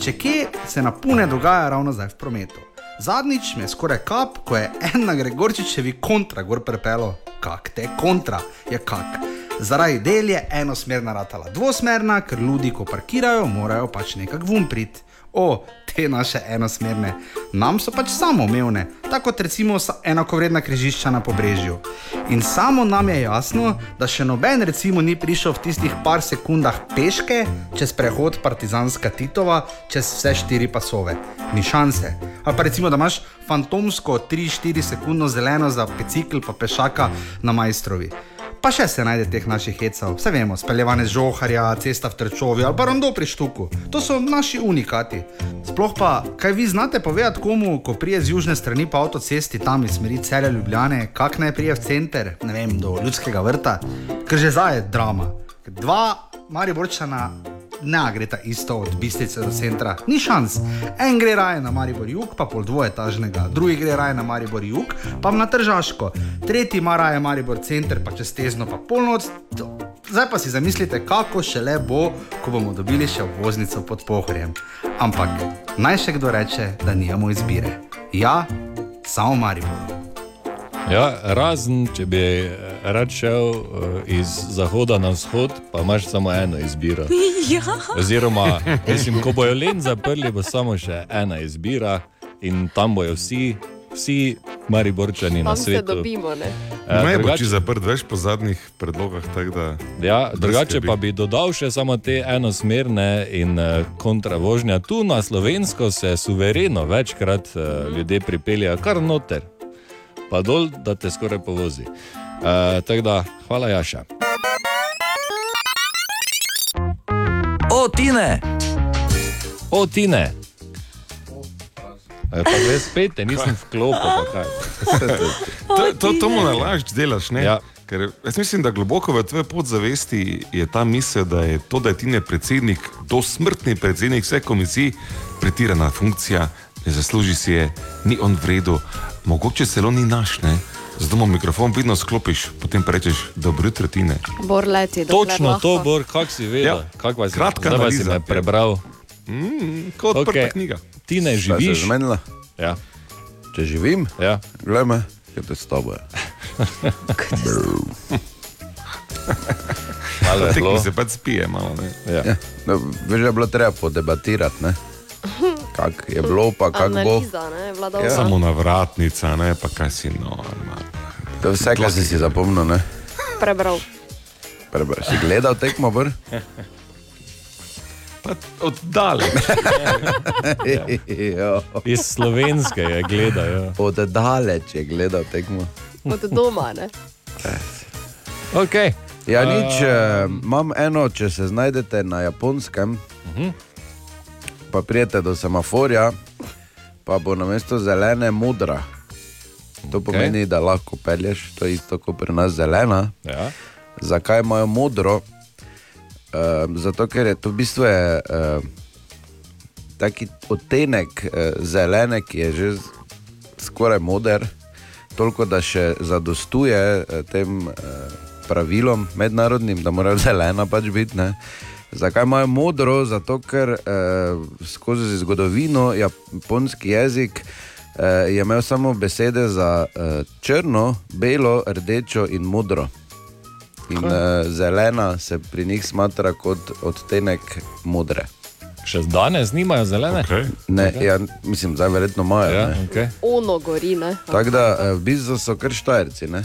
če kje se na pune dogaja ravno zdaj v prometu. Zadnjič me je skoraj kap, ko je en na Gregorčičevi kontra gor prepelo. Kak te kontra je kak. Zaradi del je enosmerna ratala dvosmerna, ker ljudi, ko parkirajo, morajo pač nekako vumprit. O, te naše enosmerne, nam so pač samoumevne, tako kot recimo enakovredna križišča na pobrežju. In samo nam je jasno, da še noben recimo ni prišel v tistih par sekundah peške čez prehod Partizanska Titova, čez vse štiri pasove. Ni šanse. Ali pa recimo, da imaš fantomsko 3-4 sekundno zeleno za bicikl pa pešaka na majstrovi. Pa še se najde teh naših hecov, vse vemo, speljevanje žoharja, cesta v Trčovi ali pa rondo pri štuku. To so naši unikati. Sploh pa, kaj vi znate povedati komu, ko prije z južne strani po avtocesti tam iz smeri celja Ljubljane, kak naj prije v center, ne vem, do ljudskega vrta, ker že zdaj je drama. Dva Mariborčana ne greta isto od bistrice do centra, ni šans. En gre raje na Maribor jug, pa pol dvoetažnega, drugi gre raje na Maribor jug, pa na Tržaško, tretji ima raje Maribor center, pa čez tezno, pa polnoc. Zdaj pa si zamislite, kako šele bo, ko bomo dobili še obvoznico pod pohorjem. Ampak naj še kdo reče, da nijamo izbire. Ja, samo Maribor. Ja, razen če bi eh, rad šel eh, iz zahoda na vzhod, pa imaš samo eno izbiro. <laughs> Ja. Oziroma, mislim, ko bojo len zaprli, bo samo še ena izbira in tam bojo vsi, vsi Mariborčani na Tam se svetu. dobimo, ne? Eh, Ne bo drugače- či zaprt več po zadnjih predlogah. Da, Ja, drugače skrbi. pa bi dodal še samo te enosmerne in uh, kontravožnja. Tu na slovensko se suvereno večkrat uh, ljudje pripeljejo kar noter, pa dol, da te skoraj povozi. Uh, Tako da, hvala Jaša. O, Tine! O, Tine! E, Pa zdaj spet, te nisem vklopil, pa kaj. To, to, to mu nalaž delaš, ne? Ja. Ker jaz mislim, da globoko v tvoji podzavesti je ta misel, da je to, da je ti ne predsednik, dosmrtni predsednik vse komisij, pretirana funkcija, ne zasluži si je, ni on v redu, mogoče celo ni naš, ne? Zato mu mikrofon vidno sklopiš, potem rečeš, dobro jutro, tine. Bor leti, Točno lahko. to, Bor, kak si vedel. Ja. Kak vas, Kratka zdaj pa si analiza. me prebral. Mm, kot odprta knjiga. Ti ne je živiš. zmenila? Ja. Če živim, ja. glej me, kaj te s tabo <laughs> <laughs> <laughs> je. Malo je bilo. se pač spije, malo ne. Ja. Ja, no, veš, da je bilo treba podebatirati, ne? Kak je bilo, pa kak bo. Ne. Ja. Samo na vratnica, ne pa kaj si no. To je vse, kar si si zapomnil, ne? Prebral. Prebra, si gledal tekmo, br? Oddaleč. <laughs> Iz slovenske je gledal. Ja. Od daleč je gledal tekmo. Od doma, ne. Okay. Ja, nič, uh, imam eno, če se znajdete na japonskem, uh Mhm. -huh. Pa prijete do semaforja, pa bo na mesto zelene modra. To Okej. pomeni, da lahko pelješ, to je isto kot pri nas zelena. Ja. Zakaj imajo modro? Uh, zato, ker je to v bistvu je, uh, taki odtenek uh, zelene, ki je že skoraj moder, toliko da še zadostuje uh, tem uh, pravilom mednarodnim, da mora zelena pač biti. Ne? Zakaj imajo modro? Zato, ker uh, skozi zgodovino japonski jezik uh, je imel samo besede za uh, črno, belo, rdečo in modro. In uh, zelena se pri njih smatra kot odtenek modre. Še danes nimajo zelene? Okay. Ne, ja, mislim, zdaj verjetno imajo. Ja, ne. okay. Ono gori, ne? Tako da eh, v bistvu so kar štajerci. Ne?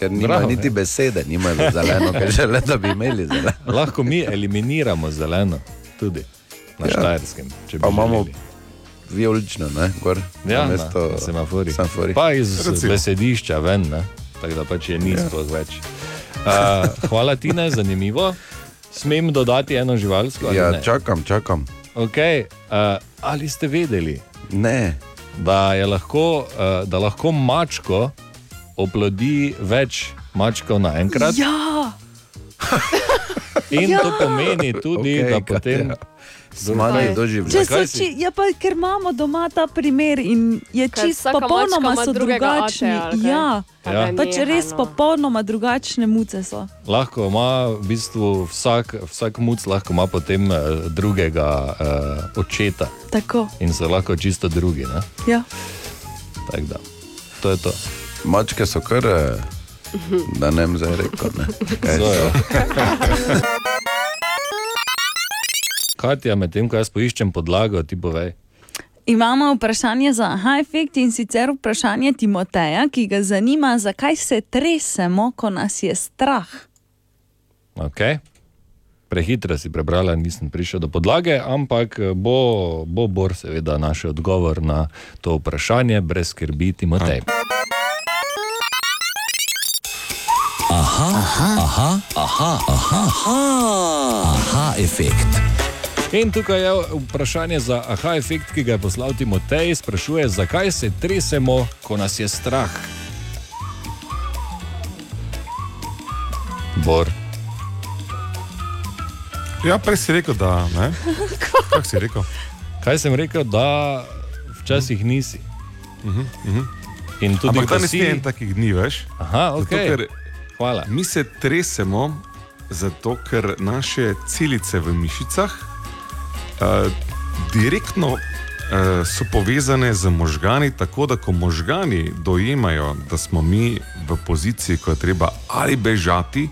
Ker nimajo Bravo, niti ja. besede, nimajo za zeleno, ker želijo, da bi imeli zeleno. <laughs> Lahko mi eliminiramo zeleno, tudi na Ja. ja. Štajerskem. če bi Pa imamo vijolično, ne, gor. ja, namesto na semafori. semafori. Pa iz Recimo. besedišča ven, ne? tako da pač je ni Ja. sploh več. Uh, hvala ti, ne, zanimivo. Smem dodati eno živalsko? ali Ja, ne? čakam, čakam. Okay, uh, ali ste vedeli, ne. da, je lahko, uh, da lahko mačko oplodi več mačkov naenkrat? Ja, <laughs> In Ja. to pomeni tudi, Okej, da potem. Smanje Zakaj? doživljaj. Či, ja pa, ker imamo doma ta primer in je čisto popolnoma so drugačni. kaj? Ja, Pa Ja. pač nehaj, res no. popolnoma drugačne muce so. Lahko ima v bistvu vsak, vsak muc lahko ima potem eh, drugega uh, očeta Tako, in so lahko čisto drugi. Ne? ja. Tako da, to je to. Mačke so kar, eh, da ne vem zdaj so? Katja, medtem ko jaz poiščem podlago, ti povej. Imamo vprašanje za aha efekt in sicer vprašanje Timoteja, ki ga zanima, zakaj se tresemo, ko nas je strah. Okay. Prehitro si prebrala, nisem prišel do podlage, ampak eh, bo, bo Bor seveda našel odgovor na to vprašanje, brez skrbi, Timotej. Aha, aha, aha, aha, aha, aha, aha efekt. In tukaj je vprašanje za aha efekt, ki ga je poslal Timotej, sprašuje, zakaj se tresemo, ko nas je strah. Bor. Ja, prej si rekel, da ne. <laughs> Kaj si rekel? Kaj sem rekel, da včasih nisi. Mhm, mhm. In tudi, Ampak danes si- ni en takih dni, veš? Aha, Zato, okej. ker Hvala. Mi se tresemo, zato ker naše celice v mišicah uh, direktno uh, so povezane z možgani, tako da ko možgani dojemajo, da smo mi v poziciji, ko je treba ali bežati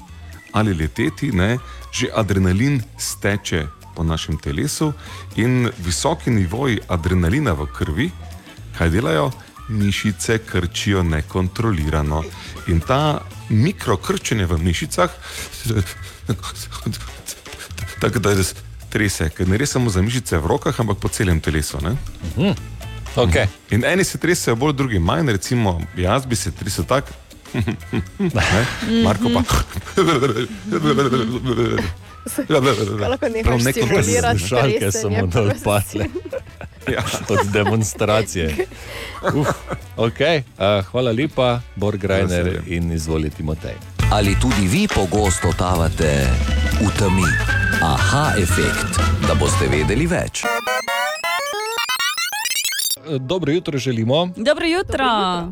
ali leteti, ne, že adrenalin steče po našem telesu in visoki nivoji adrenalina v krvi, kaj delajo? Mišice krčijo nekontrolirano. In ta mikrokrčenje v mišicah, tako da res trese, ker ne res samo za mišice v rokah, ampak po celem telesu. Ne? Mhm. Okay. In eni se tresajo bolj, drugi manj, recimo jaz bi se tresel tako. Ne? Marko pa. lahko nehaš Prav nekontrolirano. stimulirati Slušalke so Ja. <laughs> Od demonstracije. Uf, okay. uh, hvala lepa, Borg Reiner in izvolite Timotej. Ali tudi vi pogosto totavate v temi? Aha efekt, da boste vedeli več. Eh, Dobro jutro želimo. Dobro jutro.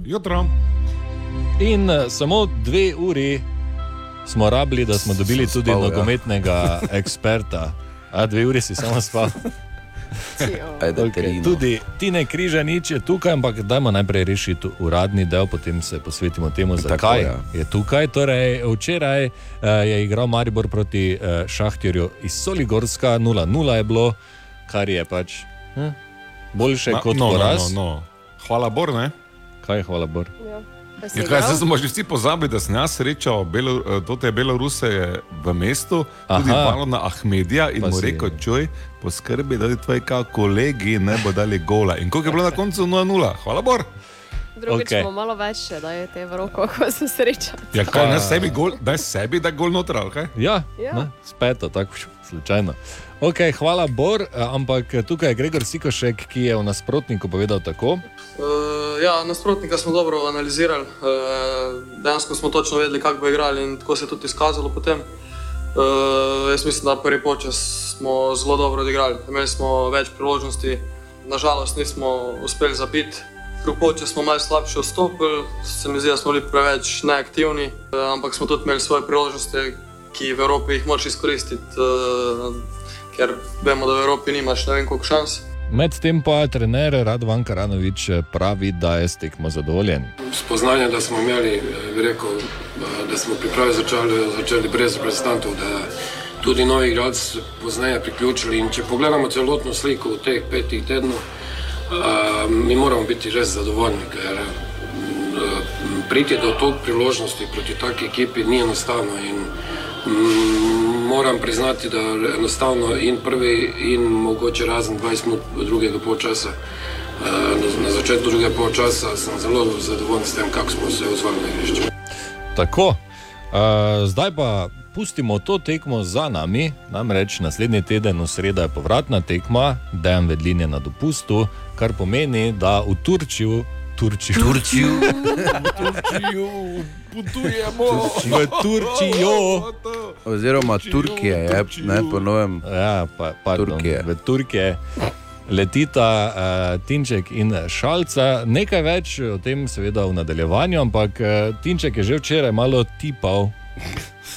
Jutro. In uh, samo dve uri smo rabili, da smo dobili tudi spal, ja. nogometnega <laughs> eksperta. A dve uri si samo spal. <laughs> Ajde, Okay. Tudi Tine Križanič je tukaj, ampak dajmo najprej rešiti uradni del, potem se posvetimo temu, Tako, zakaj ja. je tukaj. Torej, včeraj uh, je igral Maribor proti uh, Šahtjerju iz Soligorska, 0-0 je bilo, kar je pač hm, boljše Ma- kot no, no, poraz. no, no. Hvala, Bor. Ne? Kaj je hvala Bor? Si Ja, kaj, zdaj smo že vsi pozabili, da sem jaz srečal Belo, eh, to te Beloruse v mestu, tudi Aha. Valona Ahmedija in Pa mu rekel, čuj, poskrbi, da ti tvoji kao kolegi ne bo dali gola. In koliko je bilo na koncu 0-0? Hvala, Bor. Drugič okay. malo več, da je te v roko, <laughs> ko se sreča. Ja, kaj, ne sebi gol, daj sebi, da gol noter, kaj? Ja, Ja. Ne, speto, tako slučajno. Okay, hvala, Bor, eh, ampak tukaj je Gregor Sikošek, ki je v nasprotniku povedal tako. Uh, ja, nasprotnika smo dobro analizirali, uh, dejansko smo točno vedeli, kako bo igrali in tako se je tudi izkazalo potem. Uh, jaz mislim, da prvi počas smo zelo dobro odigrali. Imeli smo več priložnosti, nažalost nismo uspeli zabiti. Drugi počas smo malo slabše vstopili, se mi zdi, da smo bili preveč neaktivni, uh, ampak smo tudi imeli svoje priložnosti, ki v Evropi jih moraš izkoristiti, uh, ker vemo, da v Evropi nimaš ne vem koliko šans. Medtem pa trener Radvan Karanovič pravi, da je s tekmo zadovoljen. Spoznanje, da smo imeli, eh, rekel, eh, da smo priprave začeli, začeli brez reprezentantov, da tudi novi igralci pozneje priključili. In če pogledamo celotno sliko v teh petih tednov, eh, mi moramo biti res zadovoljni, ker priti do tog priložnosti proti taki ekipi ni enostavno. In, mm, Moram priznati, da enostavno in prvi, in mogoče razen 20 minut drugega polčasa. eh, Na, začetku drugega polčasa sem zelo zadovoljen s tem, kako smo se odzvali na igrišče. Tako, uh, zdaj pa pustimo to tekmo za nami, namreč naslednji teden, v sredo je povratna tekma, Vedlin je na dopustu, kar pomeni, da v Turčiju. Turčiju. Turčiju. <laughs> Turčiju. Potujemo v <laughs> Turčijo. Oziroma Turkije, je, ne po novem. Ja, pa, pardon, Turkije. V Turkije letita uh, Tinček in Šalca. Nekaj več o tem, seveda, v nadaljevanju, ampak uh, Tinček je že včeraj malo tipal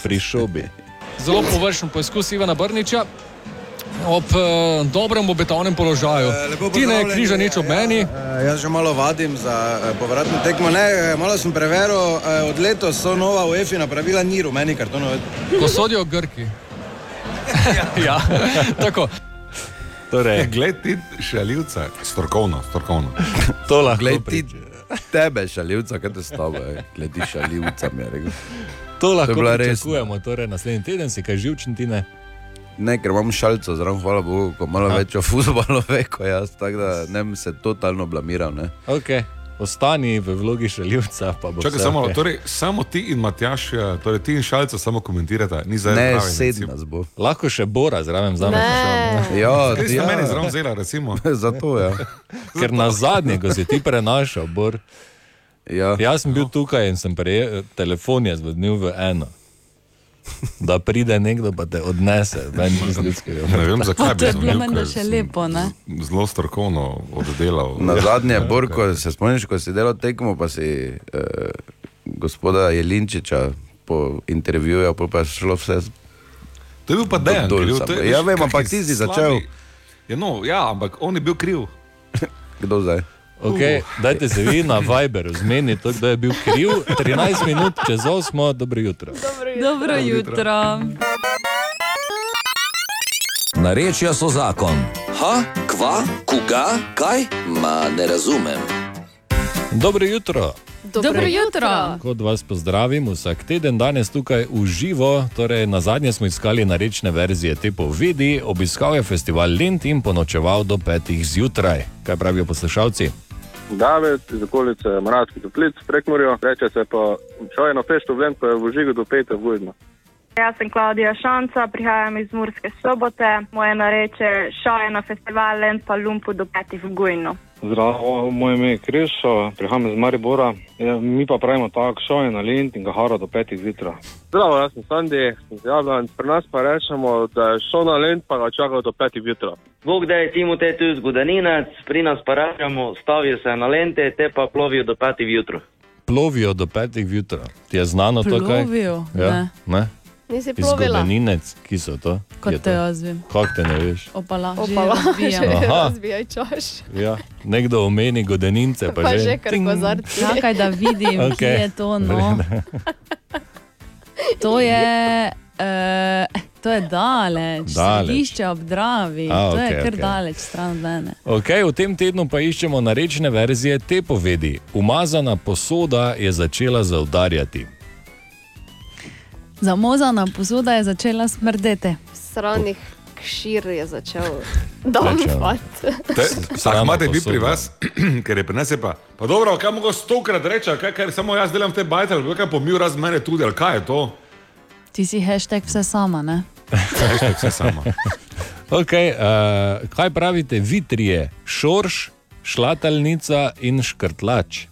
pri šobi. Zelo površen poskus Ivana Brniča. Ob uh, dobrem obetavnem položaju. Ti ne križa nič ob meni. Eh, Jaz že malo vadim za povratno tekmo. Ne, malo sem preveril, od letos so nova UEFA pravila, ni rumeni kartonov. Ko sodijo Grki. <laughs> ja, <laughs> tako. Torej, <laughs> Glej ti šaljivca, strokovno, strokovno. To lahko Glej ti tebe, šaljivca, kaj te stave, gledi šaljivca, mi je rekel. To lahko res. pričakujemo, torej naslednji teden si kaj živčen ti ne. Ne, ker imam šalico, zraven, hvala Bogu, ko malo A. več o futbalu <laughs> ve, kot jaz, tako da ne bi se totalno blamiral. Ne. Okay. Ostani v vlogi šaljivca. pa bo Čakaj, vse samo, okej. torej, samo ti in Matjaš, eh, torej ti in Šalca samo komentirate, ni za Ne, pravi sedem nas bo. Lahko še Bora zraven za Ne. <laughs> Ja, Kaj ste ja. meni zraven vzela, recimo? <laughs> Zato ja. Ker na zadnje, ko si ti prenašal, Bor, ja. jaz sem bil tukaj in sem prejel telefon, je zvodnil v eno. Da pride nekdo, pa te odnese, ven iz ljudskega. Ne vem, zakaj To je bilo še lepo, ne? Zelo strokovno oddelal. Na zadnje, Borko, se spomniš, ko si delal tekmo, pa si eh, gospoda Jelinčiča po intervjuju, pol pa je šlo vse. To je bil pa Dejan, kriv, to je, Ja, vem, ampak ti si začel. Ja, no, ja, ampak on je bil kriv. <laughs> Kdo zdaj? Okay, dajte se vi na Viberu, zmeni to, kdo je bil kriv. 13 minut čez 8, dobro jutro. Dobro jutro. Narečja so zakon. Ha, kva, koga, kaj? Ma ne razumem. Dobro jutro. Dobro jutro. Kot vas pozdravim vsak teden, danes tukaj v živo. Torej, na zadnje smo iskali narečne verzije te povedi, obiskal je festival Lent in ponočeval do petih zjutraj. Kaj pravijo poslušalci? David iz okolice Moravskih toplic, prekmorjo, reče se pa šojeno fešto v Lent, pa je v žigu do pete v Gujno. Jaz sem Klaudija Šanca, prihajam iz Murske sobote. Moje nareče šaje na festival Lent pa Lumpu do petih v Gujnu. Zdravo, moje ime je Krišo, prihajam iz Maribora. Ja, mi pa pravimo tako, šel je na Lint in ga hara do petih zjutraj. Zdravo, jaz sem Sandi, sem z Jablan. Pri nas pa rečemo, da je šel na Lent, pa ga čakal do petih jutra. Bog da je Timotej tu zgodaninec, pri nas pa rečemo, stavijo se na lente, te pa plovijo do petih jutro. Plovijo do petih zjutraj. Ti je znano to, kaj? Plovijo? Ja, Ne. ne? Nisi plovila. Godeninec, ki so to? Kot Je te jaz vem. Kako te ne veš? Opala, Opala, že razbijaj čaš. Ja, nekdo omeni godenince, pa, Pa že. že kar kozarci. Čakaj, da vidim, okay. kje je to. No. To je, uh, to je daleč, Daleč. središče ob Dravi. A, to je okej, kar okej. daleč stran od mene. Okay, v tem tednu pa iščemo narečne verzije te povedi. Umazana posoda je začela zaudarjati. Zamozana posoda je začela smrdeti. Sranih kšir je začel. Ahmad je bil posoda. pri vas, <clears throat> ker je pri nas je pa. Pa dobro, kaj mogo stokrat reči, kaj, ker samo jaz delam te bajte, ali kaj pomil raz mene tudi, ali kaj je to? Ti si hashtag vse sama, ne? Hashtag vse sama. <laughs> Okay, uh, kaj pravite, vitrije, šorš, šlatalnica in škrtlač?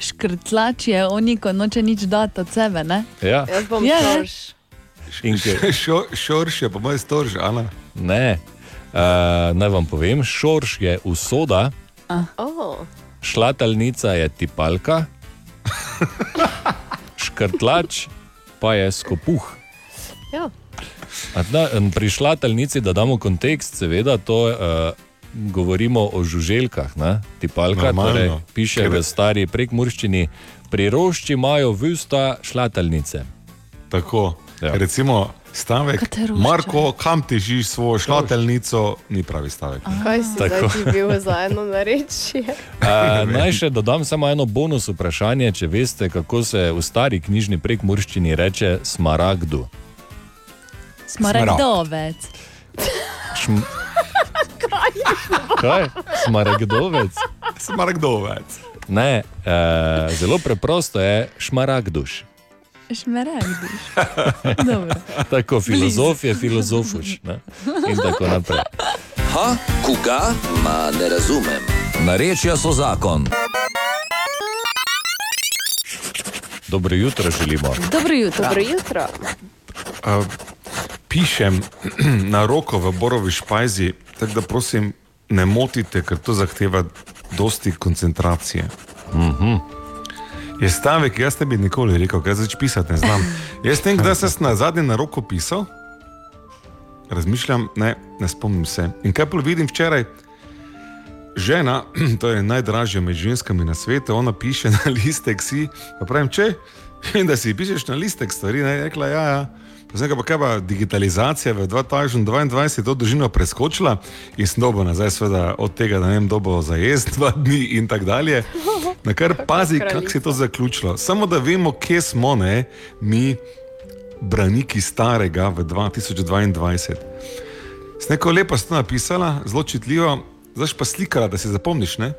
Škrtlač je oni, ko noče nič dati od sebe, ne? Ja. Jaz bom <laughs> Je, ne? šorš. Šo- Šorš je pa moj storž, Ana. Ne, uh, naj vam povem, šorš je usoda, Oh. šlatalnica je tipalka, <laughs> škrtlač pa je skopuh. Ja. A Da, em, pri šlatalnici, da damo kontekst, seveda to uh, govorimo o žuželkah, ne? tipalka, Normalno. torej piše Ker- v stari prekmurščini, pri rošči imajo v usta šlatalnice. Tako. Ja. Recimo stavek, Katero Marko, kam težiš svojo šlatelnico, ni pravi stavek. Kaj si Tako. ti bil za eno narečje? <laughs> Uh, naj še dodam samo eno bonus vprašanje, če veste, kako se v stari knjižni prekmurščini reče smaragdu. Smaragdovec. Šm... <laughs> Kaj? Smaragdovec? Smaragdovec. Ne, uh, zelo preprosto je šmaragduš. Šmaragduš. <laughs> Dobro. Tako filozof je filozofuš. Ne? In tako naprej. Ha, koga? Ma ne razumem. Narečja so zakon. Dobro jutro želimo. Dobro jutro. Dobro jutro. Uh, pišem <clears throat> na roko v Borovi špajzi, tako da prosim, ne motite, ker to zahteva dosti koncentracije. Mm -hmm. Je stavek, jaz ne bi nikoli rekel, ker zdaj pisati ne znam. Jaz tem, kdaj sem na zadnji na roko pisal, razmišljam, ne, ne spomnim se. In kaj pa vidim včeraj? Žena, <clears throat> to je najdražja med ženskami na svetu, ona piše na <laughs> listek si. Pa pravim, če in da si pišeš na listek stvari, ne, rekla, ja, ja. Rekel, pa kaj pa digitalizacija v 2022 to družino preskočila in sem dobil nazaj, seveda od tega, da ne vem, dobo za jesti dva dni in tako dalje. Na kar <laughs> pazi, kako se je to zaključilo. Samo da vemo, kje smo, ne, mi, braniki starega v 2022. S neko lepo sta napisala, zelo čitljivo, zdaj pa slikala, da si zapomniš, ne?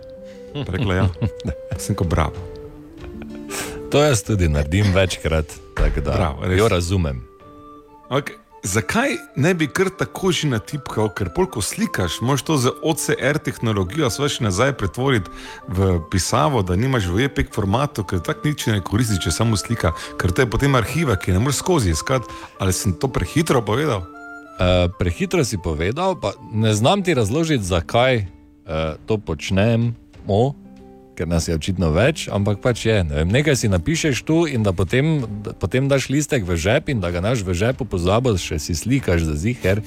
Pa Rekla ja. <laughs> Sem ko bravo. To jaz tudi naredim večkrat, tako da Bravo, res. jo razumem. Okay. Zakaj ne bi kar tako že natipkal, ker pol, ko slikaš, moš to z OCR tehnologijo sveš nazaj pretvoriti v pisavo, da nimaš v EPEK formatu, ker tako nič ne koristi, če samo slika, ker to je potem arhiva, ki ne moreš skozi iskati. Ali sem to prehitro povedal? Uh, prehitro si povedal, pa ne znam ti razložiti, zakaj uh, to počnemo, ker nas je očitno več, ampak pač je. Ne vem, nekaj si napišeš tu in da potem, da potem daš listek v žep in da ga naš v žepu pozabiš, še si slikaš za ziger,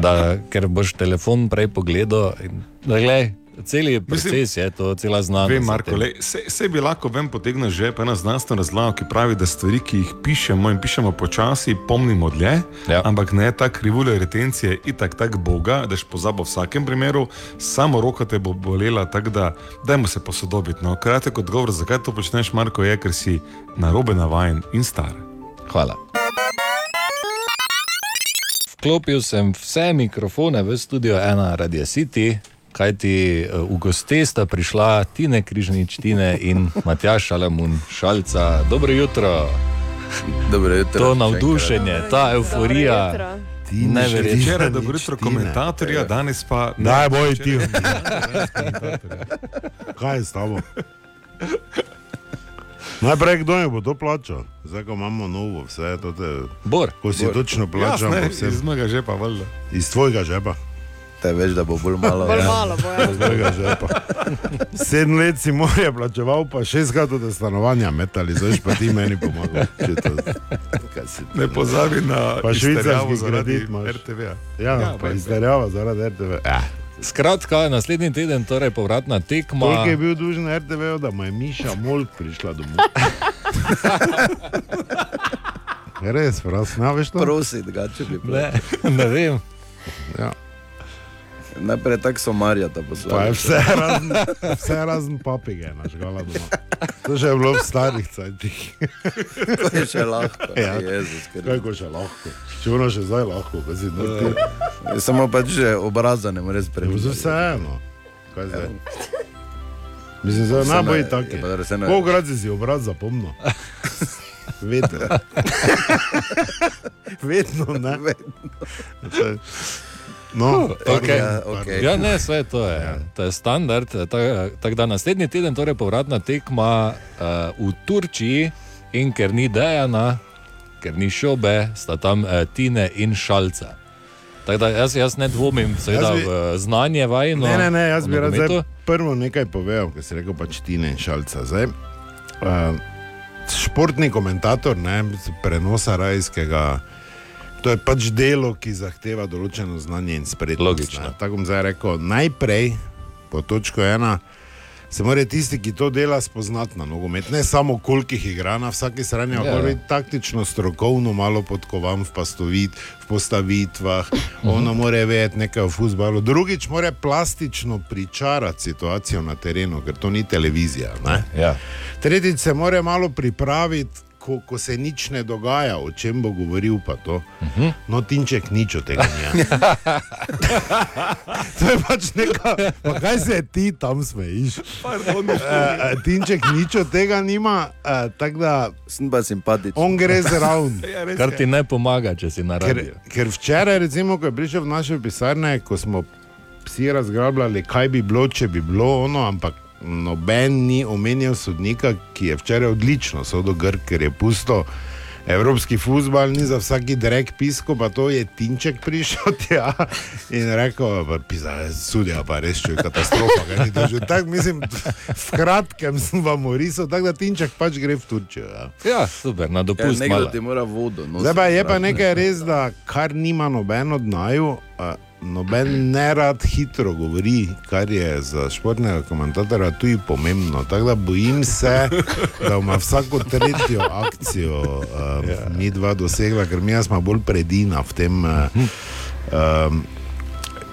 da, ker boš telefon prej pogledal. In, da, glej, celi proces je to, cela znanost. Vem, Marko, lej, se, se bi lahko ven potegnil že ena znanstvena razlaga, ki pravi, da stvari, ki jih pišemo in pišemo počasi, pomnimo dlje, ja. ampak ne ta krivulja retencije, itak tak Boga, daš pozabo v vsakem primeru, samo roka te bo bolela, tako da dajmo se posodobiti. No. Kratek odgovor, zakaj to počneš, Marko, je, ker si narobe navajen in star. Hvala. Vklopil sem vse mikrofone v studio ena Radio City, kajti eh, v goste sta prišla Tine Križnič, Tine in Matjaš Alamun Šalca. Dobro jutro. Dobro jutro. To še navdušenje, ta euforija. Neverjetno. Včeraj dobro jutro komentatorja, danes pa ne. Daj, boj ti. Kaj je s tabo? Najprej, kdo je bo to plačal? Zdaj, ko imamo novo, vse to te. Bor. Ko si Bor. točno plačal, Jasne, po vsem. iz mojega žepa, valjda. Iz tvojega žepa. Te veš, da bo bolj malo. Bolj ja. malo bo, ja. Tvojega žepa. Sedem let si morje plačeval, pa šestkrat od stanovanja metali, zdaj pa ti meni pomagal. Ne pozabi na Pa švicarski kredit imaš. RTV-ja. Ja, Ja, pa izterjava zaradi RTV. Ja. Skratka, naslednji teden, torej povratna tekma. Koliko je bil dužen RTV, da mu je Miša Molk prišla domov? <laughs> Res, prosim, ne veš to? Prosi, da če bi Ne, ne vem. Ja. Najprej tako so Marja ta Pa poslala. je vse razen, vse razen papige, naš gala doma. To že je bilo v starih cajtih. To je še lahko. Ja. Jezus, Kako še lahko? Če ono še zdaj lahko, ko si noti. Ja, Samo pač že obraza ne moreš Ja, spremeniti. vseeno. Kaj zdaj? Mislim, da najbolj ja, se ne- Kolikrat si si obraz zapomnil? <laughs> Vedno. Vedno, ne? Vedno. No, Okay. Ja, okej. Ja, ne, vse to je. To je standard. Tako tak da naslednji teden, torej povratna tekma uh, v Turčiji, in ker ni Dejana, ker ni šobe, sta tam uh, Tine in Šalca. Tako da jaz, jaz ne dvomim, seveda, Jaz bi- v uh, znanje vajno. Ne, ne, ne, jaz bi rad prvo nekaj povedal, ker si rekel pač Tine in Šalca. Zdaj, uh, športni komentator ne, prenosa rajskega. To je pač delo, ki zahteva določeno znanje in spretnost. Logično. ne. Tako bom zdaj rekel, najprej, po točko ena, se mora tisti, ki to dela, spoznati na nogomet. Ne samo koliko jih igra na vsaki strani, ampak Ja. yeah. biti taktično, strokovno malo podkovan v, pastovit, v postavitvah. Ono mora vedeti nekaj o futbalu. Drugič, mora plastično pričarati situacijo na terenu, ker to ni televizija. Ne? Ja. Tretjič, se mora malo pripraviti. Ko, ko se nič ne dogaja, o čem bo govoril, pa to. Uh -huh. No, Tinček nič od tega ni. <laughs> to je pač neka. Pa kaj se ti tam smejiš? Uh, Tinček nič od tega nima, uh, tako da. Sem pa simpatičen. On gre zraven. Kar ti ne pomaga, če si na Ker, radiju. ker včeraj, recimo, ko je prišel v naše pisarne, ko smo vsi razglabljali, kaj bi bilo, če bi bilo ono, ampak noben ni omenjal sodnika, ki je včeraj odlično sodel Grk, ker je pusto. Evropski futbol ni za vsaki drek pisko, pa to je Tinček prišel <laughs> tja in rekel, pa pisa, sudja pa res je katastrofa. kaj ni držal." Tako mislim, v kratkem sem vam orisal, tako da Tinček pač gre v Turčijo. Ja. Ja, super, na Ja, dopust nekdo malo. ti mora vodo. Zdaj pa je pa zraven. nekaj res, da kar nima noben od naju, a, noben ne rad hitro govori, kar je za športnega komentatorja tudi pomembno. Tako da bojim se, da bomo vsako tretjo akcijo um, ja. mi dva dosegla, ker mi smo bolj predina v tem. Uh, um,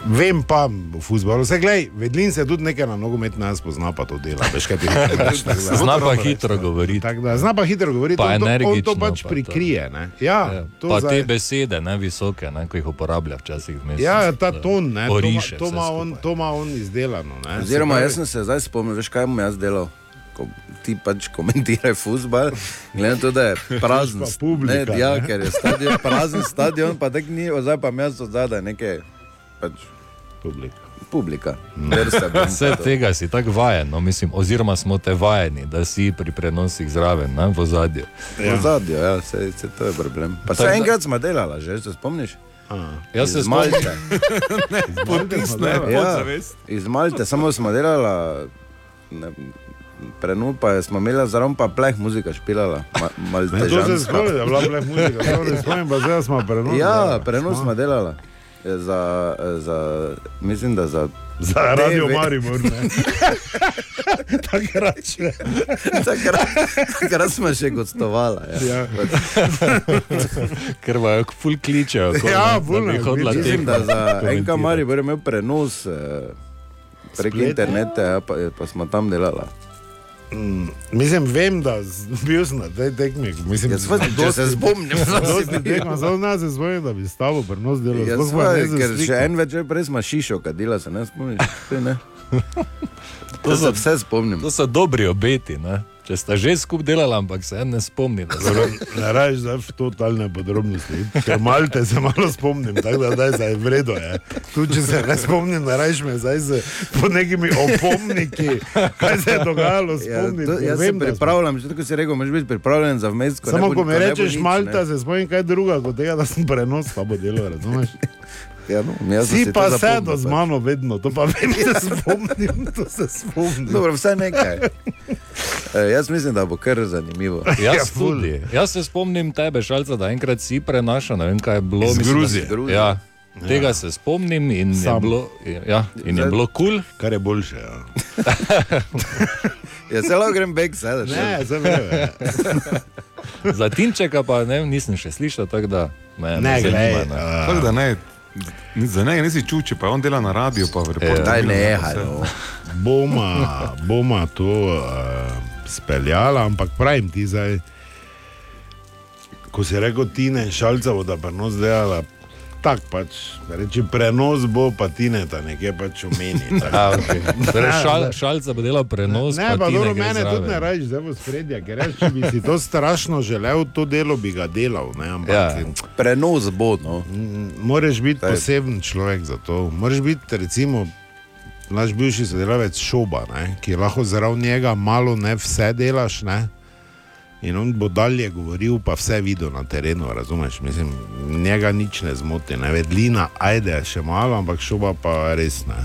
Vem pa v futbalu, vse gledaj, vedlin se tudi nekaj na nogomet nas pozna, pa to dela. Veš, kaj ti <laughs> rečeš, tako Zna pa hitro govoriti. Tako da, zna pa hitro govoriti, Pa on to, on to pač pa to. prikrije. Ne? Ja, to Pa zdaj- te besede, ne visoke, ne, ko jih uporablja včasih vmes. Ja, ta ton, ne, to, Oriše to, vse ima on, to ima on izdelano. Ne. Oziroma, jaz sem se zdaj spomnil, veš kaj bom jaz delal. Ko ti pač komentiraš futbol, glede na to, da je <laughs> prazen. publika, ne, ja, ne. ker je stadion, prazen stadion, pa tak ni, zdaj pa jaz od zadaj nekaj. Pač, publika. Publika. Bom Vse tega si tako vajen, no, mislim, oziroma smo te vajeni, da si pri prenosih zraven, ne, v zadju. V zadju, ja, se, se to je problem. Pa se enkrat smo delali, že se spomniš? Jaz se <laughs> Iz Malte. spomnim. Potisne Ja. Iz Malte, samo smo delali. Prenul pa je, smo imeli zraven pa pleh muzika špilala. Ma, Ne, to se spomnim, da je bila pleh muzika, to ne <laughs> spomnim, pa zdaj smo prenos. Ja, prenos smo delali. Je Za, za, mislim, da za. Za Radio TV. Maribor, ne. <laughs> Takrat še. Takrat, takrat smo še gostovali. Ja. <laughs> Ker vajo ful kličejo. ko, Ja, ne, bolj bi hodila Mislim, da za enka komentirati. Mari bo imel prenos eh, prek interneta, ja, pa, pa smo tam delali. Mm, mislim, vem, da bil sem na tej tekmi. Mislim, Ja, sva- če se tekma, Samo nas se spomnim, da bi s tabo prenos delal. Ja, ne za ker še en večer prej smo šišo kadila, se ne spomniš? Ti ne? To To se vse spomnim. To so dobri obeti, ne. Če sta že skupaj delala, ampak se ne spomni. da so- Ne rajš zdaj v totalne podrobnosti, ker malte se malo spomnim, tako da zdaj je. Tu, če se ne spomnim, ne rajš me zdaj z nekimi opomniki, kaj se je dogajalo, Ja, spomnim. to, ker jaz se vem, da smo- pripravljam, že tako si rekel, moraš biti pripravljen za vmes. ko ne Samo bo- ko mi rečeš nič, Malta, ne. se spomnim kaj druga, kot tega, da sem prenos pa bo delo, razumeš? Ja, no, Si to pa sedo z pač. mano vedno, to pa vem, da se spomnim, to se spomnim. Dobro, vse nekaj. <laughs> E, jaz mislim, da bo kar zanimivo. <laughs> Jaz tudi. Jaz se spomnim tebe, šalca, da enkrat si prenašal, ne vem kaj je bilo. Iz mislim, da Gruzije. si- Gruzije. Ja. Tega se spomnim in je Sam. bilo, ja, in je bilo kul. Cool. Kar je boljše. Ja. Ja, se lahko grem bek, sedaj. Ne, zdaj vem. <laughs> Za Tinčeka pa ne, nisem še slišal, tako da me Ne, zanima, glej, ne. a- Tako da ne, za njega nisi čutil, če pa on dela na radiju, pa v reporterju. Daj nehaj, no. Boma, boma to uh, speljala, ampak pravim ti zdaj, ko si rekel Tine in Šalca, bo da prenos delala. Tako pač, reči prenos bo, pa Tine ta nekje pač omeni. <laughs> A, okay. torej, šal, šalca bo delal prenos. Ne, pa dobro, mene zraven. tudi ne rajš, zdaj v spredje, ker reč, če bi si to strašno želel, to delo bi ga delal. Ne, ampak, Ja. Prenos bo, no. Moraš biti Taj- poseben človek za to. Moraš biti, recimo, naš bivši sodelavec Šoba, ne, ki lahko zaradi njega malo ne vse delaš. Ne. In on bo dalje govoril, pa vse videl na terenu, razumeš? Mislim, njega nič ne zmoti, ne vedlina, ajde še malo, ampak šoba pa res ne.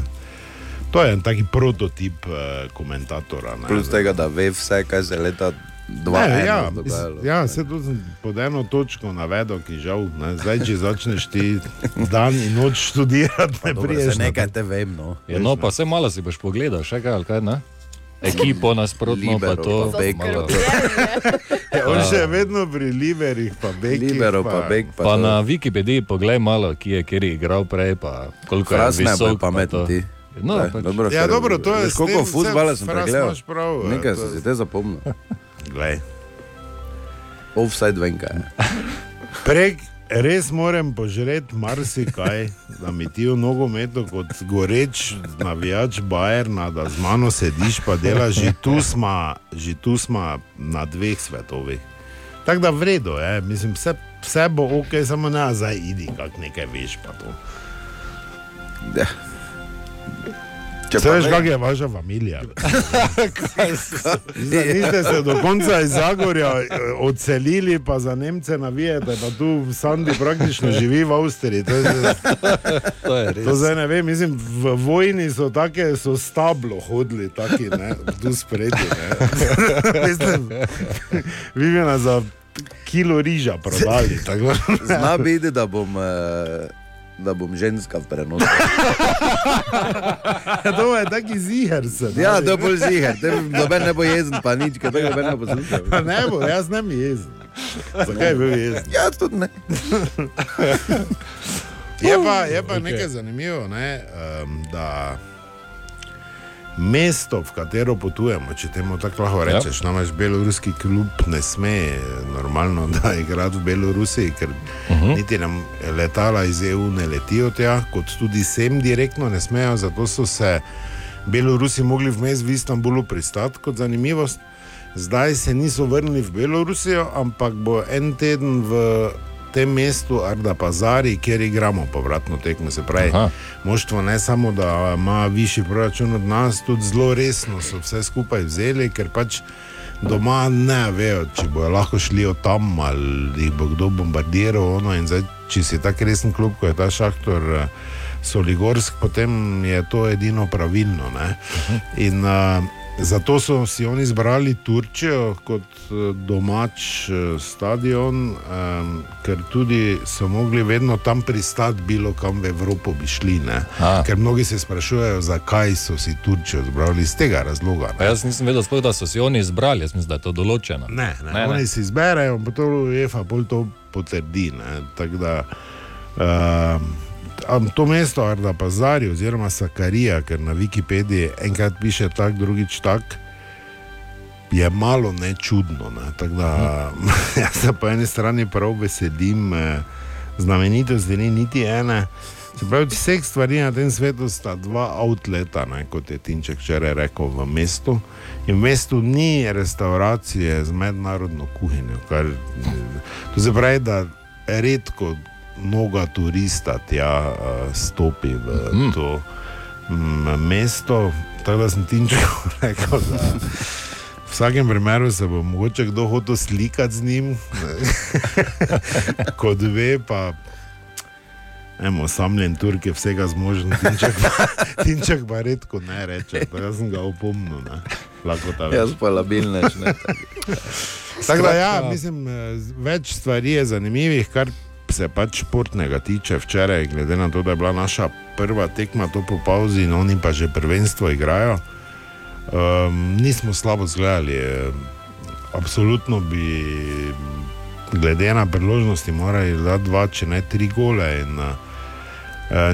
To je en taki prototip eh, komentatora. Ne? Plus tega, da ve vse, kaj se leta Ne, 2001 ja, dogajalo. ja, se to sem pod eno točko navedel, ki žal, ne, zdaj, če začneš ti dan in noč <laughs> študirati, ne saj nekaj te vem, no. Ja, no, pa se malo si boš pogledal, še kaj, ali kaj ne? Ekipo nasprotno, pa Libero, to. pa Bek, malo- <laughs> Ja, on še vedno pri liberih, pa bekih. Libero, pa Bek, pa Pa to. na Wikipediji poglej malo, ki je kjer igral prej, pa koliko je Fras ne bo visok. pa to. ti. No, Daj, pač. dobro, Ja, dobro, to je Koliko futbala sem pregledal? prav, eh, Nekaj to- sem si te zapomnil. Glej. Offside vem kaj. je. Prek res moram požreti marsikaj, da mi ti v nogometu kot goreč navijač Bajerna, da z mano sediš pa delaš, že tu smo, že tu smo na dveh svetovih. Tako da vredo je, mislim, vse, vse bo ok, samo ne zdaj idi, kak nekaj veš pa to. Ja. Če pa veš, ne- kak je vaša familija. <laughs> Niste se do konca iz Zagorja eh, odselili, pa za Nemce navijate, pa tu v Sandi praktično živi v Avstriji. To, je, To je res. to zdaj ne vem, mislim, v vojni so take, so stablo hodili, taki, ne, tu spredi. ne. <laughs> Mislim, Vi bi nas za kilo riža prodali. tako. Zna biti, da bom, eh, da bom ženska v prenosu. <laughs> Ja, to je taki ziger se. Ja, to je bolj ziger, te noben ne bo jezen, pa nič, ker tega ne bo poslušal. ne bo, jaz ne bi jezen. Zakaj bi bil jezen? Ja, tudi ne. <laughs> Je pa, je pa okay. nekaj zanimivo, ne, um, da mesto, v katero potujemo, če temu tako lahko rečeš, ja. namreč beloruski klub ne sme normalno <laughs> da igrati v Belorusiji, ker uh -huh. niti nam letala iz EU ne letijo tja, kot tudi sem direktno ne smejo, zato so se Belorusi mogli vmes v Istanbulu pristati kot zanimivost. Zdaj se niso vrnili v Belorusijo, ampak bo en teden v tem mestu Arda Pazari, kjer igramo povratno tekmo. Se pravi, Aha. moštvo ne samo, da ima višji proračun od nas, tudi zelo resno so vse skupaj vzeli, ker pač doma ne vejo, če bojo lahko šli od tam ali jih bo kdo bombardiral. Ono, zdaj, če si tako resen klub, kot je ta šahtor. eh, Soligorsk, potem je to edino pravilno. ne. In uh, zato so si oni izbrali Turčijo kot eh, domač eh, stadion, um, ker tudi so mogli vedno tam pristati, bilo kam v Evropo bi šli. ne. Ker mnogi se sprašujejo, zakaj so si Turčijo izbrali iz tega razloga. Pa jaz nisem vedel, sploh, da so si oni izbrali, jaz mislim, da je to določeno. Ne, ne, Ne, ne, ne. oni si izberejo, to UEFA pol to potrdi. ne. Tako da, um, am to mesto Arda Pazari oziroma Sakarija, ker na Wikipediji enkrat piše tak, drugič tak. Je malo nečudno. Ne? Tako Da, <laughs> jaz se po eni strani prav veselim, eh, znamenitosti ni niti ene. Se pravi, vseh stvari na tem svetu sta dva outleta, ne, kot je Tinček včeraj rekel, v mestu. In v mestu ni restauracije z mednarodno kuhinjo. Kar, to se pravi, da redko mnoga turista tja uh, stopi v mm. to mm, mesto. Tako da sem Tinčeku <laughs> rekel, da v vsakem primeru se bo mogoče kdo hotel slikati z njim, <laughs> kot ve, pa Emo, osamljen Turk je vsega zmožen, Tinček pa, <laughs> tinček pa redko ne reče, tako sem ga opomnil. ne. Jaz pa labilnež, ne. Tako da, ja, mislim, eh, več stvari je zanimivih, kar se pač športnega tiče. Včeraj, glede na to, da je bila naša prva tekma, to po pauzi, in oni pa že prvenstvo igrajo, um, nismo slabo zgledali. Absolutno bi, glede na priložnosti, morali dati dva, če ne tri gole. In, uh,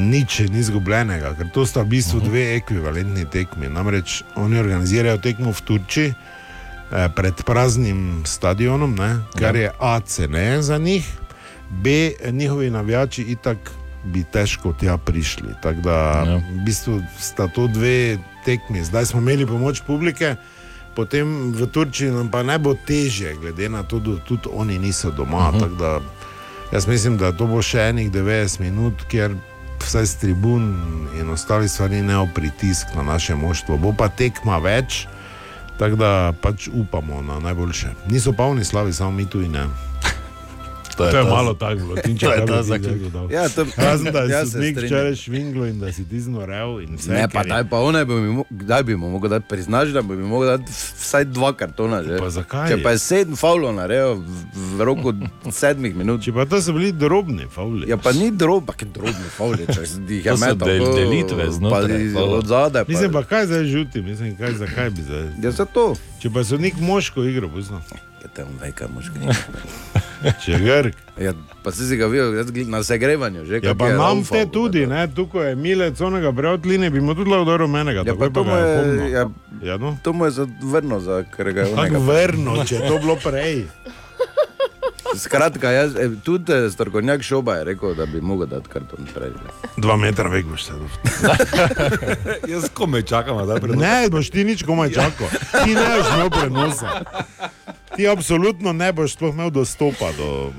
nič ni izgubljenega, ker to sta v bistvu dve ekvivalentni tekmi. Namreč oni organizirajo tekmo v Turčiji eh, pred praznim stadionom, ne, kar je A, cene za njih, B, njihovi navijači itak bi težko tja prišli. Tako da ja. v bistvu sta to dve tekmi. Zdaj smo imeli pomoč publike. Potem v Turčiji nam pa ne bo teže, glede na to, da tudi oni niso doma. Uh -huh. da, jaz mislim, da to bo še enih 90 minut, kjer vse z tribun in ostali stvari ne bo pritisk na naše moštvo. Bo pa tekma več, Tako da pač upamo na najboljše. Niso polni slavi, samo mi tu in ne. To je, to je ta- malo tako, <laughs> to je kaj bi ta zaključek. dodal? Ja, to- Razen da <laughs> ja, si nek včeraj švinglo in da si ti znorel. Ne, pa je- daj pa one, bi mi, mo- kdaj bi mu mogel dati, priznaš, da bi mi mogel dati vsaj dva kartona. Že? Pa zakaj? Če pa je sedem faulov naredil v, v roku sedmih minut. Če pa to so bili drobni fauli. Ja, pa ni drob, pa je drobni fauli, če si jih je so metal. del- delitve znotraj Pa faula. od zadaj. Mislim pa, kaj zdaj žuti, mislim, kaj, zakaj bi zdaj. Ja, zato. Če pa so nek moško igro, pustno. Ja, te on ve, kaj moški. <laughs> Če grk. Ja, pa si si ga videl na segrevanju. Že, Ja, pa nam te tudi, ne, tukaj je milec onega preotline, bi mu tudi lahko dal rumenega. Ja, pa to mu je ja, Ja, no. to mu je zavrno, za, ker ga je Tako verno, če je to bilo prej. <laughs> Skratka, jaz, eh, tudi eh, strokovnjak šoba je rekel, da bi mogel dati karton prej. Dva metra vek boš sedel. <laughs> Jaz komaj čakam, da pridem. Ne, boš ti nič komaj čakal. Ti ne boš imel prenosa. Ti absolutno ne boš sploh imel dostopa do.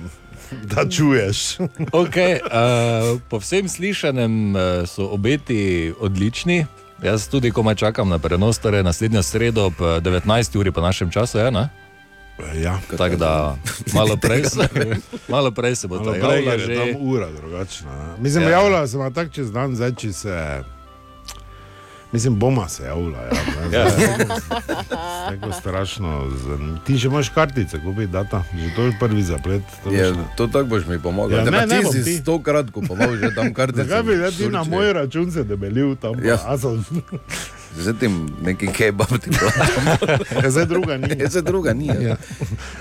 Da čuješ. Okay, uh, po vsem slišanem so obeti odlični. Jaz tudi komaj čakam na prenos, torej naslednjo sredo ob eh, 19. uri po našem času. Je, ne? Ja. Tako da <laughs> malo prej se, malo prej se bo to je že. tam ura drugačna. Mislim, Ja. ja. javlja se ima tako čez dan, zdaj če se. Mislim, boma se javlja. Ja, ne, Ja. zdaj, Tako strašno. z- Ti še imaš kartice, kupi data, že to je prvi zaplet. To Ja, boš- to tako boš mi pomagal. Ja, Ja, ne, ne, ne ti bom si ti. stokrat kupoval že tam kartice. Zakaj bi ti na moj račun se debelil tam? Ja. Ja. Sem... Zdaj ti neki kebab ti. Ja, zdaj druga ni. Ja, zdaj druga ni. Ja. Ja.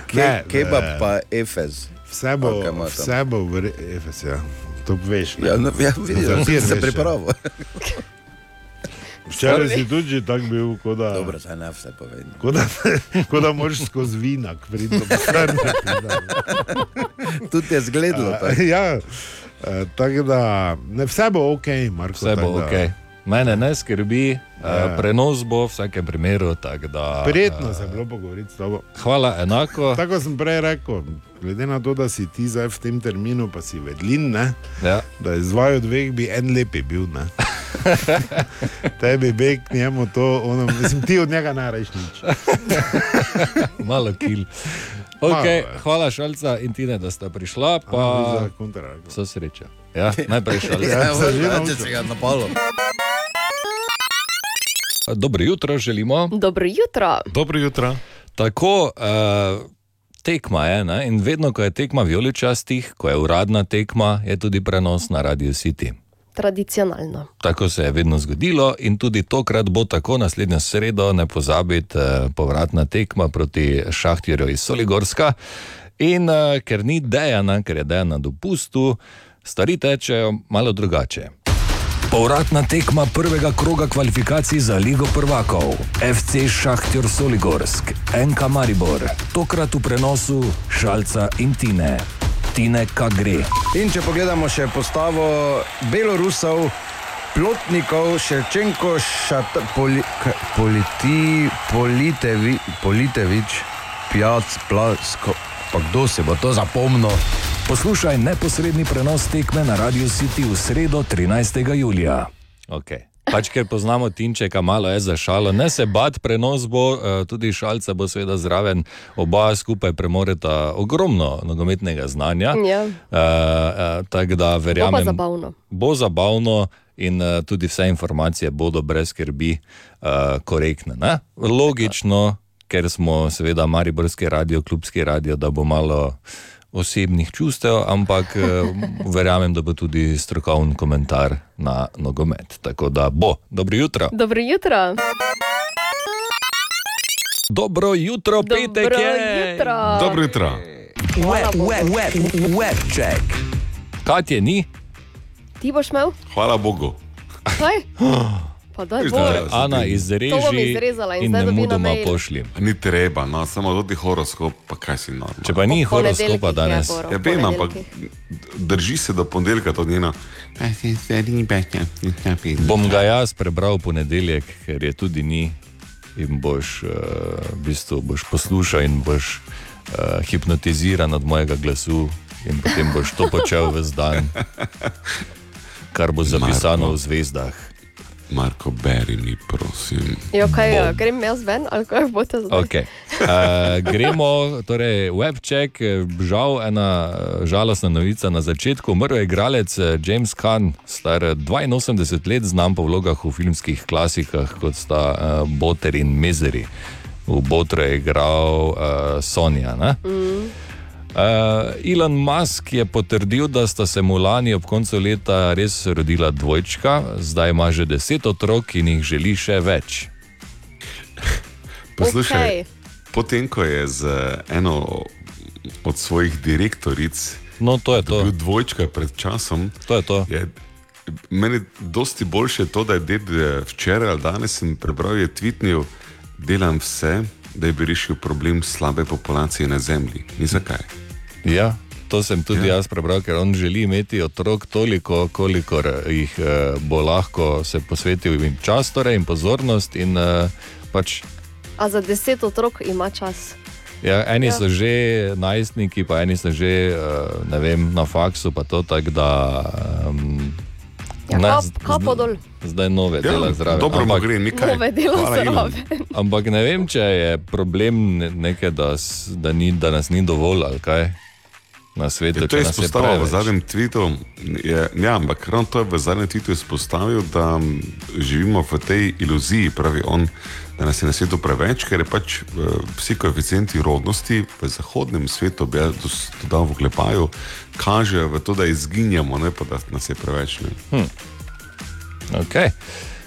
Ke, Ne, kebab pa Efez. Vse bo, vse bo v Efes, ja. To veš. ne? Ja, no, ja, vidiš, si <laughs> se veš, ja. pripravil. Včeraj si tudi že tak bil, kot da. Dobro, saj ne vse povem. Kot da, <laughs> kot da moraš skozi vinak priti do pisarne. Tudi je zgledalo. Ja, tako da ne, vse bo ok, Marko. Vse bo tako da- ok. Mene ne skrbi, Ja. uh, prenos bo v vsakem primeru. Da, Prijetno eh, se je bilo pogovoriti s tabo. Hvala, enako. <laughs> Tako sem prej rekel, glede na to, da si ti zdaj v tem terminu, pa si vedlin, ne, Ja. da iz dvaju dveh bi en lepi bil. Ne. <laughs> Tebi beg njemu to, ono, mislim, ti od njega ne reš nič. <laughs> Malo kil. Okay, hvala, Šalca in Tine, da sta prišla. Pa za kontra, so sreče. Ja, najprej Šalca. Ja, se že ja, naučil. če si ga napalo. Dobro jutro želimo. Dobro jutro. Dobro jutro. Tako, uh, tekma je ne? in vedno, ko je tekma vijoličastih, ko je uradna tekma, je tudi prenos na Radio City. Tradicionalno. Tako se je vedno zgodilo in tudi tokrat bo tako naslednjo sredo, ne pozabite, eh, povratna tekma proti Šahtirju iz Soligorska. In uh, ker ni dejana, ker je dejana na dopustu, stvari tečejo malo drugače. Povratna tekma prvega kroga kvalifikacij za Ligo prvakov. FC Šahtjor Soligorsk, NK Maribor, tokrat v prenosu Šalca in Tine. Tine, kaj gre. In če pogledamo še postavo Belorusov, Plotnikov, Ševčenko, Šat, poli, k, politi, politevi, Politevič, Pijac, Plasko. Pa kdo se bo to zapomnil? Poslušaj neposredni prenos tekme na Radio City v sredo 13. julija. Okay. Pač, ker poznamo Tinčeka, malo je za šalo, ne se bat, prenos bo, eh, tudi šalca bo seveda zraven, oba skupaj premoreta ogromno nogometnega znanja. Ja. Uh, uh, Tako da Bo verjamem, zabavno. bo zabavno in uh, tudi vse informacije bodo brez skrbi uh, korektne. Ne? Logično, ker smo seveda Mariborski radio, klubski radio, da bo malo osebnih čustev, ampak uh, verjamem, da bo tudi strokoven komentar na nogomet. Tako da bo. Dobro jutro. Dobro jutro. Dobro jutro, petek Dobro je. jutro. Dobro jutro. Web, web, web, web check. Kaj je ni? Ti boš imel? Hvala Bogu. Kaj? <gasps> Pa daj bo. Ja, Ana To bom izreži izrezala in in zdaj ne dobi na mudoma mail. pošlji. Ni treba, no, samo doti horoskop, pa kaj si normalno. Če pa ni Po horoskopa danes. Ja, vem, ampak drži se do ponedeljka to njeno. Bom ga jaz prebral v ponedeljek, ker je tudi ni. In boš, uh, v bistvu boš poslušal in boš uh, hipnotiziran od mojega glasu, in potem boš to počel ves dan, <laughs> kar bo zapisano v zvezdah. Marko, beri mi, prosim. Jo, kaj, uh, grem jaz ven ali kaj boste zdaj? Okay. Uh, gremo, torej, webček, žal ena eh, žalostna novica na začetku. Umrl je igralec eh, James Caan, star 82 let, znam po vlogah v filmskih klasikah, kot sta uh, Boter in Misery. V Botru je igral uh, Sonja. Ne? Mm. Uh, Elon Musk je potrdil, da sta se mu lani ob koncu leta res rodila dvojčka, zdaj ima že deset otrok in jih želi še več. <laughs> Poslušaj, okay. potem ko je z eno od svojih direktoric no, to je to. bil dvojčka pred časom, to je to. Je, meni je dosti boljše to, da je ded eh, včeraj ali danes sem prebral, je tvitnil, delam vse, da bi rešil problem slabe populacije na Zemlji. In zakaj? Ja, to sem tudi ja. jaz prebral, ker on želi imeti otrok toliko, kolikor jih eh, bo lahko se posvetil jim čas torej, in pozornost. In, eh, pač, A za deset otrok ima čas. ja, eni Ja. so že najstniki, pa eni so že eh, ne vem, na faksu, pa to tako da. Um, Ja, kap, kapo dol. Zdaj nove Ja, dela zraven. dobro mu gre, ni kaj. Nove dela zraven. <laughs> Ampak ne vem, če je problem ne- nekaj, da, da, ni, da nas ni dovolj ali kaj na svetu. Je to je izpostavil v zadnjem tvitu. Je, ja, ampak ravno to je v zadnjem tvitu izpostavil, da živimo v tej iluziji, pravi on, da nas je na svetu preveč, ker je pač vsi koeficienti rodnosti v zahodnem svetu, bi jaz dodal v klepaju, kažejo v to, da izginjamo, ne pa da nas je preveč. Ne. Hm. Okay.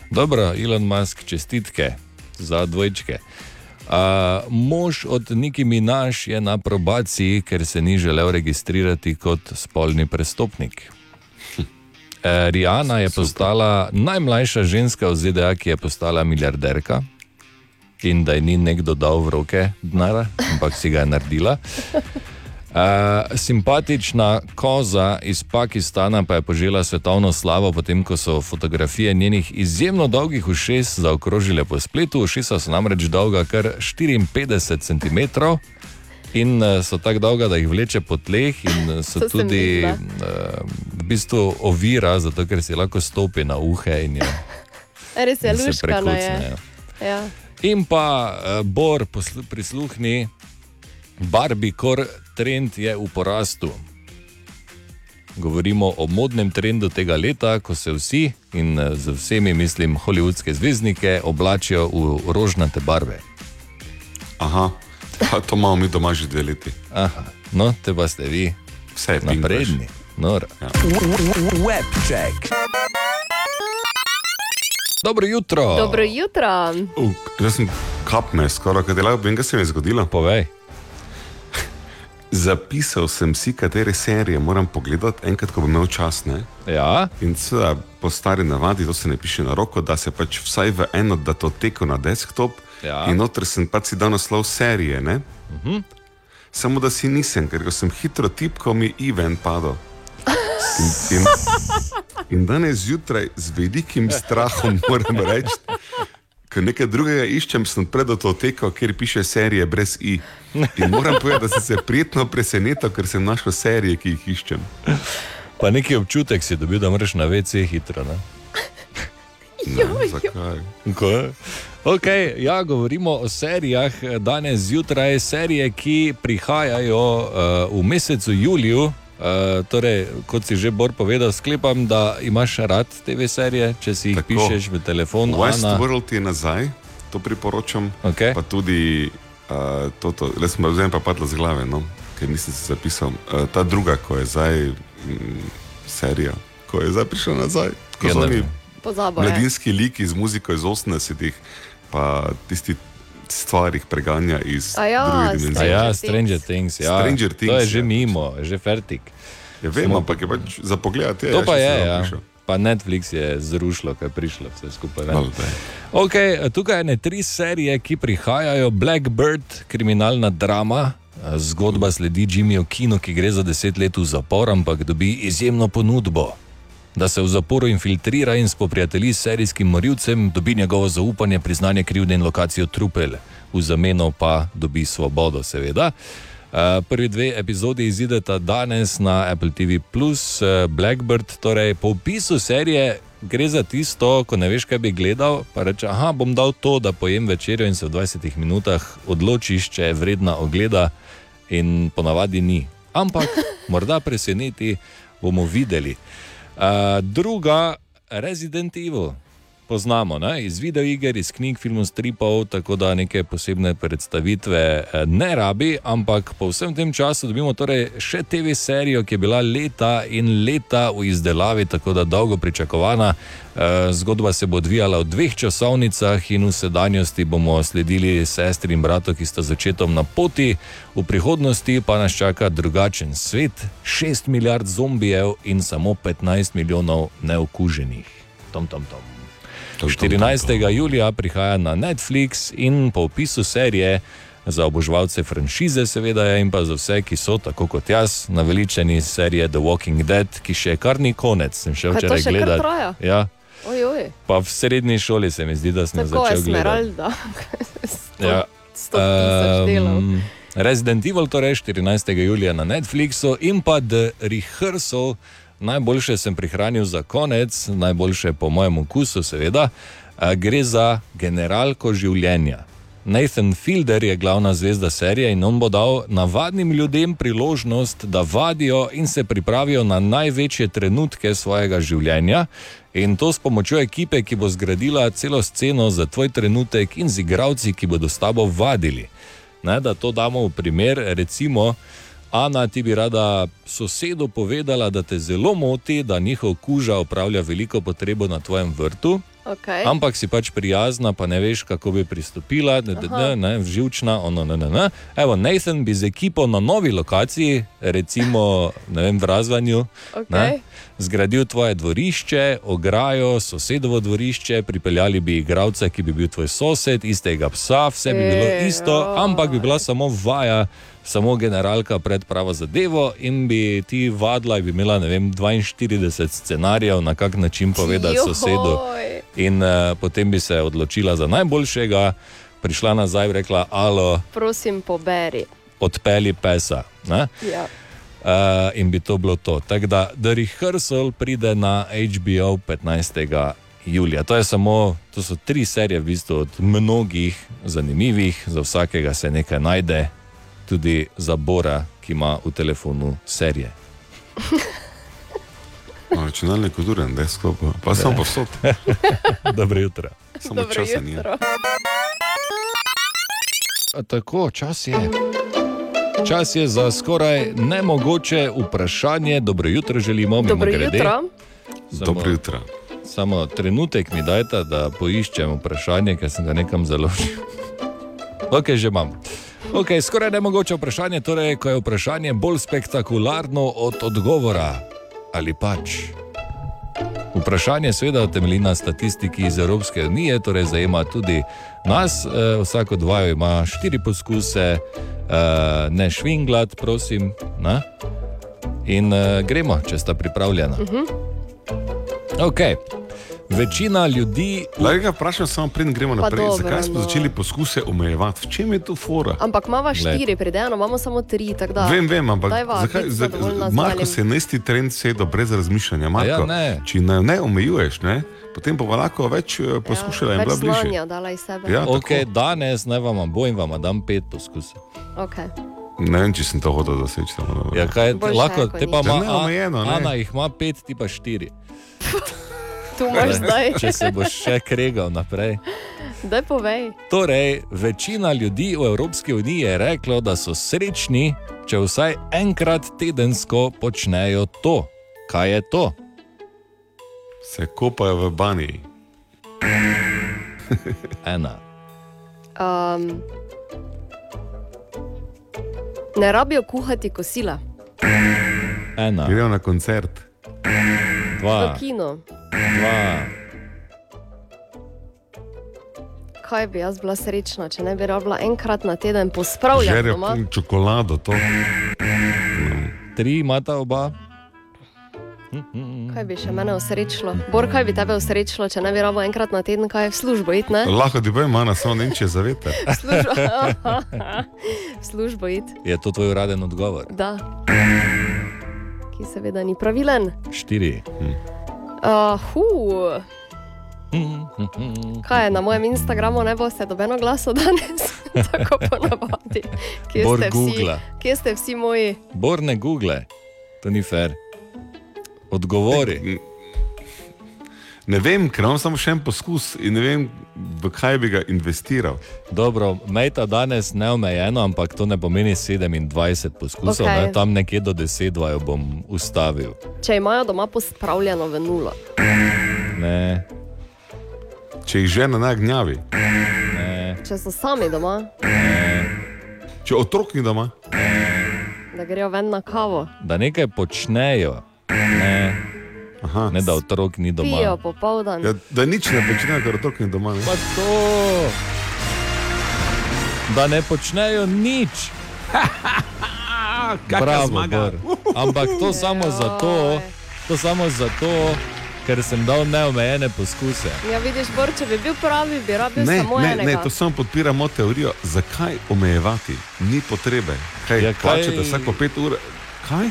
Dobro, Elon Musk, čestitke za dvojčke. Uh, mož od Niki Minaš je na probaciji, ker se ni želel registrirati kot spolni prestopnik. Uh, Rihanna je postala najmlajša ženska v ZDA, ki je postala milijarderka. In da ji ni nekdo dal v roke denar, ampak si ga je naredila. Uh, simpatična koza iz Pakistana pa je požela svetovno slavo, potem ko so fotografije njenih izjemno dolgih ušes zaokrožile po spletu. Ušesa so namreč dolga kar 54 cm in uh, so tako dolga, da jih vleče po tleh, in uh, so <laughs> To tudi uh, v bistvu ovira, zato ker si lahko stopi na uhe in, je, <laughs> Res je prekucnejo. je. Ja. In pa uh, Bor, prisluhni, Barbie kor trend je v porastu. Govorimo o modnem trendu tega leta, ko se vsi in eh, z vsemi, mislim, holivudske zvezdnike oblačijo v rožnate barve. Aha, pa to imamo mi doma že dve leti. Aha, no, te pa ste vi Vse je napredni. Noro. Ja. Webcheck. Dobro jutro. Dobro jutro. Uh, jaz sem kapme, skoraj kaj delal, vem, kaj se mi je zgodilo. Povej. Zapisal sem si, katere serije moram pogledati, enkrat, ko bom imel čas. Ne? Ja. In seveda, po stari navadi, to se ne piše na roko, da se pač vsaj v eno datoteko na desktop. Ja. In noter sem pač si dal naslov serije. Ne? Uh -huh. Samo da si nisem, ker sem hitro tipkal, mi je event padel. In, in, in danes zjutraj z velikim strahom moram reči, ker nekaj drugega iščem, sem pred to teko, kjer piše serije brez i. In moram povedati, da sem se prijetno presenetil, ker sem našel serije, ki jih iščem. Pa neki občutek si dobil, da moraš na WC hitro. Ne? Ne, zakaj? Ko? Okay, ja, govorimo o serijah. Danes zjutraj serije, ki prihajajo uh, v mesecu juliju. Uh, torej, kot si že Bor povedal, sklepam, da imaš rad TV serije, če si jih Tako. pišeš v telefon. Ana. Westworld je nazaj, to priporočam. Okay. Pa tudi uh, to, to le sem zdaj pa padla z glave, no, ker nisem si zapisal. Uh, ta druga, ko je zdaj mm, serija, ko je zdaj prišla nazaj, ko Ja. Pozabo mladinski liki z muziko iz 80-ih, pa tisti stvari jih preganja iz ja, drugih dimenzij. A ja, Stranger Things. Ja. Stranger to je Things, že ja. mimo, je že fertik. Ja, vem, ampak je pač za pogled. To pa je, ja. Pa Netflix je zrušilo, kaj je prišlo vse skupaj. Okay, tukaj je ne tri serije, ki prihajajo: Blackbird, kriminalna drama. Zgodba sledi Jimmyju Kinu, ki gre za deset let v zapor, ampak dobi izjemno ponudbo. Da se v zaporu infiltrira in spoprijatelji s serijskim morilcem, dobi njegovo zaupanje, priznanje krivde in lokacijo trupel, v zameno pa dobi svobodo, seveda. Uh, prvi dve epizodi izideta danes na Apple TV, uh, Blackbird. Torej, po opisu serije gre za tisto, ko ne veš, kaj bi gledal, pa reče, ah, bom dal to, da pojem večerjo in se v 20 minutah odločiš, če je vredna ogleda, in ponavadi ni. Ampak <laughs> morda preseneti, bomo videli. Uh, druga, Resident Evil. Poznamo ne? iz videoiger, iz knjig, filmov, stripov, tako da neke posebne predstavitve eh, ne rabi, ampak po vsem tem času dobimo torej še TV serijo, ki je bila leta in leta v izdelavi, tako da dolgo pričakovana. Eh, Zgodba se bo odvijala v dveh časovnicah in v sedanjosti bomo sledili sestri in bratu, ki sta začetom na poti, v prihodnosti pa nas čaka drugačen svet, 6 milijard zombijev in samo 15 milijonov neokuženih. Tom, tom, tom. 14. julija prihaja na Netflix in po opisu serije za oboževalce franšize, seveda, in pa za vse, ki so tako kot jaz, naveličeni serije The Walking Dead, ki še kar ni konec. Sem včeraj še gledati. traja? Ja. Oj, oj. Pa v srednji šoli se mi zdi, da sem Tako začel gledati. Ja. <laughs> Um, Resident Evil, torej 14. julija na Netflixu in pa The Rehearsal, najboljše sem prihranil za konec, najboljše po mojem okusu, seveda, gre za generalko življenja. Nathan Fielder je glavna zvezda serije in on bo dal navadnim ljudem priložnost, da vadijo in se pripravijo na največje trenutke svojega življenja. In to s pomočjo ekipe, ki bo zgradila celo sceno za tvoj trenutek in z igravci, ki bodo s tabo vadili. Ne, da to damo v primer, recimo, Ana, ti bi rada sosedu povedala, da te zelo moti, da njihov kuža opravlja veliko potrebo na tvojem vrtu. Okay. Ampak si pač prijazna, pa ne veš, kako bi pristopila, ne, ne, ne, živčna, ono, ne, ne, ne. Evo, Nathan bi z ekipo na novi lokaciji, recimo <laughs> vem, v Razvanju, Okej. ne, zgradil tvoje dvorišče, ograjo, sosedovo dvorišče, pripeljali bi igralca, ki bi bil tvoj sosed, istega psa, vse bi bilo isto, ampak bi bila samo vaja. Samo generalka pred pravo zadevo, in bi ti vadila, in bi imela vem, 42 scenarijev, na kak način povedati Joj. sosedu. In uh, potem bi se odločila za najboljšega, prišla nazaj in rekla: Alo, Prosim, poberi. odpeli pesa. Ne? Ja. Uh, in bi to bilo to. Tako da The Rehearsal pride na HBO 15. julija. To, samo, to so tri serije, v bistvu od mnogih zanimivih, za vsakega se nekaj najde, tudi za Bora, ki ima v telefonu serije. <laughs> No, Računalnik je duren, desktop, pa sem povsod. <laughs> Dobro jutro. Samo časa ni. A Tako, čas je. Čas je za skoraj nemogoče vprašanje. Dobro jutro želimo, Dobro mimogrede. jutro. Samo- Dobro jutro. Samo trenutek mi dajte, da poiščem vprašanje, ker sem ga nekam založil. <laughs> Ok, že imam. Okay, skoraj nemogoče vprašanje, torej, ko je vprašanje bolj spektakularno od odgovora. Ali pač? Vprašanje seveda temelji na statistiki iz Evropske unije, torej zajema tudi nas. Eh, Vsak od vaju ima štiri poskuse, eh, ne švinglat, prosim. Ne? In eh, gremo, če sta pripravljena. Ok. Večina ljudi. Lahko ga vprašam, samo preden gremo Pa naprej. dobro, Zakaj smo no. začeli poskuse omejevati? V čem je tu fora? Ampak imamo štiri, predeno imamo samo tri. tako Vem, vem, ampak Dajva, zakaj, za, Marko se isti trend sedel brez razmišljanja. Marko, ja, ne. Če ne, ne omejuješ, ne, potem bo lahko več eh, poskušala in Več bila bližje. Ja, Okay, danes naj vam bo in vam dam pet poskusov. Okay. Ne vem, če sem to hotel doseči. Ja, kaj, Boljše, lahko, ko te pa ima Ja, omejeno. Ana jih ima pet, ti pa štiri. <laughs> Tu imaš zdaj. Če se boš še kregal naprej. Daj povej. Torej, večina ljudi v Evropski uniji je reklo, da so srečni, če vsaj enkrat tedensko počnejo to. Kaj je to? Se kopajo v banji. Ena. Um, ne rabijo kuhati kosila. Ena. Grejo na koncert. V Dva. kino. Dva. Kaj bi jaz bila srečna, če ne bi rabila enkrat na teden pospravljati Žerijo doma? čokolado, to. Tri imata oba. Kaj bi še mene osrečilo? Bor, kaj bi tebe osrečilo, če ne bi rabila enkrat na teden kaj v službo iti, ne? Lahko ti povem, mana, samo ne vem, če je zaveter. <laughs> V službo, <laughs> v službo iti, Je to tvoj uraden odgovor? da. Ki seveda ni pravilen. Štiri. Hm. Uh, hu. Kaj je na mojem Instagramu, ne boste dobeno glaso danes, <laughs> tako ponavadi. Kje Bor ste vsi? Googla. Kje ste vsi moji? Bor ne google, to ni fair. Odgovori. Ne vem, ker imam samo še en poskus in ne vem, v kaj bi ga investiral. Dobro, mejta danes neomejeno, ampak to ne pomeni 27 poskusov, okay. ne? tam nekje do 10 vaju bom ustavil. Če imajo doma pospravljeno v nulo. Ne, Če jih žena na gnjavi, ne, Če so sami doma, če otrok ni doma, da grejo ven na kavo, da nekaj počnejo, ne, Aha. ne da otrok ni doma. pijo popoldan. ja, da nič ne počnejo, ker otrok ni doma. Ne? Pa to, da ne počnejo nič. Bravo, zmaga. Ampak to samo zato, to samo zato, ker sem dal neomejene poskuse. Ja, vidiš, Bor, če bi bil pravi, bi rabil Ne, samo ne, enega. ne, to samo podpira mojo teorijo. Zakaj omejevati? Ni potrebe. Kaj, Ja, ja, kaj- plačete vsako pet ur? Kaj?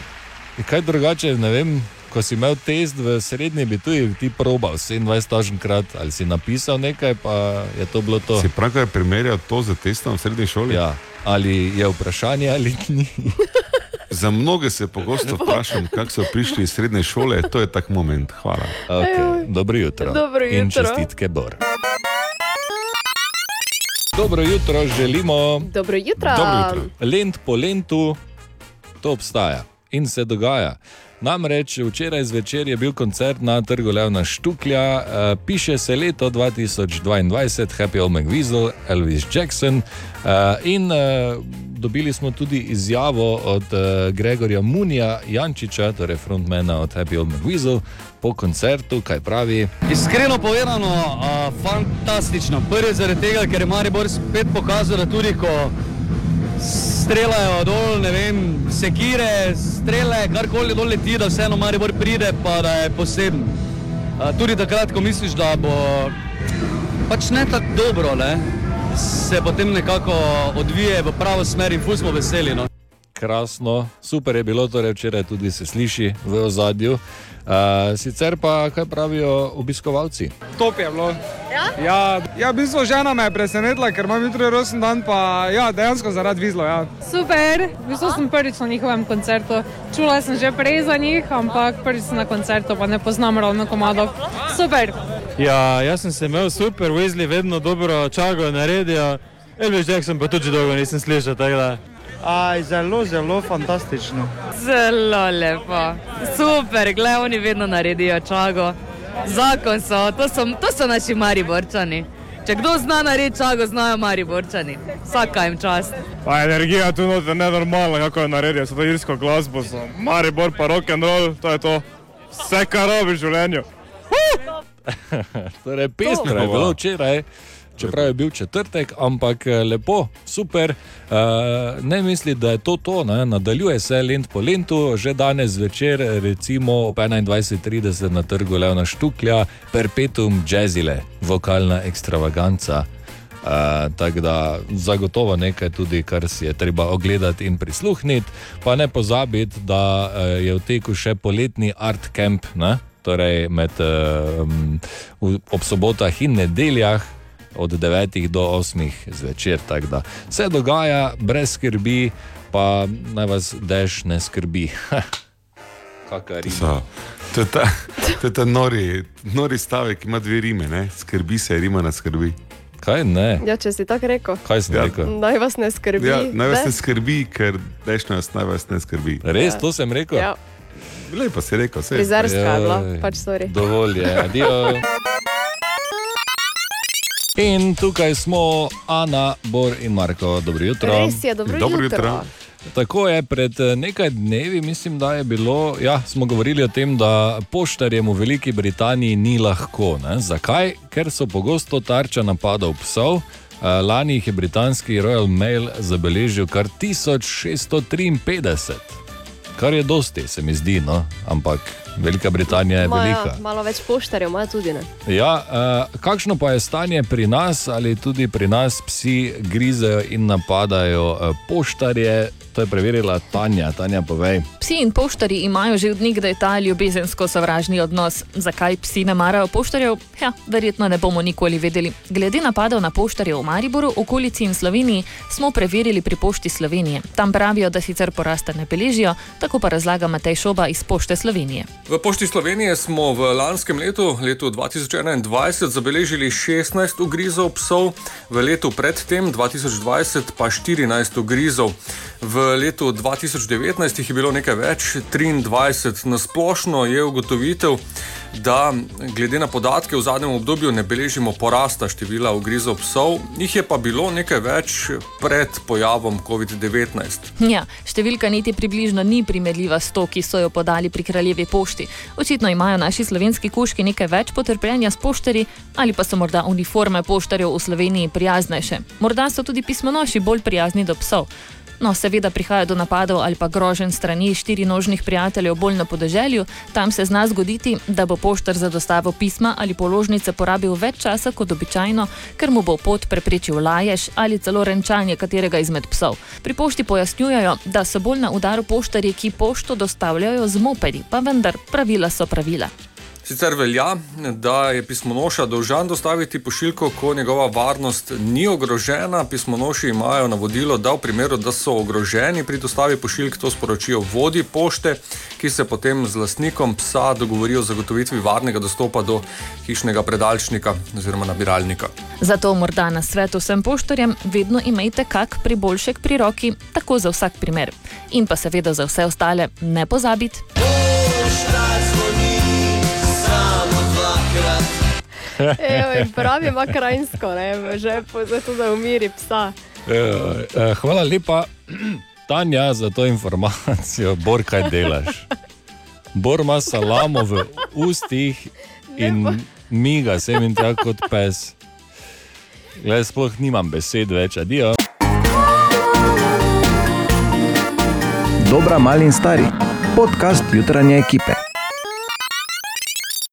Kaj drugače, ne vem. Ko si imel test v srednji, bi tudi ti probal 27 krat, ali si napisal nekaj, pa je to bilo to. Si pravkar primerjal to z testom v srednji šoli? Ja. Ali je vprašanje ali ni. <laughs> Za mnoge se pogosto vprašam, kako so prišli iz srednje šole, to je tak moment. Hvala. Okay. Dobro jutro. Dobro In jutro. čestitke, Bor. Dobro jutro, želimo. Dobro jutro. Lent po lentu, to obstaja in se dogaja. Namreč včeraj zvečer je bil koncert na trgu Levna Štuklja, uh, piše se leto 2022, Happy Old McVizzle, Elvis Jackson. Uh, in uh, dobili smo tudi izjavo od uh, Gregorja Munija Jančiča, torej frontmana od Happy Old McVizzle, po koncertu, kaj pravi. Iskreno povedano, a, fantastično. Prvi zaradi tega, ker je Maribor spet pokazal, da tudi ko streljajo dol, ne vem, sekire, strele, karkoli dol leti, da vseeno Maribor pride, pa da je poseben. Tudi takrat, ko misliš, da bo pač ne tako dobro, ne, se potem nekako odvije v pravo smer in ful smo veseli. No. Krasno, super je bilo, torej včeraj tudi se sliši v ozadju. Uh, sicer pa, kaj pravijo obiskovalci? Top je bilo. Ja? Ja, ja, v bistvu žena me je presenetila, ker imam jutri rojsten dan, pa ja, dejansko zaradi vizlo. Ja. Super, v bistvu sem prvič na njihovem koncertu. Čula sem že prej za njih, ampak prvič sem na koncertu, pa ne poznam ravno komadov. Super. Ja, jaz sem se imel super, Weasley vedno dobro čago naredijo. Elvis Jackson pa tudi dolgo nisem slišal, tako da. Aj, zelo, zelo fantastično. Zelo lepo, super, gledaj, oni vedno naredijo čago. Zakon so, to so, to so naši mariborčani. Če kdo zna narediti čago, znajo mariborčani. Vsaka jim čast. Pa energija tu noter nenormalna, kako jo naredijo, so to irsko glasbo, so Maribor pa rock and roll, to je to. Vse, kar robi v življenju. torej, pestro je bilo včeraj. Čeprav je bil četrtek, ampak eh, lepo, super. Uh, ne misli, da je to to, ne? nadaljuje se lent po lentu, že danes zvečer, recimo ob 21:30 na trgu Levna Štuklja, Perpetuum Jazzile, vokalna ekstravaganca. Uh, Tako da zagotovo nekaj tudi, kar si je treba ogledati in prisluhniti. Pa ne pozabiti, da uh, je v teku še poletni art camp, ne? torej med, uh, um, ob sobotah in nedeljah od 9 do 8 zvečer. Tako da se dogaja brez skrbi, pa naj vas dež ne skrbi. <laughs> Kakar So. To je ta, to je ta nori, nori stavek, ima dve rime, ne? skrbi se, rima na skrbi. Kaj ne? Ja, če si tako rekel. Kaj sem Ja. rekel? Naj vas ne skrbi. Ja, naj vas ne? ne skrbi, ker nas naj vas ne skrbi. Res, to sem rekel? Ja. Lepo si rekel, vse. Frizerska je bila, pač sorry. Dovolj je, <laughs> adijo. In tukaj smo, Ana, Bor in Marko. Dobro jutro. Res je, dobro Dobro jutro. jutro. Tako je, pred eh, nekaj dnevi, mislim, da je bilo, ja, smo govorili o tem, da poštarjem v Veliki Britaniji ni lahko. Ne? Zakaj? Ker so pogosto tarča napadov psov. Lani jih je britanski Royal Mail zabeležil kar 1653, kar je dosti, se mi zdi, no? ampak Velika Britanija je Ma, velika. malo več poštarjev ima tudi ne. Ja, uh, kakšno pa je stanje pri nas, ali tudi pri nas psi grizejo in napadajo uh, poštarje? To je preverila Tanja. Tanja, povej. Psi in poštari imajo že od nekdaj ta ljubezensko sovražni odnos. Zakaj psi ne marajo poštarjev? Ja, verjetno ne bomo nikoli vedeli. Glede napadov na poštarje v Mariboru, okolici in Sloveniji smo preverili pri Pošti Slovenije. Tam pravijo, da sicer porasta ne beležijo, tako pa razlaga Matej Šoba iz Pošte Slovenije. V Pošti Slovenije smo v lanskem letu, letu 2021, zabeležili 16 ugrizov psov, v letu predtem, 2020, pa 14 ugrizov. V letu 2019 jih je bilo nekaj več, 23. Na splošno je ugotovitev, da glede na podatke v zadnjem obdobju ne beležimo porasta števila ugrizov psov, jih je pa bilo nekaj več pred pojavom COVID-19. Ja, številka niti približno ni primerljiva s to, ki so jo podali pri kraljevi pošti. Očitno imajo naši slovenski kuški nekaj več potrpljenja s poštari, ali pa so morda uniforme poštarjev v Sloveniji prijaznejše. Morda so tudi pismonoši bolj prijazni do psov. No, seveda prihaja do napadov ali pa groženj strani štirinožnih prijateljev bolj na podeželju, tam se zna zgoditi, da bo poštar za dostavo pisma ali položnice porabil več časa kot običajno, ker mu bo pot preprečil lajež ali celo renčanje katerega izmed psov. Pri pošti pojasnjujejo, da so bolj na udaru poštarji, ki pošto dostavljajo z mopedi, pa vendar pravila so pravila. Sicer velja, da je pismonoša dolžan dostaviti pošiljko, ko njegova varnost ni ogrožena. Pismonoši imajo navodilo, da v primeru, da so ogroženi pri dostavi pošiljk, to sporočijo vodi pošte, ki se potem z lastnikom psa dogovorijo o zagotovitvi varnega dostopa do hišnega predalčnika oziroma nabiralnika. Zato morda na svet vsem poštarjem vedno imejte kak priboljšek pri roki, tako za vsak primer. In pa seveda za vse ostale ne pozabiti. <laughs> Evo, pravi ima krajinsko, ne, žepu, zato da umiri psa. Eh, Hvala lepa, <clears throat> Tanja, za to informacijo. Bor, kaj delaš? Bor ima salamo v ustih in miga sem in tako kot pes. Glej, sploh nimam besed več, adijo. Dobra, mali in stari. Podcast jutranje ekipe.